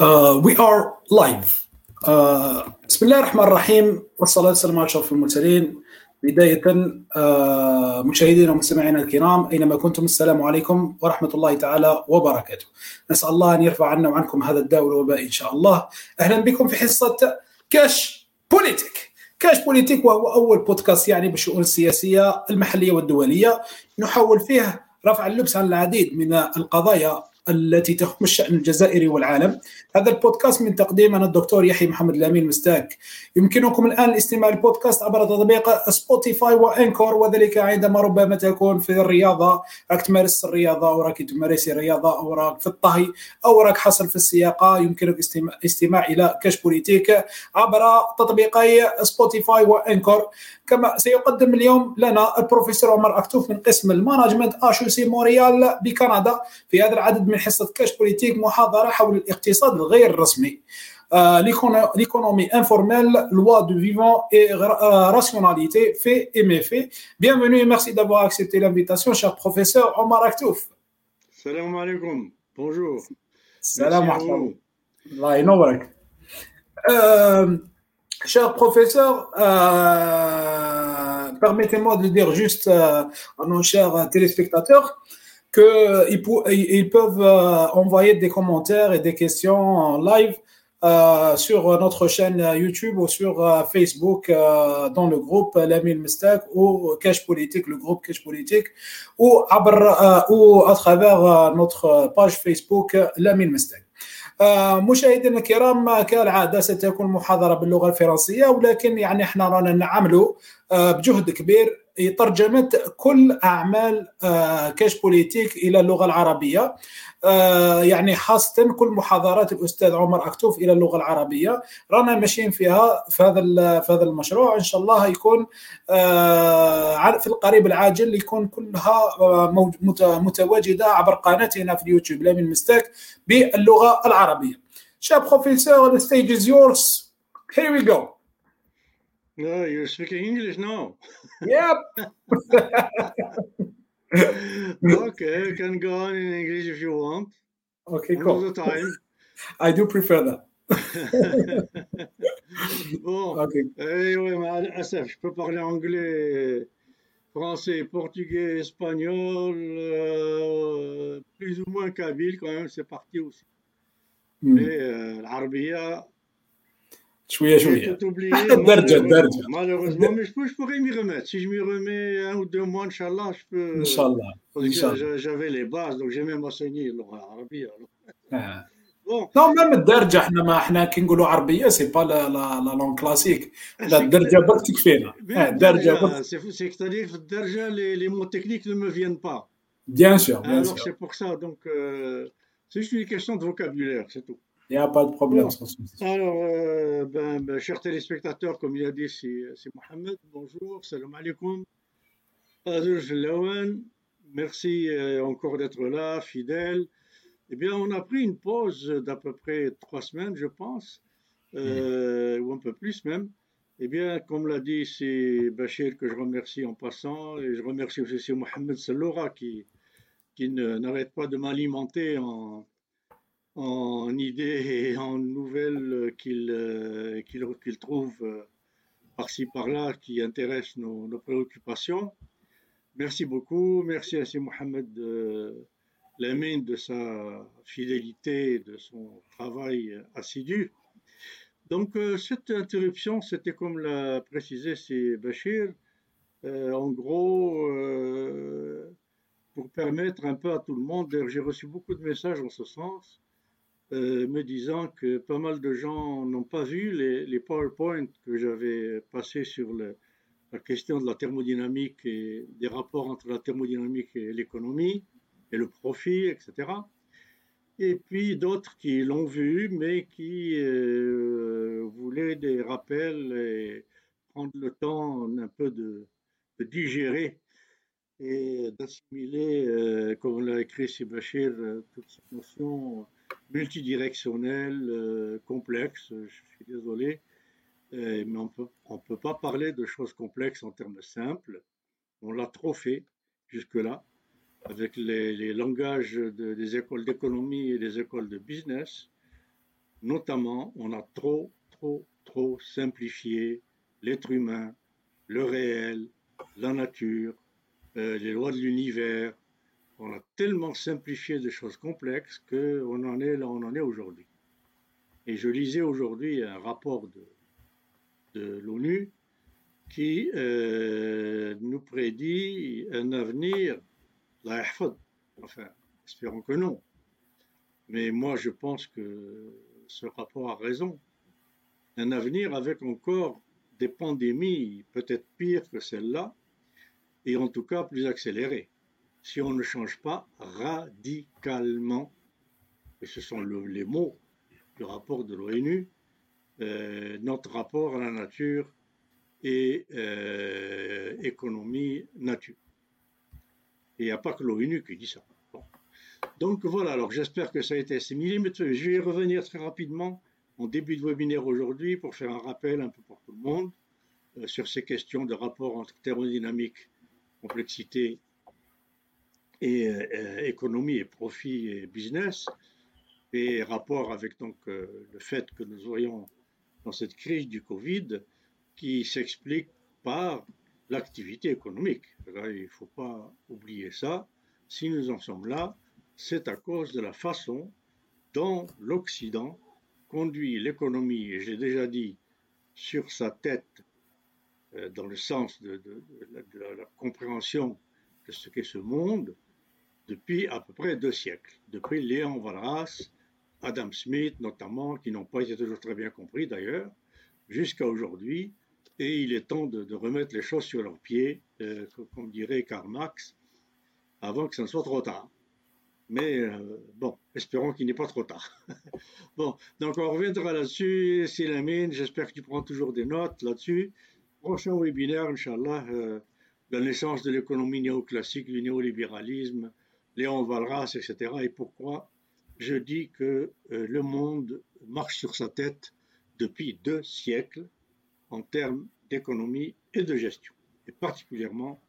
Are live. Uh, بسم الله الرحمن الرحيم والصلاة والسلام على أشرف المرسلين. بداية uh, مشاهدينا ومستمعينا الكرام أينما كنتم السلام عليكم ورحمة الله تعالى وبركاته. نسأل الله أن يرفع عنا وعنكم هذا الداء والوباء إن شاء الله. أهلا بكم في حصة كاش بوليتيك كاش بوليتيك وهو أول بودكاست يعني بالشؤون السياسية المحلية والدولية. نحاول فيه رفع اللبس عن العديد من القضايا التي تهم الشأن الجزائري والعالم. هذا البودكاست من تقديم أنا الدكتور يحيى محمد الأمين مستاك. يمكنكم الآن الاستماع للبودكاست عبر تطبيق سبوتيفاي وإنكور وذلك عندما ربما تكون في الرياضة. راك تمارس الرياضة أو راك تمارسي الرياضة أو راك في الطهي أو راك حاصل في السياقة. يمكنك استماع, إلى كاش بوليتيك عبر تطبيقي سبوتيفاي وإنكور كما سيقدم اليوم لنا البروفيسور عمر أكتوف من قسم المانجمنت اشو سي موريال بكندا. في هذا العدد من حصة كاش بوليتيك محاضرة حول الاقتصاد الغير رسمي l'économie informelle, loi du vivant et rationalité, fait et méfait. Bienvenue et merci d'avoir accepté l'invitation, cher professeur Omar Aktouf. Salam alaikum. Bonjour. Salam alaikum. Euh, cher professeur, euh, permettez-moi de dire juste euh, à nos chers téléspectateurs qu'ils ils peuvent envoyer des commentaires et des questions en live euh, sur notre chaîne YouTube ou sur euh, Facebook euh, dans le groupe Lamine Mistak ou Cash Politique, le groupe Cash Politique, ou, ou à travers notre page Facebook Lamine Mistak. مشاهدينا الكرام كالعاده ستكون محاضره باللغه الفرنسيه ولكن يعني احنا رانا نعملوا بجهد كبير ترجمه كل أعمال كاش بوليتيك إلى اللغة العربية يعني خاصه كل محاضرات الأستاذ عمر أكتوف إلى اللغة العربية رانا ماشيين فيها في هذا في هذا المشروع إن شاء الله يكون في القريب العاجل يكون كلها متواجدة عبر قناتنا في اليوتيوب لامين مستاك باللغة العربية Cher professeur, the stage is yours. Here we go. No, you're speaking English now. Yep. okay, you can go on in English if you want. Okay, All cool. the time. I do prefer that. bon, Okay. eh ouais, mais l'ASF, je peux parler anglais, français, portugais, espagnol, euh, plus ou moins kabyle quand même, c'est parti aussi. Hmm. Mais euh, l'Arabia, شويه j'ai شويه tout oublié. درجة- malheureusement. درجة. Malheureusement, mais je, peux, je pourrais m'y remettre. Si je m'y remets un ou deux mois, Inch'Allah, je peux. ان شاء الله Parce ان que شاء الله j'a- j'avais les bases, donc j'ai même enseigné l'Arabie. آه. Bon, نو ميم الدرجه احنا ما احنا كي نقولوا عربيه سي با لا لا لا لون كلاسيك لا الدرجه برك تكفينا bien, آه، الدرجه déjà, برك c'est c'est-à-dire que déjà, les, les mots techniques ne me viennent pas. بيان سور بيان Alors سور c'est pour ça, donc euh, c'est juste une question de vocabulaire, Il n'y a pas de problème. Alors, euh, ben, ben, chers téléspectateurs, comme il a dit, c'est euh, Mohamed. Bonjour, salam alaikum. Merci euh, encore d'être là, fidèle. Eh bien, on a pris une pause d'à peu près trois semaines, je pense, euh, mm. ou un peu plus même. Eh bien, comme l'a dit, c'est Bachir que je remercie en passant, et je remercie aussi Mohamed Salora qui, qui n'arrête pas de m'alimenter en, en idées et en nouvelles qu'il euh, qu'il trouve euh, par-ci par-là qui intéressent nos, préoccupations. Merci beaucoup. Merci à C. Mohamed euh, Lamine de sa fidélité, de son travail assidu. Donc, cette interruption, c'était comme l'a précisé c'est Bachir, en gros, pour permettre un peu à tout le monde, j'ai reçu beaucoup de messages en ce sens, euh, me disant que pas mal de gens n'ont pas vu les, les PowerPoint que j'avais passés sur la question de la thermodynamique et des rapports entre la thermodynamique et l'économie et le profit, etc. Et puis d'autres qui l'ont vu, mais qui euh, voulaient des rappels et prendre le temps un peu de, digérer et d'assimiler, euh, comme l'a écrit Sébachir, euh, toute cette notion multidirectionnelle, euh, complexe. Je suis désolé, euh, mais on peut, on peut pas parler de choses complexes en termes simples. On l'a trop fait jusque-là avec les, langages de- des écoles d'économie et des écoles de business. Notamment, on a trop, trop, trop simplifié l'être humain, le réel, la nature, euh, les lois de l'univers. On a tellement simplifié des choses complexes qu'on en est là on en est aujourd'hui. Et je lisais aujourd'hui un rapport de, l'ONU qui euh, nous prédit un avenir, enfin, espérons que non. Mais moi, je pense que ce rapport a raison. Un avenir avec encore des pandémies peut-être pires que celle-là, et en tout cas plus accélérées, si on ne change pas radicalement, et ce sont les mots du rapport de l'ONU, euh, notre rapport à la nature et euh, économie nature. Et il n'y a pas que l'ONU qui dit ça. Donc voilà, alors j'espère que ça a été assimilé, mais je vais revenir très rapidement en début de webinaire aujourd'hui pour faire un rappel un peu pour tout le monde euh, sur ces questions de rapport entre thermodynamique, complexité et euh, économie et profit et business, et rapport avec donc le fait que nous aurions dans cette crise du Covid qui s'explique par l'activité économique. il ne faut pas oublier ça. Si nous en sommes là, c'est à cause de la façon dont l'Occident conduit l'économie, et j'ai déjà dit, sur sa tête, euh, dans le sens de, la, compréhension de ce qu'est ce monde, depuis à peu près deux siècles, depuis Léon Walras, Adam Smith notamment, qui n'ont pas été toujours très bien compris d'ailleurs, jusqu'à aujourd'hui, et il est temps de, remettre les choses sur leurs pieds, euh, comme dirait Karl Marx, avant que ce ne soit trop tard. Mais euh, bon, espérons qu'il n'est pas trop tard. bon, donc on reviendra là-dessus. C'est la mine, j'espère que tu prends toujours des notes là-dessus. Prochain webinaire, Inch'Allah, euh, la naissance de l'économie néoclassique, du néolibéralisme, Léon Valras, etc. Et pourquoi je dis que le monde marche sur sa tête depuis deux siècles en termes d'économie et de gestion, et particulièrement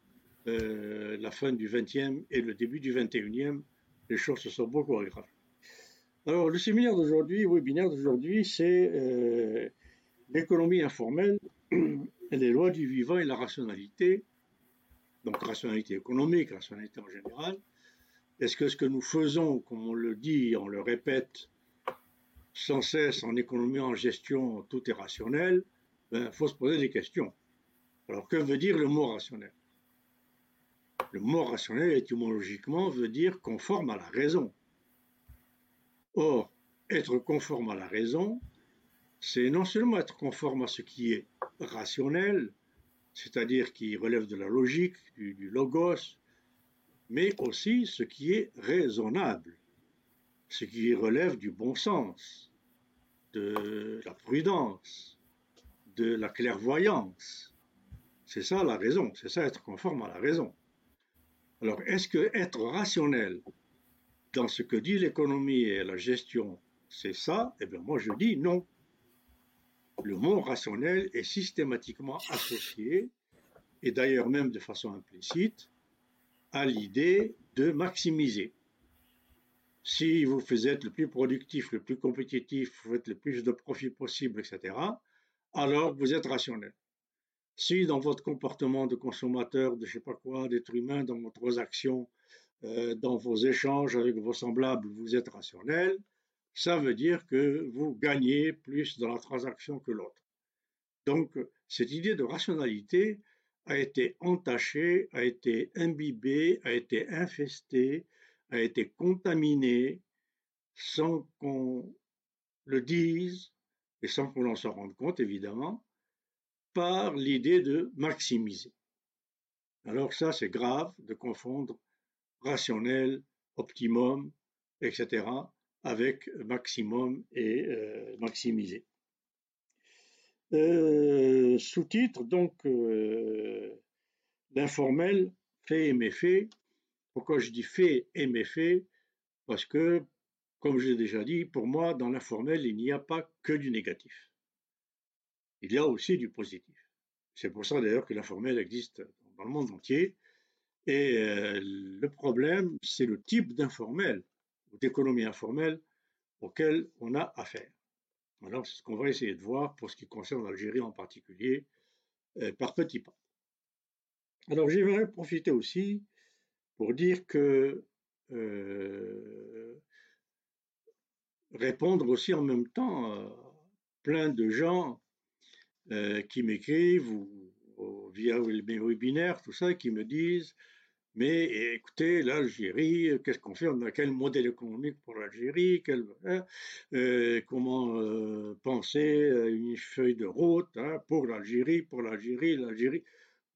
euh, la fin du XXe et le début du XXIe, les choses se sont beaucoup aggravées. Alors, le séminaire d'aujourd'hui, le webinaire d'aujourd'hui, c'est euh, l'économie informelle, les lois du vivant et la rationalité, donc rationalité économique, rationalité en général. Est-ce que ce que nous faisons, comme on le dit, on le répète sans cesse en économie, en gestion, tout est rationnel il ben, faut se poser des questions. Alors, que veut dire le mot rationnel? Le mot rationnel, étymologiquement, veut dire conforme à la raison. Or, être conforme à la raison, c'est non seulement être conforme à ce qui est rationnel, c'est-à-dire qui relève de la logique, du, du, logos, mais aussi ce qui est raisonnable, ce qui relève du bon sens, de la prudence, de la clairvoyance. C'est ça la raison, c'est ça être conforme à la raison. Alors, est-ce que être rationnel dans ce que dit l'économie et la gestion, c'est ça? Eh bien, moi, je dis non. Le mot rationnel est systématiquement associé, et d'ailleurs même de façon implicite, à l'idée de maximiser. Si vous êtes le plus productif, le plus compétitif, vous faites le plus de profit possible, etc., alors vous êtes rationnel. Si dans votre comportement de consommateur, de je sais pas quoi, d'être humain, dans vos actions, euh, dans vos échanges avec vos semblables, vous êtes rationnel, ça veut dire que vous gagnez plus dans la transaction que l'autre. Donc, cette idée de rationalité a été entachée, a été imbibée, a été infestée, a été contaminée sans qu'on le dise, et sans qu'on s'en rende compte évidemment, par l'idée de maximiser. Alors ça, c'est grave de confondre rationnel, optimum, etc., avec maximum et euh, maximiser. Euh, sous-titre, donc, euh, l'informel, fait et méfait. Pourquoi je dis fait et méfait? Parce que comme je l'ai déjà dit, pour moi, dans l'informel, il n'y a pas que du négatif. Il y a aussi du positif. C'est pour ça d'ailleurs que l'informel existe dans le monde entier. Et euh, le problème, c'est le type d'informel ou d'économie informelle auquel on a affaire. Alors, c'est ce qu'on va essayer de voir pour ce qui concerne l'Algérie en particulier, euh, par petits pas. Alors, j'aimerais profiter aussi pour dire que euh, répondre aussi en même temps à plein de gens euh, qui m'écrivent ou, via mes webinaires, tout ça, qui me disent mais écoutez, l'Algérie, qu'est-ce qu'on fait? On a quel modèle économique pour l'Algérie? Hein, euh, Comment euh, penser une feuille de route hein, pour l'Algérie, pour l'Algérie, l'Algérie?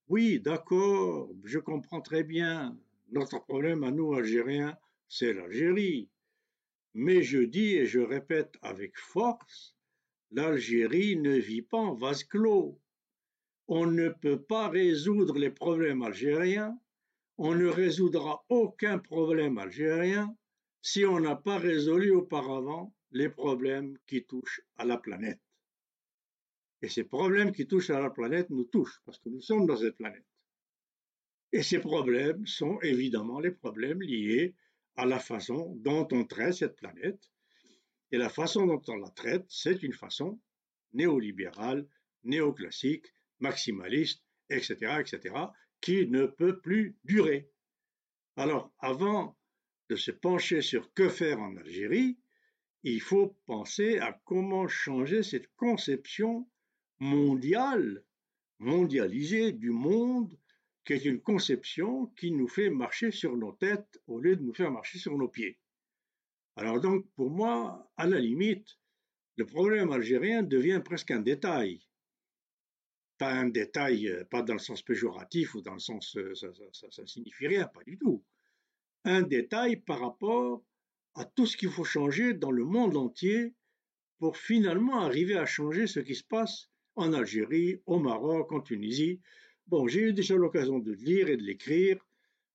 Oui, d'accord, je comprends très bien. Notre problème à nous, Algériens, c'est l'Algérie. Mais je dis et je répète avec force, l'Algérie ne vit pas en vase clos. On ne peut pas résoudre les problèmes algériens on ne résoudra aucun problème algérien si on n'a pas résolu auparavant les problèmes qui touchent à la planète. Et ces problèmes qui touchent à la planète nous touchent parce que nous sommes dans cette planète. Et ces problèmes sont évidemment les problèmes liés à la façon dont on traite cette planète. Et la façon dont on la traite, c'est une façon néolibérale, néoclassique, maximaliste, etc., etc., qui ne peut plus durer. Alors, avant de se pencher sur que faire en Algérie, il faut penser à comment changer cette conception mondiale, mondialisée du monde, qui est une conception qui nous fait marcher sur nos têtes au lieu de nous faire marcher sur nos pieds. Alors donc, pour moi, à la limite, le problème algérien devient presque un détail pas un détail, euh, pas dans le sens péjoratif ou dans le sens euh, ça, ça, signifie rien, pas du tout. Un détail par rapport à tout ce qu'il faut changer dans le monde entier pour finalement arriver à changer ce qui se passe en Algérie, au Maroc, en Tunisie. Bon, j'ai eu déjà l'occasion de lire et de l'écrire.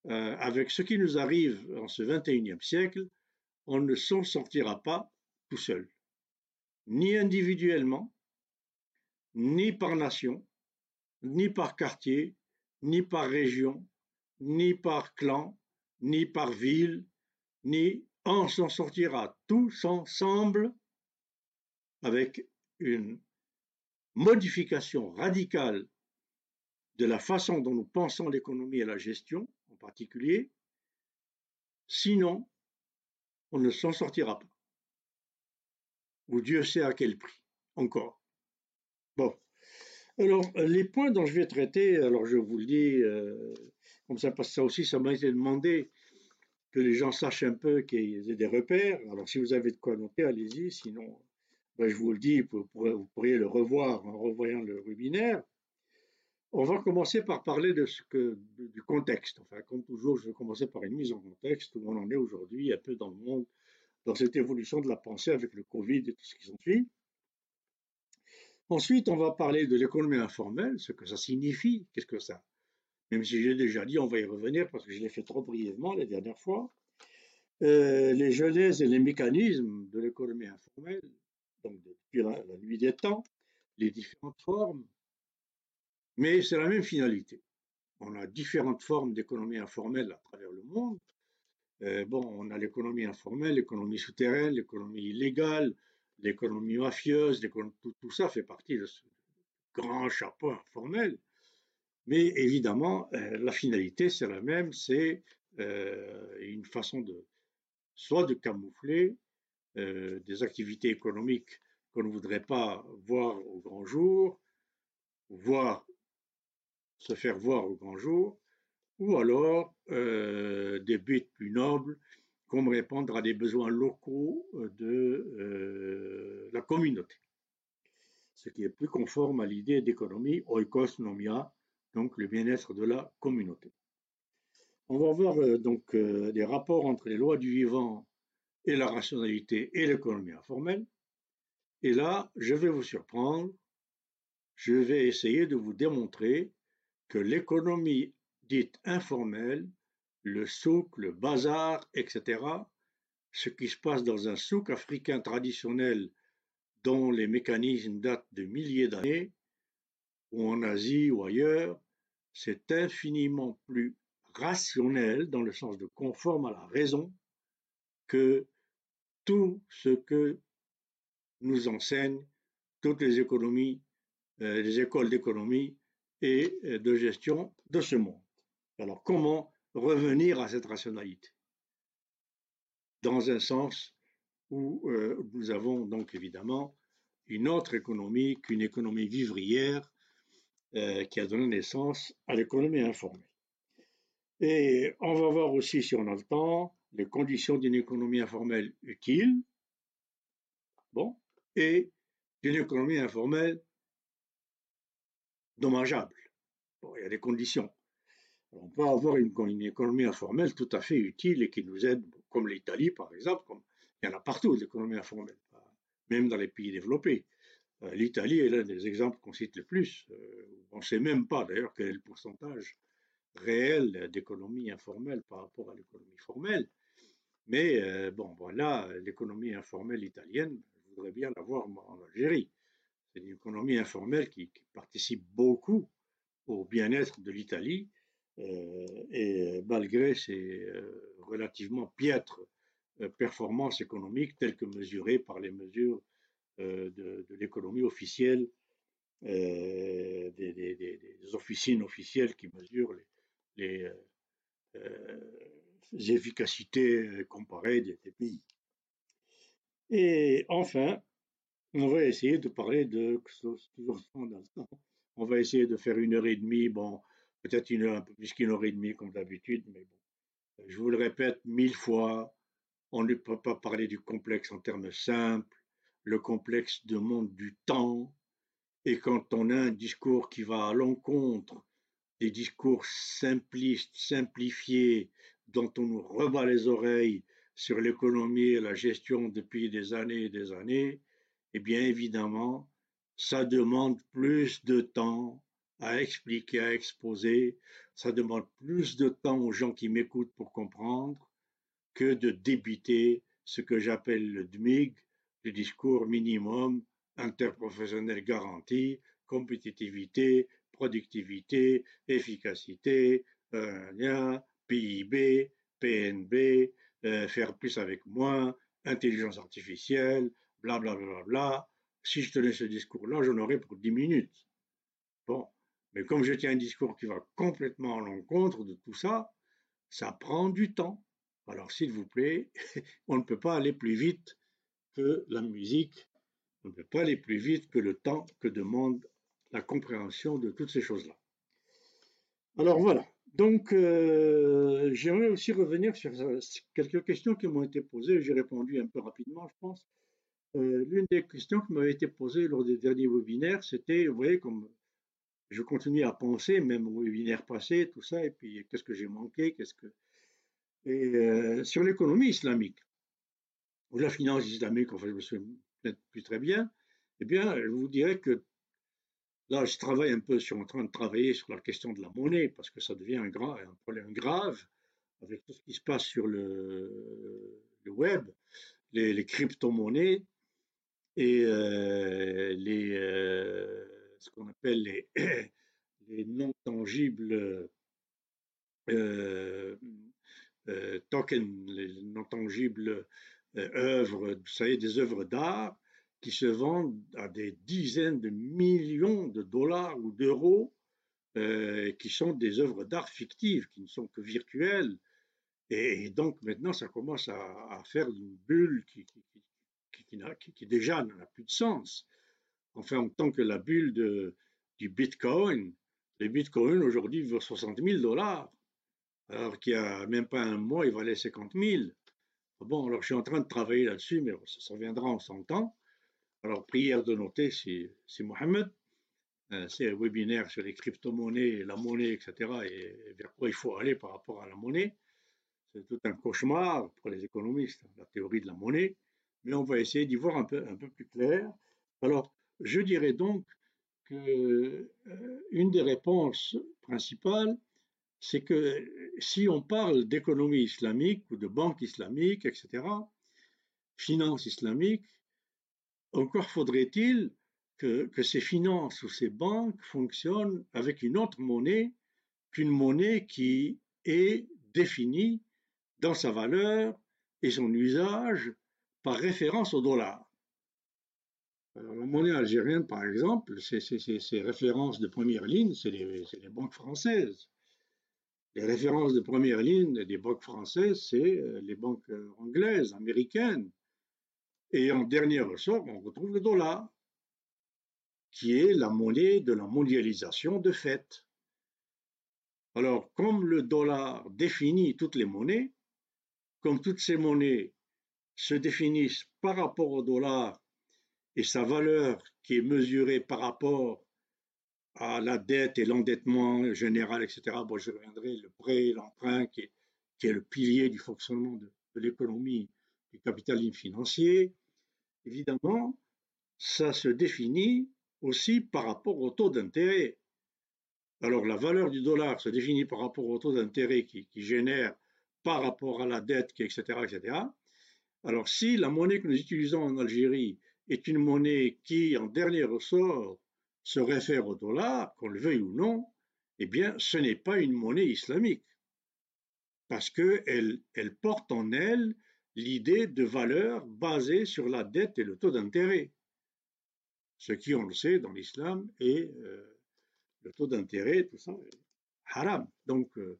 Euh, avec ce qui nous arrive en ce 21e siècle, on ne s'en sortira pas tout seul, ni individuellement, ni par nation, ni par quartier, ni par région, ni par clan, ni par ville, ni on s'en sortira tous ensemble avec une modification radicale de la façon dont nous pensons l'économie et la gestion en particulier, sinon on ne s'en sortira pas. Ou Dieu sait à quel prix, encore. Bon, alors, les points dont je vais traiter, alors je vous le dis, euh, comme ça, parce que ça aussi, ça m'a été demandé que les gens sachent un peu qu'ils aient des repères. Alors, si vous avez de quoi noter, allez-y, sinon, ben, je vous le dis, vous, pourriez le revoir en revoyant le webinaire. On va commencer par parler de ce que, du contexte. Enfin, comme toujours, je vais commencer par une mise en contexte où on en est aujourd'hui, un peu dans le monde, dans cette évolution de la pensée avec le Covid et tout ce qui s'ensuit. Ensuite, on va parler de l'économie informelle, ce que ça signifie, qu'est-ce que ça Même si j'ai déjà dit, on va y revenir parce que je l'ai fait trop brièvement la dernière fois. Euh, les genèses et les mécanismes de l'économie informelle, donc depuis la, nuit des temps, les différentes formes, mais c'est la même finalité. On a différentes formes d'économie informelle à travers le monde. Euh, bon, on a l'économie informelle, l'économie souterraine, l'économie illégale, l'économie mafieuse, tout, ça fait partie de ce grand chapeau informel. Mais évidemment, euh, la finalité, c'est la même, c'est euh, une façon de soit de camoufler euh, des activités économiques qu'on ne voudrait pas voir au grand jour, voir se faire voir au grand jour, ou alors des buts plus nobles comme répondre à des besoins locaux euh, de euh, la communauté, ce qui est plus conforme à l'idée d'économie oikos nomia, donc le bien-être de la communauté. On va voir euh, donc des rapports entre les lois du vivant et la rationalité et l'économie informelle. Et là, je vais vous surprendre, je vais essayer de vous démontrer que l'économie dite informelle le souk, le bazar, etc., ce qui se passe dans un souk africain traditionnel dont les mécanismes datent de milliers d'années, ou en Asie ou ailleurs, c'est infiniment plus rationnel dans le sens de conforme à la raison que tout ce que nous enseignent toutes les économies, euh, les écoles d'économie et euh, de gestion de ce monde. Alors comment revenir à cette rationalité Dans un sens où euh, nous avons donc évidemment une autre économie qu'une économie vivrière qui a donné naissance à l'économie informelle. Et on va voir aussi, si on a le temps, les conditions d'une économie informelle utile, bon, et d'une économie informelle dommageable. Bon, il y a des conditions. On peut avoir une, économie informelle tout à fait utile et qui nous aide, comme l'Italie par exemple, il y en a partout des économies informelles, même dans les pays développés. Euh, L'Italie est l'un des exemples qu'on cite le plus. Euh, on ne sait même pas d'ailleurs quel est le pourcentage réel d'économie informelle par rapport à l'économie formelle. Mais euh, bon, voilà, l'économie informelle italienne, je voudrais bien la voir en Algérie. C'est une économie informelle qui, participe beaucoup au bien-être de l'Italie et malgré ses euh, relativement piètres performances économiques telles que mesurées par les mesures de, l'économie officielle, des, officines officielles qui mesurent les, efficacités comparées des, pays. Et enfin, on va essayer de parler de, on va essayer de faire une heure et demie, bon, peut-être une heure, un peu plus qu'une heure et demie comme d'habitude, mais bon, je vous le répète mille fois, on ne peut pas parler du complexe en termes simples, le complexe demande du temps, et quand on a un discours qui va à l'encontre des discours simplistes, simplifiés, dont on nous rebat les oreilles sur l'économie et la gestion depuis des années et des années, eh bien évidemment, ça demande plus de temps à expliquer, à exposer, ça demande plus de temps aux gens qui m'écoutent pour comprendre que de débiter ce que j'appelle le DMIG, le discours minimum interprofessionnel garanti, compétitivité, productivité, efficacité, euh, PIB, PNB, euh, faire plus avec moins, intelligence artificielle, bla bla bla bla. Si je tenais ce discours-là, j'en aurais pour 10 minutes. Bon, mais comme je tiens un discours qui va complètement à l'encontre de tout ça, ça prend du temps. Alors s'il vous plaît, on ne peut pas aller plus vite que la musique, on ne peut pas aller plus vite que le temps que demande la compréhension de toutes ces choses-là. Alors voilà, donc euh, j'aimerais aussi revenir sur quelques questions qui m'ont été posées, j'ai répondu un peu rapidement, je pense. Euh, l'une des questions qui m'avait été posée lors des derniers webinaires, c'était, vous voyez, comme je continue à penser, même au webinaire passé, tout ça, et puis qu'est-ce que j'ai manqué, qu'est-ce que... Et euh, sur l'économie islamique, ou la finance islamique, enfin je me souviens peut-être plus très bien, eh bien, je vous dirais que Là, je travaille un peu, je suis en train de travailler sur la question de la monnaie, parce que ça devient un, problème grave avec tout ce qui se passe sur le, web, les, crypto-monnaies et euh, les, euh, ce qu'on appelle les, les non-tangibles euh, tokens, les non-tangibles œuvres, vous savez, des œuvres d'art qui se vendent à des dizaines de millions de dollars ou d'euros, euh, qui sont des œuvres d'art fictives, qui ne sont que virtuelles. Et, donc maintenant, ça commence à, faire une bulle qui, qui, qui déjà n'a plus de sens. Enfin, en tant que la bulle du Bitcoin, les Bitcoins aujourd'hui valent 60 000 dollars, alors qu'il n'y a même pas un mois, il valait 50 000. Bon, alors je suis en train de travailler là-dessus, mais ça, ça viendra en son temps. Alors, prière de noter, c'est Mohamed. Euh, c'est un webinaire sur les crypto-monnaies, la monnaie, etc. et vers quoi il faut aller par rapport à la monnaie. C'est tout un cauchemar pour les économistes, la théorie de la monnaie. Mais on va essayer d'y voir un peu, un peu plus clair. Alors, je dirais donc que euh, une des réponses principales, c'est que si on parle d'économie islamique ou de banque islamique, etc., finance islamique, encore faudrait-il que, ces finances ou ces banques fonctionnent avec une autre monnaie qu'une monnaie qui est définie dans sa valeur et son usage par référence au dollar. La monnaie algérienne, par exemple, ces références de première ligne, c'est les, les, banques françaises. Les références de première ligne des banques françaises, c'est euh, les banques euh, anglaises, américaines. Et en dernier ressort, on retrouve le dollar, qui est la monnaie de la mondialisation de fait. Alors, comme le dollar définit toutes les monnaies, comme toutes ces monnaies se définissent par rapport au dollar et sa valeur qui est mesurée par rapport à la dette et l'endettement général, etc. Bon, je reviendrai, le prêt, l'emprunt, qui est, qui est, le pilier du fonctionnement de, l'économie du capitalisme financier. Évidemment, ça se définit aussi par rapport au taux d'intérêt. Alors la valeur du dollar se définit par rapport au taux d'intérêt qui, qui, génère par rapport à la dette, etc., etc. Alors si la monnaie que nous utilisons en Algérie est une monnaie qui, en dernier ressort, se réfère au dollar, qu'on le veuille ou non, eh bien, ce n'est pas une monnaie islamique, parce qu'elle elle porte en elle l'idée de valeur basée sur la dette et le taux d'intérêt. Ce qui, on le sait, dans l'islam, est euh, le taux d'intérêt, tout ça, haram. Donc, euh,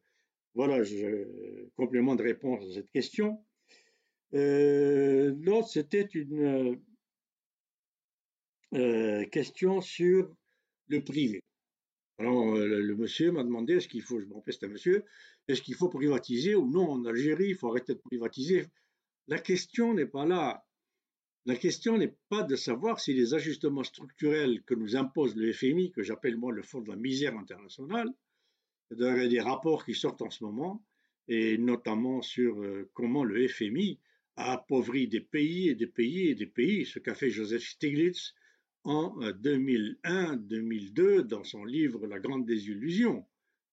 voilà, complément de réponse à cette question. Euh, L'autre, c'était une euh, question sur le privé. Alors, euh, le, monsieur m'a demandé est-ce qu'il faut, je me rappelle, c'était un monsieur, est-ce qu'il faut privatiser ou non en Algérie Il faut arrêter de privatiser. La question n'est pas là. La question n'est pas de savoir si les ajustements structurels que nous impose le FMI, que j'appelle moi le Fonds de la misère internationale, il y a des rapports qui sortent en ce moment, et notamment sur euh, comment le FMI a appauvri des pays et des pays et des pays, ce qu'a fait Joseph Stiglitz en 2001-2002 euh, dans son livre La Grande Désillusion.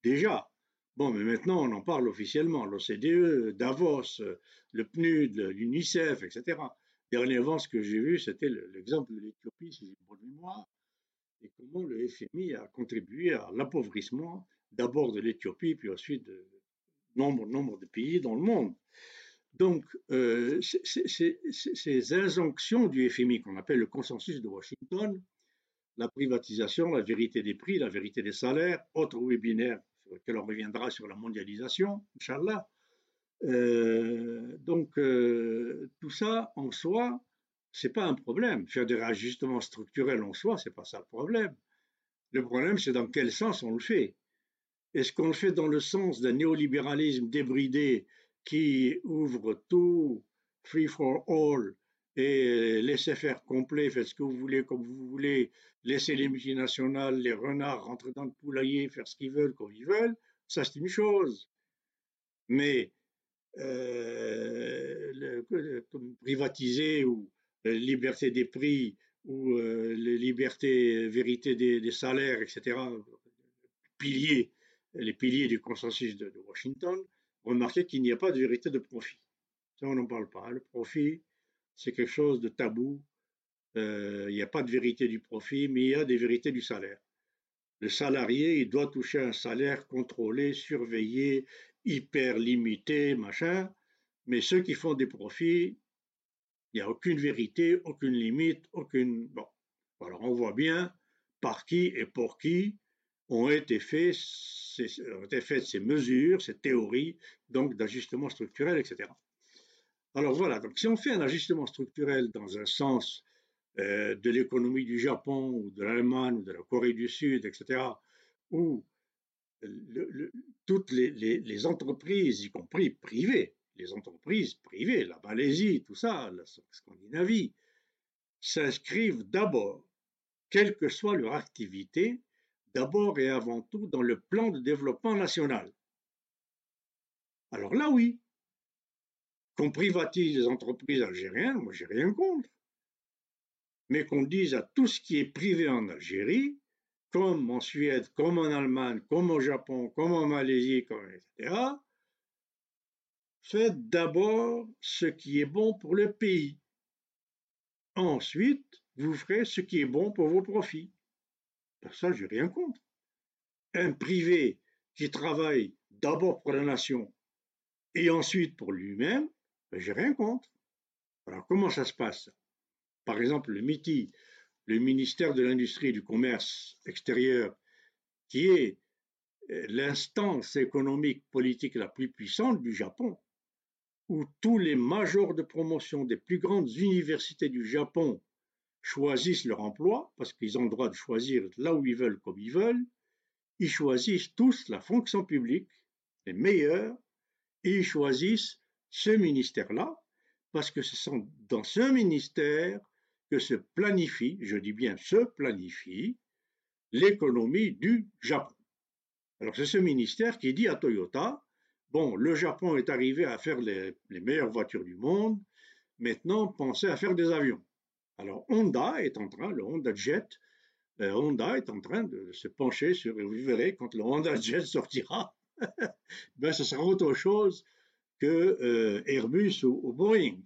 Déjà. Bon, mais maintenant on en parle officiellement. L'OCDE, Davos, le PNUD, l'UNICEF, etc. Dernier avance que j'ai vu, c'était l'exemple de l'Éthiopie, si j'ai bonne mémoire, et comment le FMI a contribué à l'appauvrissement d'abord de l'Éthiopie, puis ensuite de nombre, nombre de pays dans le monde. Donc, euh, ces injonctions du FMI qu'on appelle le consensus de Washington, la privatisation, la vérité des prix, la vérité des salaires, autre webinaire sur lequel on reviendra sur la mondialisation, Inch'Allah. Euh, donc, euh, tout ça en soi, c'est pas un problème. Faire des réajustements structurels en soi, c'est pas ça le problème. Le problème, c'est dans quel sens on le fait. Est-ce qu'on le fait dans le sens d'un néolibéralisme débridé qui ouvre tout, free for all, et laissez faire complet, faites ce que vous voulez comme vous voulez, laissez les multinationales, les renards rentrer dans le poulailler, faire ce qu'ils veulent comme ils veulent, ça c'est une chose. Mais euh, privatiser ou la liberté des prix ou euh, les libertés, vérité des, salaires, etc., piliers, les piliers du consensus de Washington, remarquez qu'il n'y a pas de vérité de profit. Ça, on n'en parle pas. Le profit, c'est quelque chose de tabou. Euh, il n'y a pas de vérité du profit, mais il y a des vérités du salaire. Le salarié, il doit toucher un salaire contrôlé, surveillé, hyper limité, machin. Mais ceux qui font des profits, il n'y a aucune vérité, aucune limite, aucune. Bon. Alors on voit bien par qui et pour qui ont été, faites ces mesures, ces théories donc d'ajustement structurel, etc. Alors voilà, donc si on fait un ajustement structurel dans un sens euh, de l'économie du Japon ou de l'Allemagne ou de la Corée du Sud, etc., où toutes les, les, entreprises, y compris privées, les entreprises privées, la Malaisie, tout ça, la Scandinavie, s'inscrivent d'abord, quelle que soit leur activité, d'abord et avant tout dans le plan de développement national. Alors là, oui, qu'on privatise les entreprises algériennes, moi j'ai rien contre. Mais qu'on dise à tout ce qui est privé en Algérie, comme en Suède, comme en Allemagne, comme au Japon, comme en Malaisie, etc., faites d'abord ce qui est bon pour le pays. Ensuite, vous ferez ce qui est bon pour vos profits. Ça, j'ai rien contre. Un privé qui travaille d'abord pour la nation et ensuite pour lui-même, ben, j'ai rien contre. Alors, comment ça se passe? Par exemple, le MITI, le ministère de l'Industrie et du Commerce extérieur, qui est euh, l'instance économique politique la plus puissante du Japon, où tous les majors de promotion des plus grandes universités du Japon choisissent leur emploi, parce qu'ils ont le droit de choisir là où ils veulent, comme ils veulent, ils choisissent tous la fonction publique, les meilleurs, et ils choisissent ce ministère-là, parce que ce sont dans ce ministère que se planifie, je dis bien se planifie, l'économie du Japon. Alors c'est ce ministère qui dit à Toyota, bon, le Japon est arrivé à faire les, meilleures voitures du monde, maintenant pensez à faire des avions. Alors Honda est en train, le Honda Jet, euh, Honda est en train de se pencher sur, vous verrez, quand le Honda Jet sortira, ben, ce sera autre chose que euh, Airbus ou, Boeing.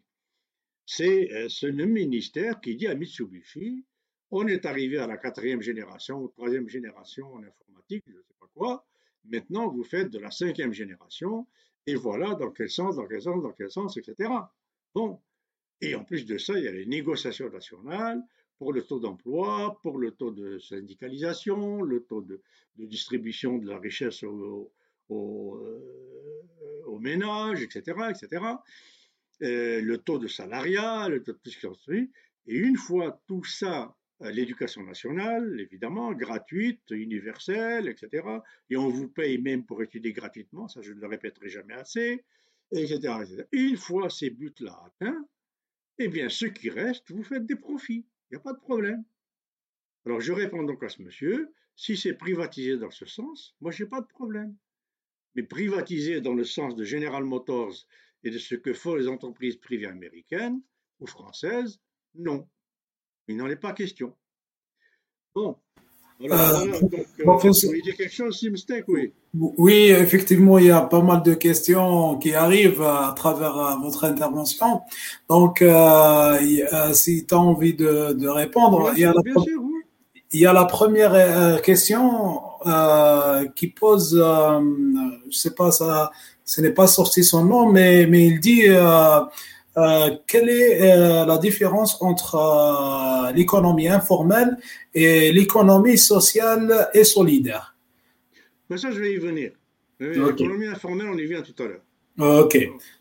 C'est euh, ce ministère qui dit à Mitsubishi, on est arrivé à la quatrième génération ou troisième génération en informatique, je ne sais pas quoi, maintenant vous faites de la cinquième génération, et voilà dans quel sens, dans quel sens, dans quel sens, etc. Bon, et en plus de ça, il y a les négociations nationales pour le taux d'emploi, pour le taux de syndicalisation, le taux de, distribution de la richesse au, euh, ménages, etc., etc., euh, le taux de salariat, le taux de tout ce Et une fois tout ça, euh, l'éducation nationale, évidemment, gratuite, universelle, etc., et on vous paye même pour étudier gratuitement, ça je ne le répéterai jamais assez, etc. etc. Une fois ces buts-là atteints, eh bien, ce qui reste, vous faites des profits. Il n'y a pas de problème. Alors, je réponds donc à ce monsieur, si c'est privatisé dans ce sens, moi, je n'ai pas de problème. Mais privatisé dans le sens de General Motors et de ce que font les entreprises privées américaines ou françaises, non. Il n'en est pas question. Bon, euh, euh, quelque chose, oui. Oui, effectivement, il y a pas mal de questions qui arrivent à travers euh, votre intervention. Donc, si tu as envie de, répondre, il, y a la, il, y a la, première question qui pose, je sais pas, ça, ce n'est pas sorti son nom, mais, mais il dit euh, quelle est euh, la différence entre euh, l'économie informelle et l'économie sociale et solidaire? Ben Ça, je vais y venir. L'économie informelle, on y vient tout à l'heure. Ok.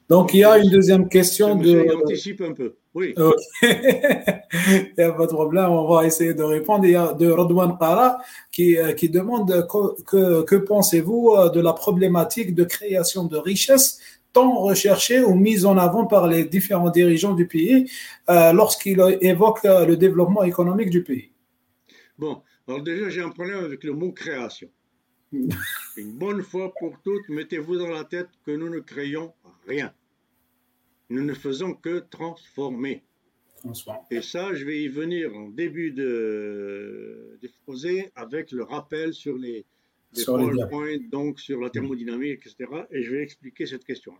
Donc, il y a une deuxième question de. anticipe un peu. Oui. il n'y a pas de problème. On va essayer de répondre. Il y a de Rodwan Para qui, qui demande que, que pensez-vous de la problématique de création de richesses tant recherchée ou mise en avant par les différents dirigeants du pays euh, lorsqu'ils évoquent euh, le développement économique du pays. Bon, alors déjà j'ai un problème avec le mot création. Une bonne fois pour toutes, mettez-vous dans la tête que nous ne créons rien. Nous ne faisons que transformer. Et ça, je vais y venir en début d'exposé avec le rappel sur les, des sur PowerPoint, donc sur la thermodynamique, etc. Et je vais expliquer cette question.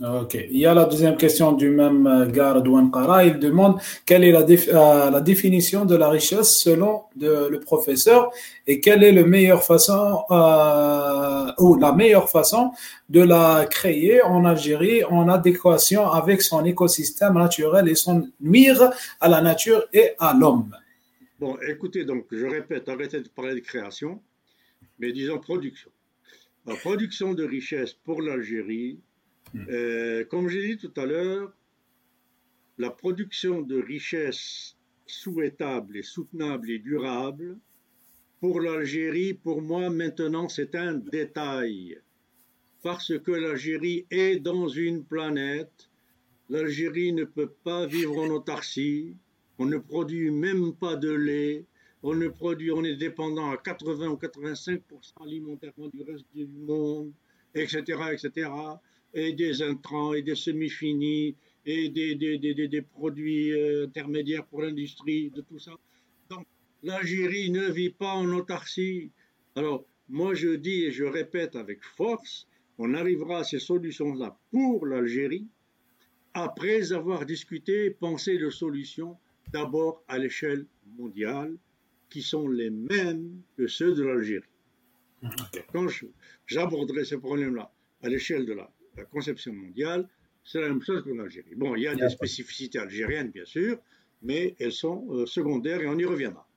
Ok. Il y a la deuxième question du même euh, gars, Douane Kara. Il demande quelle est la, euh, la, définition de la richesse selon le professeur et quelle est le meilleure façon euh, ou la meilleure façon de la créer en Algérie en adéquation avec son écosystème naturel et son nuire à la nature et à l'homme? Bon, écoutez, donc je répète, arrêtez de parler de création mais disons production. La production de richesse pour l'Algérie, hmm. euh, comme j'ai dit tout à l'heure, la production de richesse souhaitable et soutenable et durable, pour l'Algérie, pour moi maintenant, c'est un détail. Parce que l'Algérie est dans une planète, l'Algérie ne peut pas vivre en autarcie, on ne produit même pas de lait, on ne produit, on est dépendant à 80 ou 85% alimentairement du reste du monde, etc., etc., et des intrants et des semi-finis et des, des, des, des produits euh, intermédiaires pour l'industrie, de tout ça. Donc, l'Algérie ne vit pas en autarcie. Alors, moi, je dis et je répète avec force, on arrivera à ces solutions-là pour l'Algérie après avoir discuté et pensé de solutions d'abord à l'échelle mondiale qui sont les mêmes que ceux de l'Algérie. Quand j'aborderai ces problèmes-là à l'échelle de la, conception mondiale, c'est la même chose qu'en Algérie. Bon, il y a des spécificités algériennes, bien sûr, mais elles sont euh, secondaires et on y reviendra.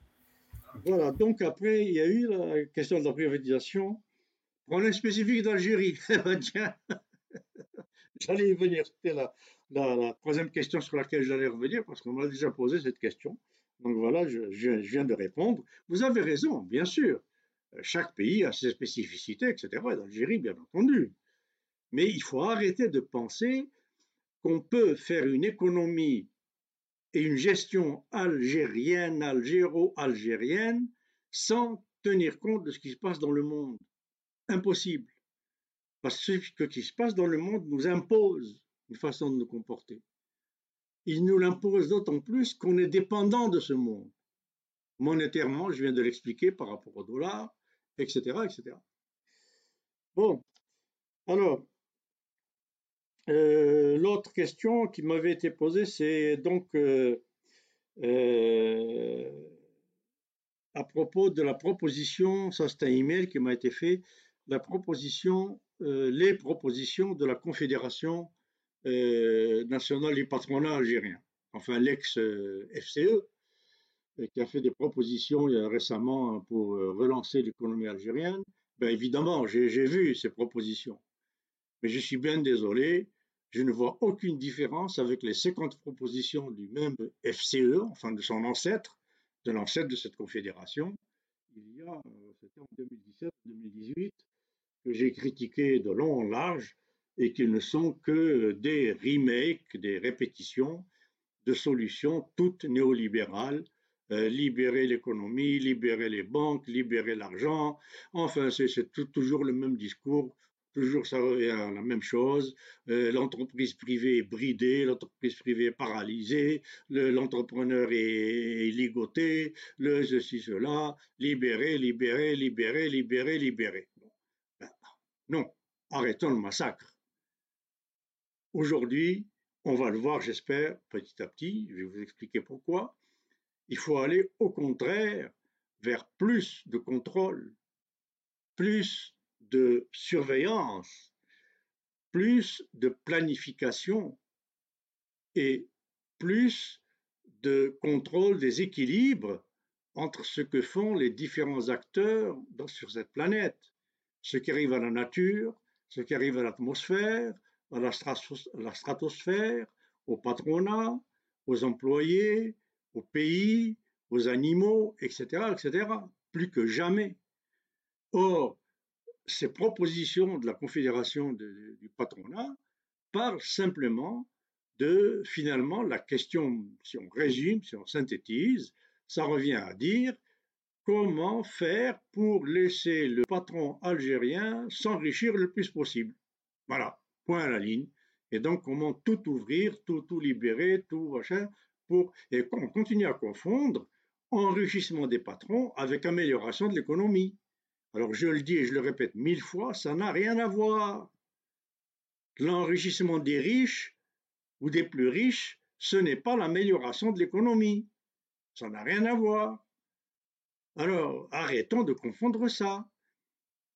Voilà, donc après, il y a eu la question de la privatisation. Problème spécifique d'Algérie. Eh ben, tiens, j'allais y venir. C'était la, la, troisième question sur laquelle j'allais revenir parce qu'on m'a déjà posé cette question. Donc voilà, je, viens de répondre. Vous avez raison, bien sûr. Chaque pays a ses spécificités, etc. L'Algérie, bien entendu. Mais il faut arrêter de penser qu'on peut faire une économie et une gestion algérienne, algéro-algérienne, sans tenir compte de ce qui se passe dans le monde. Impossible. Parce que ce qui se passe dans le monde nous impose une façon de nous comporter. Il nous l'impose d'autant plus qu'on est dépendant de ce monde. Monétairement, je viens de l'expliquer par rapport au dollar, etc., etc. Bon, alors, euh, l'autre question qui m'avait été posée, c'est donc euh, euh, à propos de la proposition, ça c'est un email qui m'a été fait, la proposition, les propositions de la Confédération nationale du patronat algérien, enfin l'ex-FCE, qui a fait des propositions récemment pour relancer l'économie algérienne. Ben évidemment, j'ai vu ces propositions. Mais je suis bien désolé, je ne vois aucune différence avec les 50 propositions du même FCE, enfin de son ancêtre, de l'ancêtre de cette confédération. Il y a, euh, c'était en 2017-2018, que j'ai critiqué de long en large et qu'ils ne sont que des remakes, des répétitions de solutions toutes néolibérales, euh, libérer l'économie, libérer les banques, libérer l'argent. Enfin, c'est toujours le même discours toujours ça revient à la même chose. Euh, l'entreprise privée est bridée, l'entreprise privée est paralysée, l'entrepreneur est, ligoté, le ceci, cela, libéré, libéré, libéré, libéré, libéré. Ben, non, arrêtons le massacre. Aujourd'hui, on va le voir, j'espère, petit à petit, je vais vous expliquer pourquoi. Il faut aller au contraire vers plus de contrôle, plus de surveillance, plus de planification et plus de contrôle des équilibres entre ce que font les différents acteurs sur cette planète, ce qui arrive à la nature, ce qui arrive à l'atmosphère, à la stratosphère, au patronat, aux employés, aux pays, aux animaux, etc., etc., plus que jamais. Or, ces propositions de la Confédération du patronat parlent simplement de finalement la question, si on résume, si on synthétise, ça revient à dire comment faire pour laisser le patron algérien s'enrichir le plus possible. Voilà, point à la ligne. Et donc comment tout ouvrir, tout, tout libérer, tout machin, pour, et on continue à confondre enrichissement des patrons avec amélioration de l'économie. Alors je le dis et je le répète mille fois, ça n'a rien à voir. L'enrichissement des riches ou des plus riches, ce n'est pas l'amélioration de l'économie. Ça n'a rien à voir. Alors arrêtons de confondre ça.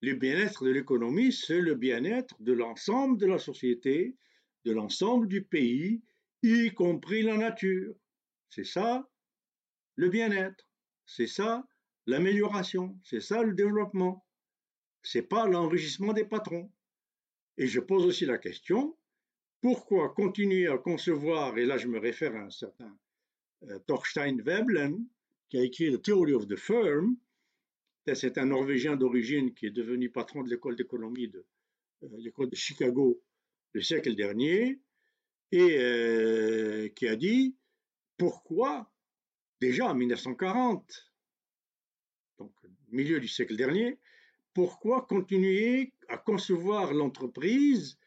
Le bien-être de l'économie, c'est le bien-être de l'ensemble de la société, de l'ensemble du pays, y compris la nature. C'est ça le bien-être. C'est ça l'amélioration, c'est ça le développement. C'est pas l'enrichissement des patrons. Et je pose aussi la question, pourquoi continuer à concevoir, et là je me réfère à un certain euh, Thorstein Veblen, qui a écrit The Theory of the Firm, c'est un Norvégien d'origine qui est devenu patron de l'école d'économie de euh, l'école de Chicago le siècle dernier, et euh, qui a dit pourquoi, déjà en 1940, donc milieu du siècle dernier, pourquoi continuer à concevoir l'entreprise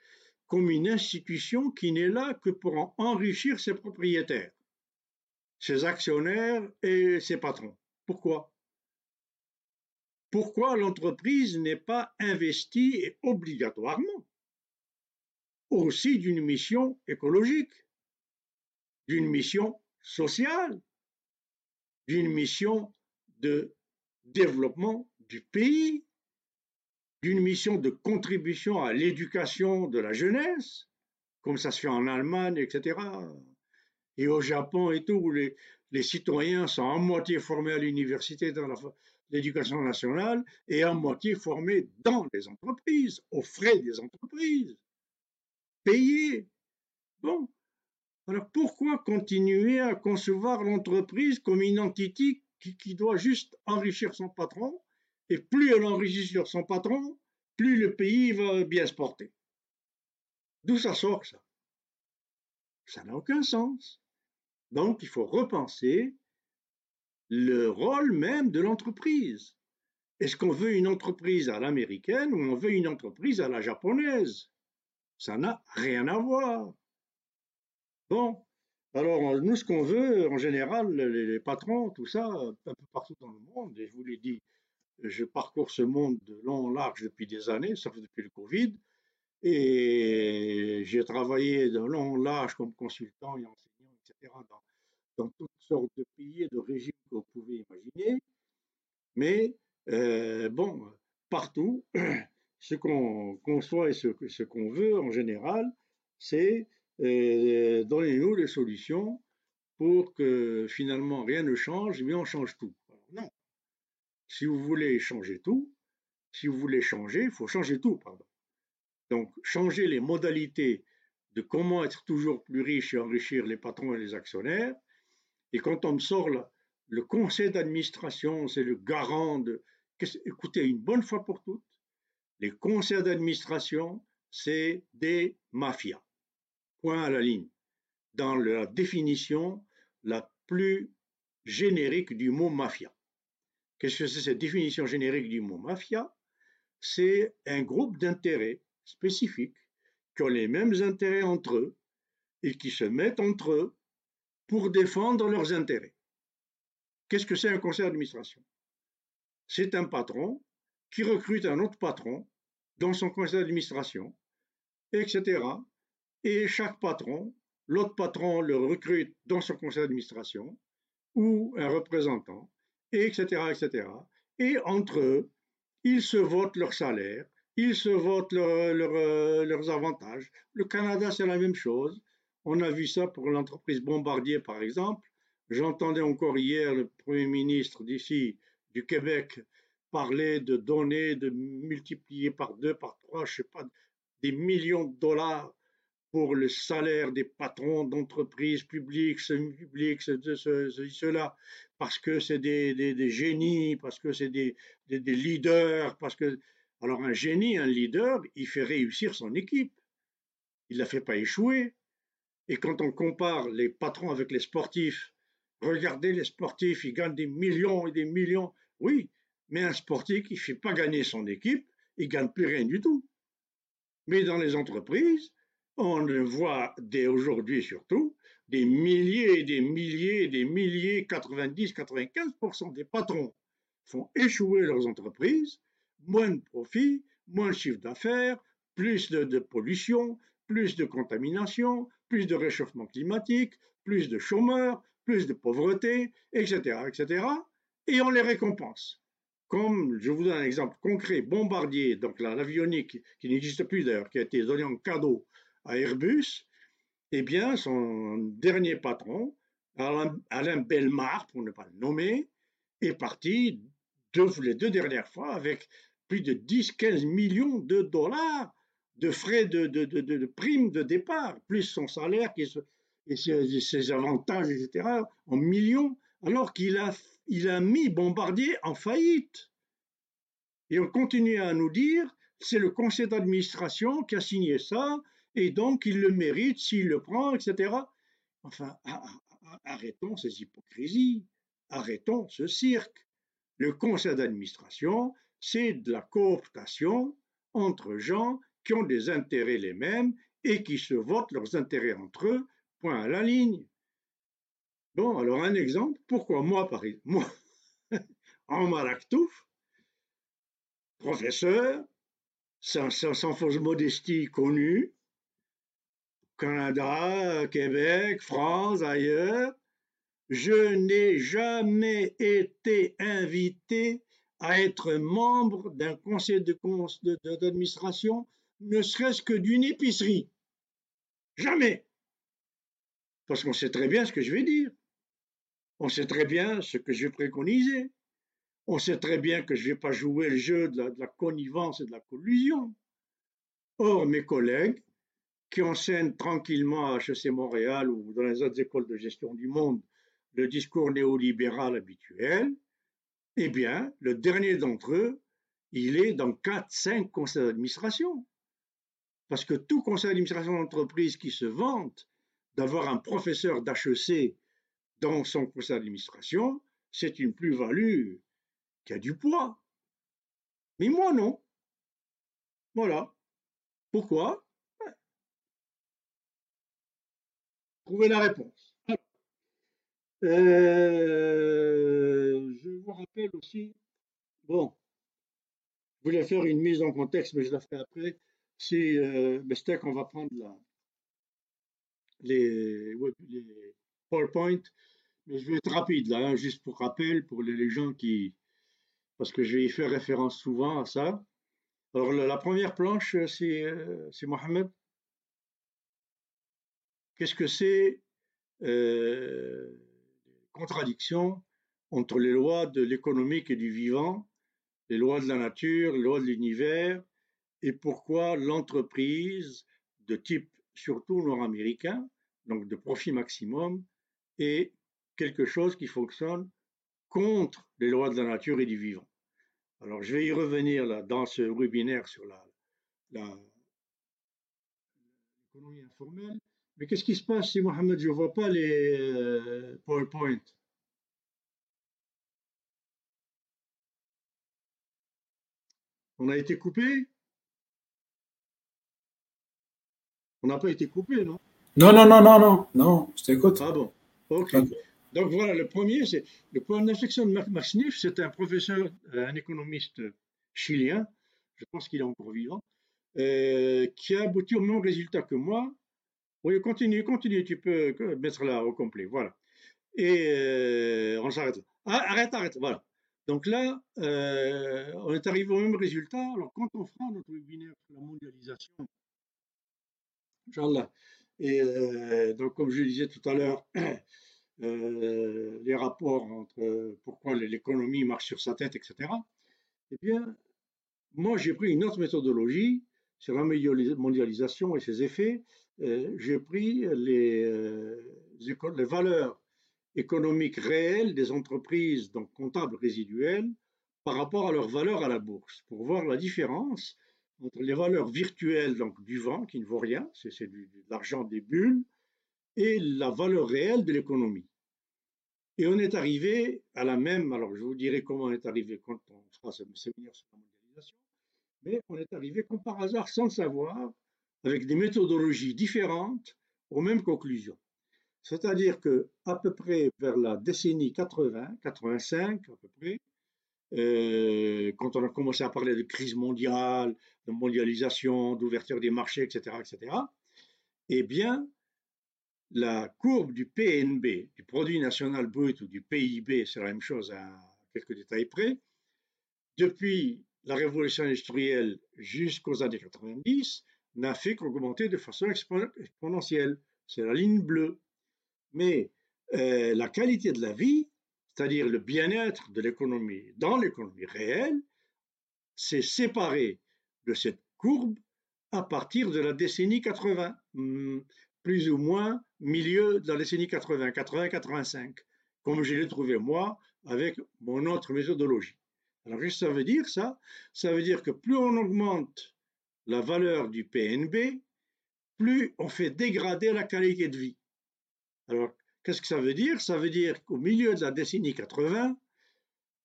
comme une institution qui n'est là que pour enrichir ses propriétaires, ses actionnaires et ses patrons? Pourquoi? Pourquoi l'entreprise n'est pas investie obligatoirement? Aussi d'une mission écologique, d'une mission sociale, d'une mission de développement du pays, d'une mission de contribution à l'éducation de la jeunesse, comme ça se fait en Allemagne, etc. Et au Japon et tout, où les, les citoyens sont à moitié formés à l'université dans l'éducation nationale et à moitié formés dans les entreprises, aux frais des entreprises, payés. Bon, alors pourquoi continuer à concevoir l'entreprise comme une entité qui, qui, doit juste enrichir son patron et plus elle enrichit sur son patron, plus le pays va bien se porter? D'où ça sort ça? Ça n'a aucun sens. Donc il faut repenser le rôle même de l'entreprise. Est-ce qu'on veut une entreprise à l'américaine ou on veut une entreprise à la japonaise? Ça n'a rien à voir. Bon, alors nous, ce qu'on veut, en général, les, patrons, tout ça, un peu partout dans le monde, et je vous l'ai dit, je parcours ce monde de long en large depuis des années, sauf depuis le Covid, et j'ai travaillé de long en large comme consultant et enseignant, etc., dans, dans toutes sortes de pays et de régimes que vous pouvez imaginer. Mais euh, bon, partout, ce qu'on conçoit et ce, qu'on veut en général, c'est euh, donnez-nous les solutions pour que finalement rien ne change, mais on change tout. non. Si vous voulez changer tout, si vous voulez changer, il faut changer tout, pardon. Donc, changer les modalités de comment être toujours plus riche et enrichir les patrons et les actionnaires, et quand on me sort le conseil d'administration, c'est le garant de. Écoutez, une bonne fois pour toutes, les conseils d'administration, c'est des mafias. Point à la ligne. Dans la définition la plus générique du mot mafia. Qu'est-ce que c'est cette définition générique du mot mafia? C'est un groupe d'intérêts spécifiques qui ont les mêmes intérêts entre eux et qui se mettent entre eux pour défendre leurs intérêts. Qu'est-ce que c'est un conseil d'administration? C'est un patron qui recrute un autre patron dans son conseil d'administration, etc. Et chaque patron, l'autre patron le recrute dans son conseil d'administration ou un représentant, etc., etc. Et entre eux, ils se votent leur salaire, ils se votent leurs avantages. Le Canada, c'est la même chose. On a vu ça pour l'entreprise Bombardier, par exemple. J'entendais encore hier le Premier ministre d'ici, du Québec, parler de donner, de multiplier par deux, par trois, je sais pas, des millions de dollars pour le salaire des patrons d'entreprises publiques, semi-publiques, cela, parce que c'est des, des, génies, parce que c'est des, des, leaders, parce que... Alors un génie, un leader, il fait réussir son équipe. Il ne la fait pas échouer. Et quand on compare les patrons avec les sportifs, regardez les sportifs, ils gagnent des millions et des millions. Oui, mais un sportif qui ne fait pas gagner son équipe, il ne gagne plus rien du tout. Mais dans les entreprises, on le voit dès aujourd'hui surtout, des milliers et des milliers et des milliers, 90-95% des patrons font échouer leurs entreprises, moins de profits, moins de chiffre d'affaires, plus de, de pollution, plus de contamination, plus de réchauffement climatique, plus de chômeurs, plus de pauvreté, etc., etc. Et on les récompense. Comme, je vous donne un exemple concret, Bombardier, donc l'avionique, qui n'existe plus d'ailleurs, qui a été donné en cadeau à Airbus, eh bien, son dernier patron, Alain, Alain Belmar, pour ne pas le nommer, est parti deux, les deux dernières fois avec plus de 10-15 millions de dollars de frais de, de, de, de, départ, plus son salaire et ses, avantages, etc., en millions, alors qu'il a, il a mis Bombardier en faillite. Et on continue à nous dire, c'est le conseil d'administration qui a signé ça, et donc il le mérite s'il le prend, etc. Enfin, arrêtons ces hypocrisies, arrêtons ce cirque. Le conseil d'administration, c'est de la cooptation entre gens qui ont des intérêts les mêmes et qui se votent leurs intérêts entre eux, point à la ligne. Bon, alors un exemple, pourquoi moi, Paris, moi, en Maractouf, professeur, sans, sans, fausse modestie connu, Canada, Québec, France, ailleurs, je n'ai jamais été invité à être membre d'un conseil d'administration ne serait-ce que d'une épicerie. Jamais. Parce qu'on sait très bien ce que je vais dire. On sait très bien ce que je vais préconiser. On sait très bien que je ne vais pas jouer le jeu de la, connivence et de la collusion. Or, mes collègues qui enseignent tranquillement à HEC Montréal ou dans les autres écoles de gestion du monde le discours néolibéral habituel, eh bien, le dernier d'entre eux, il est dans 4-5 conseils d'administration. Parce que tout conseil d'administration d'entreprise qui se vante d'avoir un professeur d'HEC dans son conseil d'administration, c'est une plus-value qui a du poids. Mais moi, non. Voilà. Pourquoi? Trouvez la réponse. Euh, je vous rappelle aussi, bon, je voulais faire une mise en contexte, mais je la ferai après. Si euh, on va prendre la, les, PowerPoint, mais je vais être rapide là, hein, juste pour rappel, pour les, gens qui, parce que je vais y faire référence souvent à ça. Alors la, première planche, c'est euh, Mohamed. Qu'est-ce que c'est euh, contradiction entre les lois de l'économique et du vivant, les lois de la nature, les lois de l'univers, et pourquoi l'entreprise de type surtout nord-américain, donc de profit maximum, est quelque chose qui fonctionne contre les lois de la nature et du vivant. Alors je vais y revenir là, dans ce webinaire sur la, l'économie informelle. Mais qu'est-ce qui se passe si Mohamed, je ne vois pas les euh, PowerPoint? On a été coupé? On n'a pas été coupé, non? Non, non, non, non, non, non, je t'écoute. Ah bon, ok. Donc voilà, le premier, c'est le point d'inflexion de Max Niff, c'est un professeur, euh, un économiste chilien, je pense qu'il est encore vivant, euh, qui a abouti au même résultat que moi. Oui, continue, continue, tu peux mettre là au complet, voilà. Et euh, on s'arrête là. Ah, arrête, arrête, voilà. Donc là, on est arrivé au même résultat. Alors quand on fera notre webinaire sur la mondialisation, Inch'Allah. Et euh, donc, comme je disais tout à l'heure, euh, les rapports entre pourquoi l'économie marche sur sa tête, etc. Eh bien, moi, j'ai pris une autre méthodologie sur la mondialisation et ses effets. Euh, j'ai pris les, les valeurs économiques réelles des entreprises, donc comptables résiduelles, par rapport à leurs valeurs à la bourse, pour voir la différence entre les valeurs virtuelles donc, du vent, qui ne vaut rien, c'est de l'argent des bulles, et la valeur réelle de l'économie. Et on est arrivé à la même, alors je vous dirai comment on est arrivé quand on fera ce séminaire sur la mondialisation, mais on est arrivé comme par hasard, sans savoir, avec des méthodologies différentes, aux mêmes conclusions. C'est-à-dire que à peu près vers la décennie 80, 85 à peu près, euh, quand on a commencé à parler de crise mondiale, de mondialisation, d'ouverture des marchés, etc., etc., eh bien, la courbe du PNB, du produit national brut ou du PIB, c'est la même chose à quelques détails près, depuis la révolution industrielle jusqu'aux années 90, n'a fait qu'augmenter de façon exponentielle. C'est la ligne bleue. Mais euh, la qualité de la vie c'est-à-dire le bien-être de l'économie dans l'économie réelle, s'est séparé de cette courbe à partir de la décennie 80, hmm, plus ou moins milieu de la décennie 80, 80-85, comme je l'ai trouvé moi avec mon autre méthodologie. Alors, qu'est-ce que ça veut dire ça? Ça veut dire que plus on augmente la valeur du PNB, plus on fait dégrader la qualité de vie. Alors, Qu'est-ce que ça veut dire? Ça veut dire qu'au milieu de la décennie 80,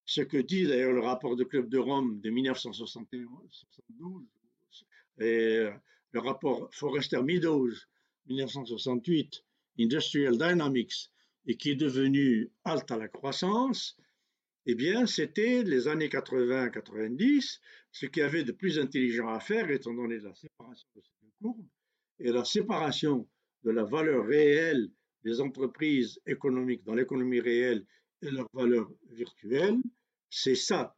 ce que dit d'ailleurs le rapport de Club de Rome de 1972 et le rapport Forrester Meadows 1968, Industrial Dynamics, et qui est devenu halte à la croissance, eh bien, c'était les années 80-90, ce qu'il y avait de plus intelligent à faire, étant donné la séparation de ces deux courbes, et la séparation de la valeur réelle des entreprises économiques dans l'économie réelle et leurs valeurs virtuelles, c'est ça.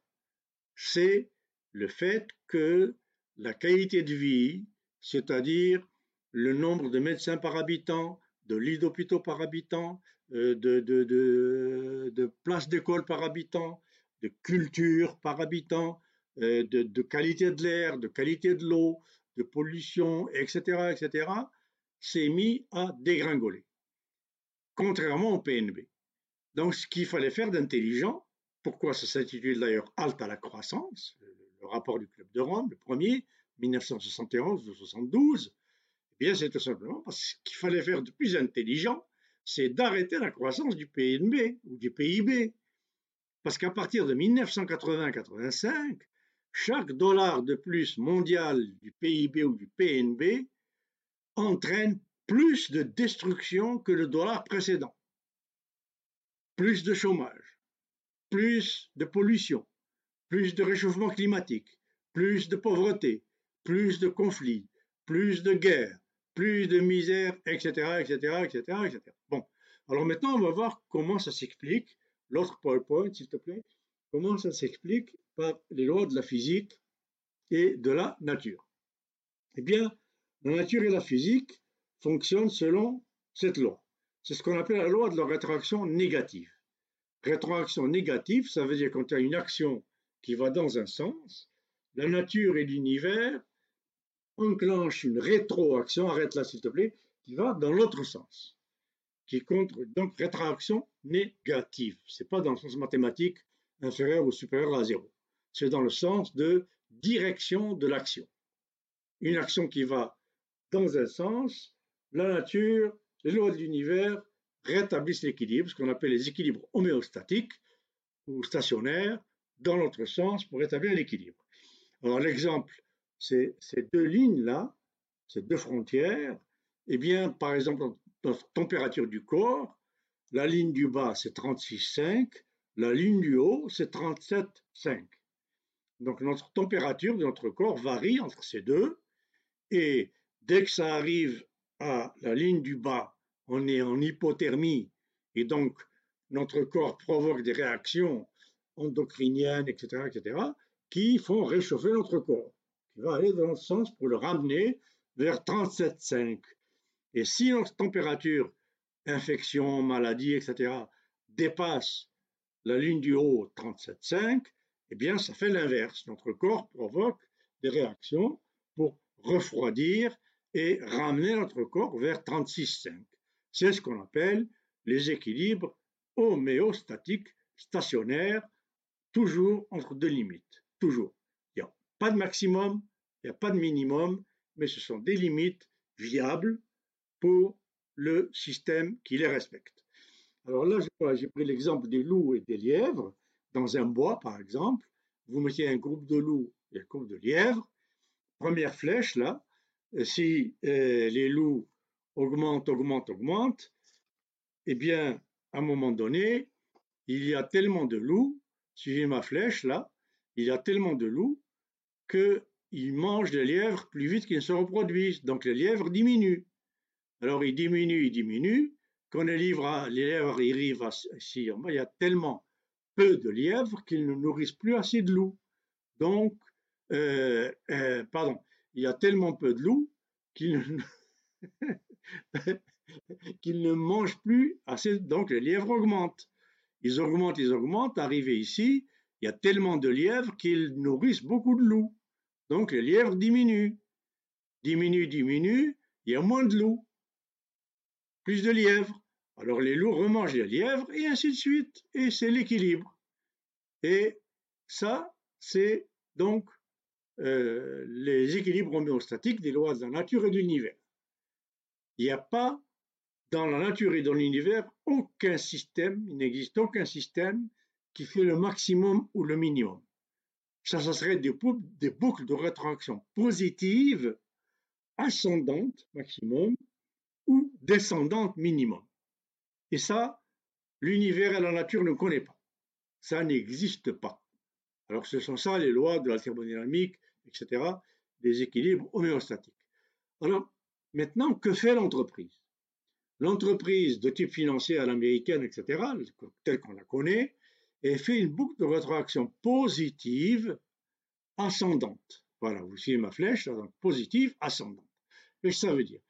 C'est le fait que la qualité de vie, c'est-à-dire le nombre de médecins par habitant, de lits d'hôpitaux par habitant, euh, de places d'école par habitant, de culture par habitant, euh, de, de qualité de l'air, de qualité de l'eau, de pollution, etc., etc., s'est mis à dégringoler, contrairement au PNB. Donc, ce qu'il fallait faire d'intelligent, pourquoi ça s'intitule d'ailleurs Halte à la croissance, le rapport du Club de Rome, le premier, 1971 ou 72, eh bien, c'est tout simplement parce qu'il fallait faire de plus intelligent, c'est d'arrêter la croissance du PNB ou du PIB. Parce qu'à partir de 1980-85, chaque dollar de plus mondial du PIB ou du PNB entraîne plus de destruction que le dollar précédent. Plus de chômage, plus de pollution, plus de réchauffement climatique, plus de pauvreté, plus de conflits, plus de guerres, plus de misère, etc., etc., etc., etc. Bon, alors maintenant, on va voir comment ça s'explique. L'autre PowerPoint, s'il te plaît. Comment ça s'explique par les lois de la physique et de la nature. Eh bien, la nature et la physique fonctionnent selon cette loi. C'est ce qu'on appelle la loi de la rétroaction négative. Rétroaction négative, ça veut dire quand tu as une action qui va dans un sens, la nature et l'univers enclenchent une rétroaction, arrête là s'il te plaît, qui va dans l'autre sens, qui compte donc rétroaction négative. C'est pas dans le sens mathématique inférieur ou supérieur à zéro. C'est dans le sens de direction de l'action. Une action qui va dans un sens, la nature, les lois de l'univers rétablissent l'équilibre, ce qu'on appelle les équilibres homéostatiques ou stationnaires, dans l'autre sens pour rétablir l'équilibre. Alors l'exemple, c'est ces deux lignes-là, ces deux frontières, eh bien, par exemple, notre température du corps, la ligne du bas, c'est 36,5, la ligne du haut, c'est 37,5. Donc notre température de notre corps varie entre ces deux, et dès que ça arrive à la ligne du bas, on est en hypothermie, et donc notre corps provoque des réactions endocriniennes, etc., etc., qui font réchauffer notre corps, qui va aller dans le sens pour le ramener vers 37,5. Et si notre température, infection, maladie, etc., dépasse la ligne du haut 37,5, eh bien, ça fait l'inverse. Notre corps provoque des réactions pour refroidir et ramener notre corps vers 36,5. C'est ce qu'on appelle les équilibres homéostatiques stationnaires, toujours entre deux limites. Toujours. Il n'y a pas de maximum, il n'y a pas de minimum, mais ce sont des limites viables pour le système qui les respecte. Alors là, j'ai pris l'exemple des loups et des lièvres dans un bois, par exemple, vous mettez un groupe de loups et un groupe de lièvres. Première flèche, là, si euh, les loups augmentent, augmentent, augmentent, eh bien, à un moment donné, il y a tellement de loups, suivez ma flèche, là, il y a tellement de loups qu'ils mangent les lièvres plus vite qu'ils ne se reproduisent. Donc les lièvres diminuent. Alors ils diminuent, ils diminuent. Quand les, les lièvres arrivent à, ici, il y a tellement peu de lièvres qu'ils ne nourrissent plus assez de loups. Donc, euh, euh, pardon, il y a tellement peu de loups qu'ils ne, mangent plus assez, donc les lièvres augmentent. Ils augmentent, ils augmentent, arrivés ici, il y a tellement de lièvres qu'ils nourrissent beaucoup de loups. Donc les lièvres diminuent. Diminuent, diminuent, il y a moins de loups. Plus de lièvres. Alors les loups remangent les lièvres et ainsi de suite. Et c'est l'équilibre. Et ça, c'est donc euh, les équilibres homéostatiques des lois de la nature et de l'univers. Il n'y a pas dans la nature et dans l'univers aucun système, il n'existe aucun système qui fait le maximum ou le minimum. Ça, ça serait des, boucles de rétroaction positives, ascendantes maximum ou descendantes minimum. Et ça, l'univers et la nature ne connaissent pas. Ça n'existe pas. Alors ce sont ça les lois de la thermodynamique, etc., des équilibres homéostatiques. Alors maintenant, que fait l'entreprise? L'entreprise de type financier à l'américaine, etc., telle qu'on la connaît, elle fait une boucle de rétroaction positive ascendante. Voilà, vous suivez ma flèche, donc positive ascendante. Qu'est-ce que ça veut dire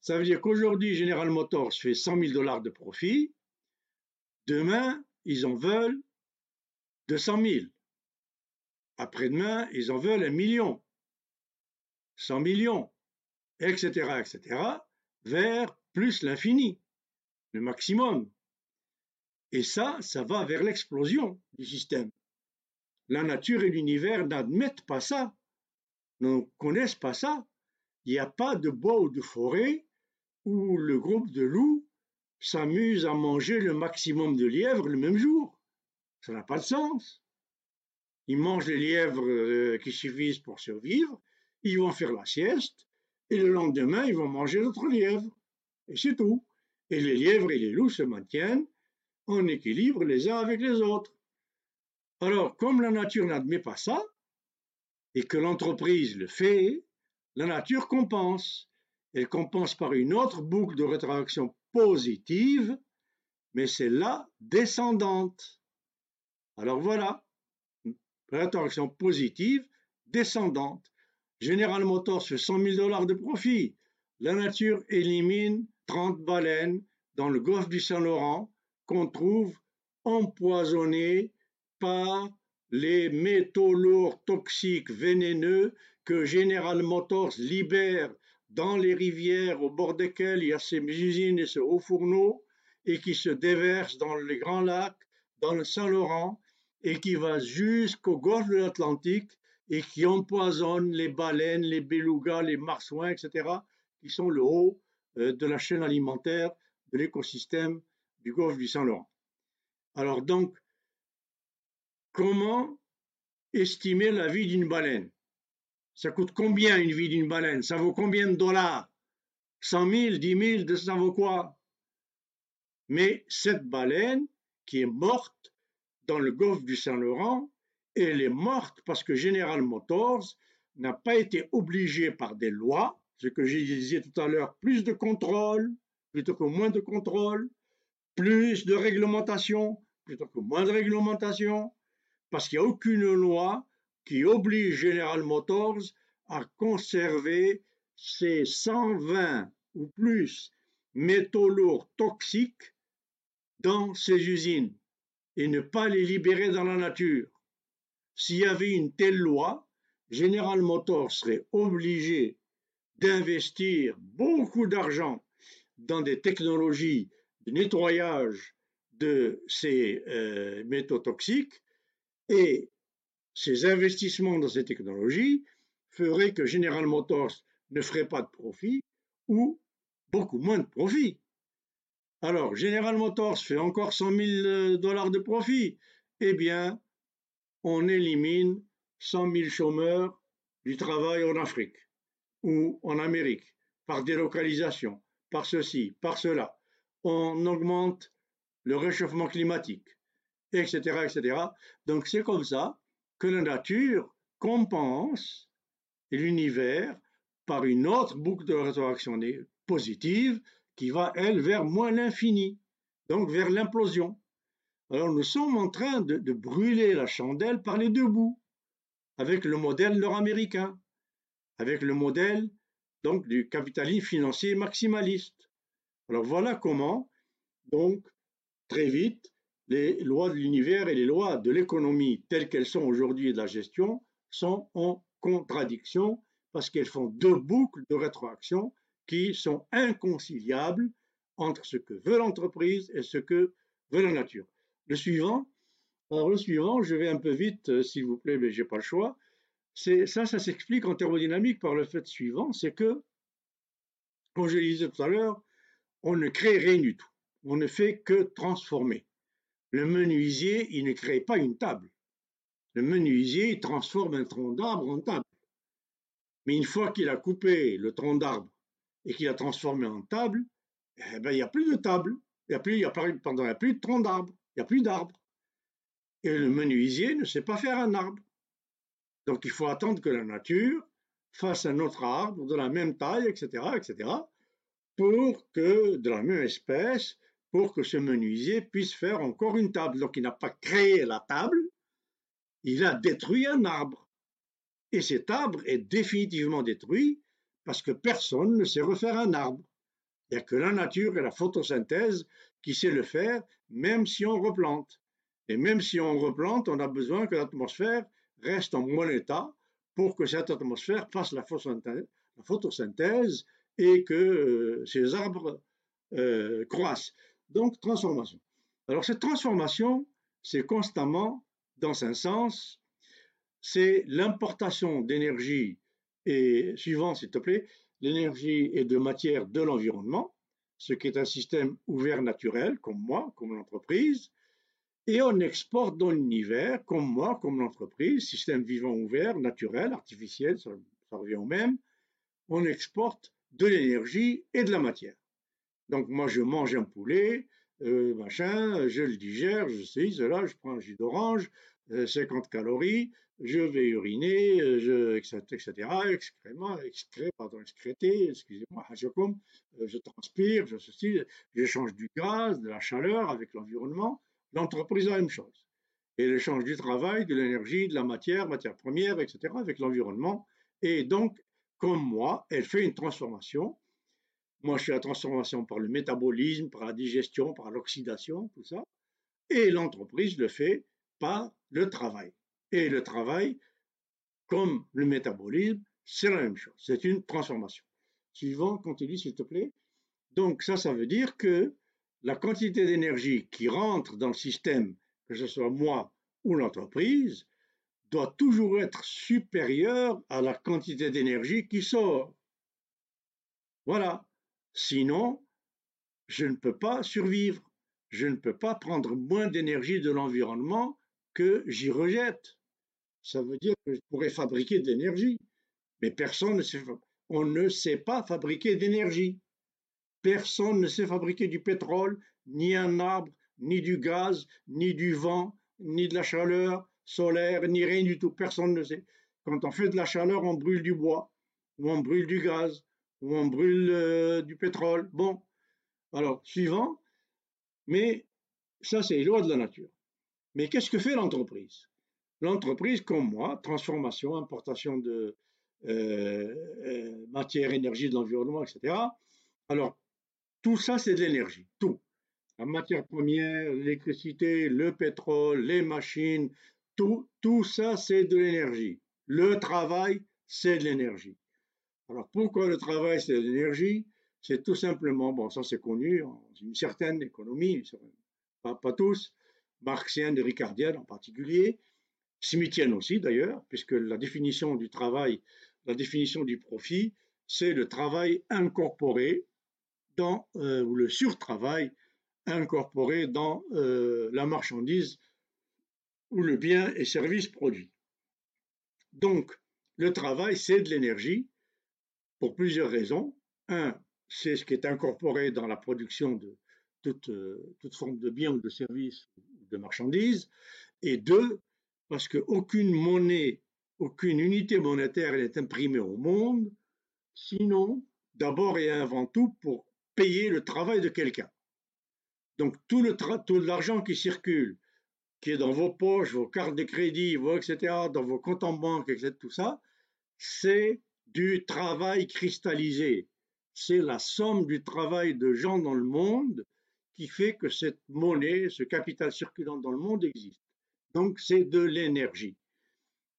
Ça veut dire qu'aujourd'hui, General Motors fait 100 000 dollars de profit. Demain, ils en veulent 200 000. Après-demain, ils en veulent un million, 100 millions, etc., etc., vers plus l'infini, le maximum. Et ça, ça va vers l'explosion du système. La nature et l'univers n'admettent pas ça, ne connaissent pas ça. Il n'y a pas de bois ou de forêt où le groupe de loups s'amuse à manger le maximum de lièvres le même jour. Ça n'a pas de sens. Ils mangent les lièvres euh, qui suffisent pour survivre, ils vont faire la sieste, et le lendemain, ils vont manger d'autres lièvres. Et c'est tout. Et les lièvres et les loups se maintiennent en équilibre les uns avec les autres. Alors, comme la nature n'admet pas ça, et que l'entreprise le fait, la nature compense. Elle compense par une autre boucle de rétroaction positive, mais c'est la descendante. Alors voilà, rétroaction positive descendante. General Motors fait 100 000 dollars de profit. La nature élimine 30 baleines dans le golfe du Saint-Laurent qu'on trouve empoisonnées par les métaux lourds toxiques vénéneux que General Motors libère dans les rivières au bord desquelles il y a ces usines et ces hauts fourneaux et qui se déversent dans les grands lacs, dans le Saint-Laurent et qui va jusqu'au golfe de l'Atlantique et qui empoisonne les baleines, les belugas, les marsouins, etc., qui sont le haut euh, de la chaîne alimentaire de l'écosystème du golfe du Saint-Laurent. Alors donc, comment estimer la vie d'une baleine? Ça coûte combien une vie d'une baleine? Ça vaut combien de dollars? 100 000, 10 000, ça vaut quoi? Mais cette baleine qui est morte dans le golfe du Saint-Laurent, elle est morte parce que General Motors n'a pas été obligé par des lois, ce que j'ai disais tout à l'heure, plus de contrôle plutôt que moins de contrôle, plus de réglementation plutôt que moins de réglementation, parce qu'il n'y a aucune loi qui oblige General Motors à conserver ces 120 ou plus métaux lourds toxiques dans ses usines et ne pas les libérer dans la nature. S'il y avait une telle loi, General Motors serait obligé d'investir beaucoup d'argent dans des technologies de nettoyage de ces euh, métaux toxiques et ces investissements dans ces technologies feraient que General Motors ne ferait pas de profit ou beaucoup moins de profit. Alors, General Motors fait encore 100 000 dollars de profit. Eh bien, on élimine 100 000 chômeurs du travail en Afrique ou en Amérique par délocalisation, par ceci, par cela. On augmente le réchauffement climatique, etc., etc. Donc c'est comme ça que la nature compense l'univers par une autre boucle de rétroaction positive qui va, elle, vers moins l'infini, donc vers l'implosion. Alors nous sommes en train de, brûler la chandelle par les deux bouts, avec le modèle nord-américain, avec le modèle donc du capitalisme financier maximaliste. Alors voilà comment, donc, très vite, les lois de l'univers et les lois de l'économie telles qu'elles sont aujourd'hui et de la gestion sont en contradiction parce qu'elles font deux boucles de rétroaction qui sont inconciliables entre ce que veut l'entreprise et ce que veut la nature. Le suivant, alors le suivant, je vais un peu vite, euh, s'il vous plaît, mais j'ai pas le choix. Ça, ça s'explique en thermodynamique par le fait suivant, c'est que, comme je le disais tout à l'heure, on ne crée rien du tout. On ne fait que transformer. Le menuisier, il ne crée pas une table. Le menuisier, il transforme un tronc d'arbre en table. Mais une fois qu'il a coupé le tronc d'arbre et qu'il a transformé en table, eh ben, il n'y a plus de table. Il n'y a, plus, il y a, il y a plus de tronc d'arbre. Il n'y a plus d'arbre. Et le menuisier ne sait pas faire un arbre. Donc il faut attendre que la nature fasse un autre arbre de la même taille, etc., etc., pour que, de la même espèce, pour que ce menuisier puisse faire encore une table. Donc il n'a pas créé la table, il a détruit un arbre. Et cet arbre est définitivement détruit parce que personne ne sait refaire un arbre. Il n'y a que la nature et la photosynthèse qui sait le faire, même si on replante. Et même si on replante, on a besoin que l'atmosphère reste en bon état pour que cette atmosphère fasse la photosynthèse, et que euh, ces arbres euh, croissent. Donc, transformation. Alors, cette transformation, c'est constamment dans un sens, c'est l'importation d'énergie et suivant, s'il te plaît, l'énergie et de matière de l'environnement, ce qui est un système ouvert naturel, comme moi, comme l'entreprise, et on exporte dans l'univers, comme moi, comme l'entreprise, système vivant ouvert, naturel, artificiel, ça, revient au même, on exporte de l'énergie et de la matière. Donc moi, je mange un poulet, euh, machin, je le digère, je sais, cela, je prends un jus d'orange, 50 euh, calories, je vais uriner, euh, je, etc., excrément, excré, pardon, excréter, excusez-moi, je transpire, je ceci, j'échange du gaz, de la chaleur avec l'environnement, l'entreprise a la même chose. Et l'échange du travail, de l'énergie, de la matière, matière première, etc., avec l'environnement. Et donc, comme moi, elle fait une transformation. Moi, je fais la transformation par le métabolisme, par la digestion, par l'oxydation, tout ça. Et l'entreprise le fait par le travail. Et le travail, comme le métabolisme, c'est la même chose. C'est une transformation. Suivant, continue s'il te plaît. Donc ça, ça veut dire que la quantité d'énergie qui rentre dans le système, que ce soit moi ou l'entreprise, doit toujours être supérieure à la quantité d'énergie qui sort. Voilà. Sinon, je ne peux pas survivre. Je ne peux pas prendre moins d'énergie de l'environnement que j'y rejette. Ça veut dire que je pourrais fabriquer de l'énergie. Mais personne ne sait, on ne sait pas fabriquer d'énergie. Personne ne sait fabriquer du pétrole, ni un arbre, ni du gaz, ni du vent, ni de la chaleur solaire, ni rien du tout. Personne ne sait. Quand on fait de la chaleur, on brûle du bois, ou on brûle du gaz, ou on brûle euh, du pétrole. Bon, alors, suivant. Mais ça, c'est lois de la nature. Mais qu'est-ce que fait l'entreprise? L'entreprise, comme moi, transformation, importation de euh, euh, matière, énergie de l'environnement, etc. Alors, tout ça, c'est de l'énergie, tout. La matière première, l'électricité, le pétrole, les machines, tout, tout ça, c'est de l'énergie. Le travail, c'est de l'énergie. Alors pourquoi le travail, c'est de l'énergie? C'est tout simplement, bon, ça c'est connu, une certaine économie, pas tous, marxienne et ricardienne en particulier, smithienne aussi d'ailleurs, puisque la définition du travail, la définition du profit, c'est le travail incorporé dans, euh, ou le surtravail incorporé dans euh, la marchandise ou le bien et service produit. Donc, le travail, c'est de l'énergie pour plusieurs raisons. Un, c'est ce qui est incorporé dans la production de toute, euh, toute forme de bien ou de service de marchandise. Et deux, parce qu'aucune monnaie, aucune unité monétaire n'est imprimée au monde, sinon, d'abord et avant tout, pour payer le travail de quelqu'un. Donc tout le tout l'argent qui circule, qui est dans vos poches, vos cartes de crédit, vos etc., dans vos comptes en banque, etc., tout ça, c'est du travail cristallisé. C'est la somme du travail de gens dans le monde qui fait que cette monnaie, ce capital circulant dans le monde existe. Donc c'est de l'énergie.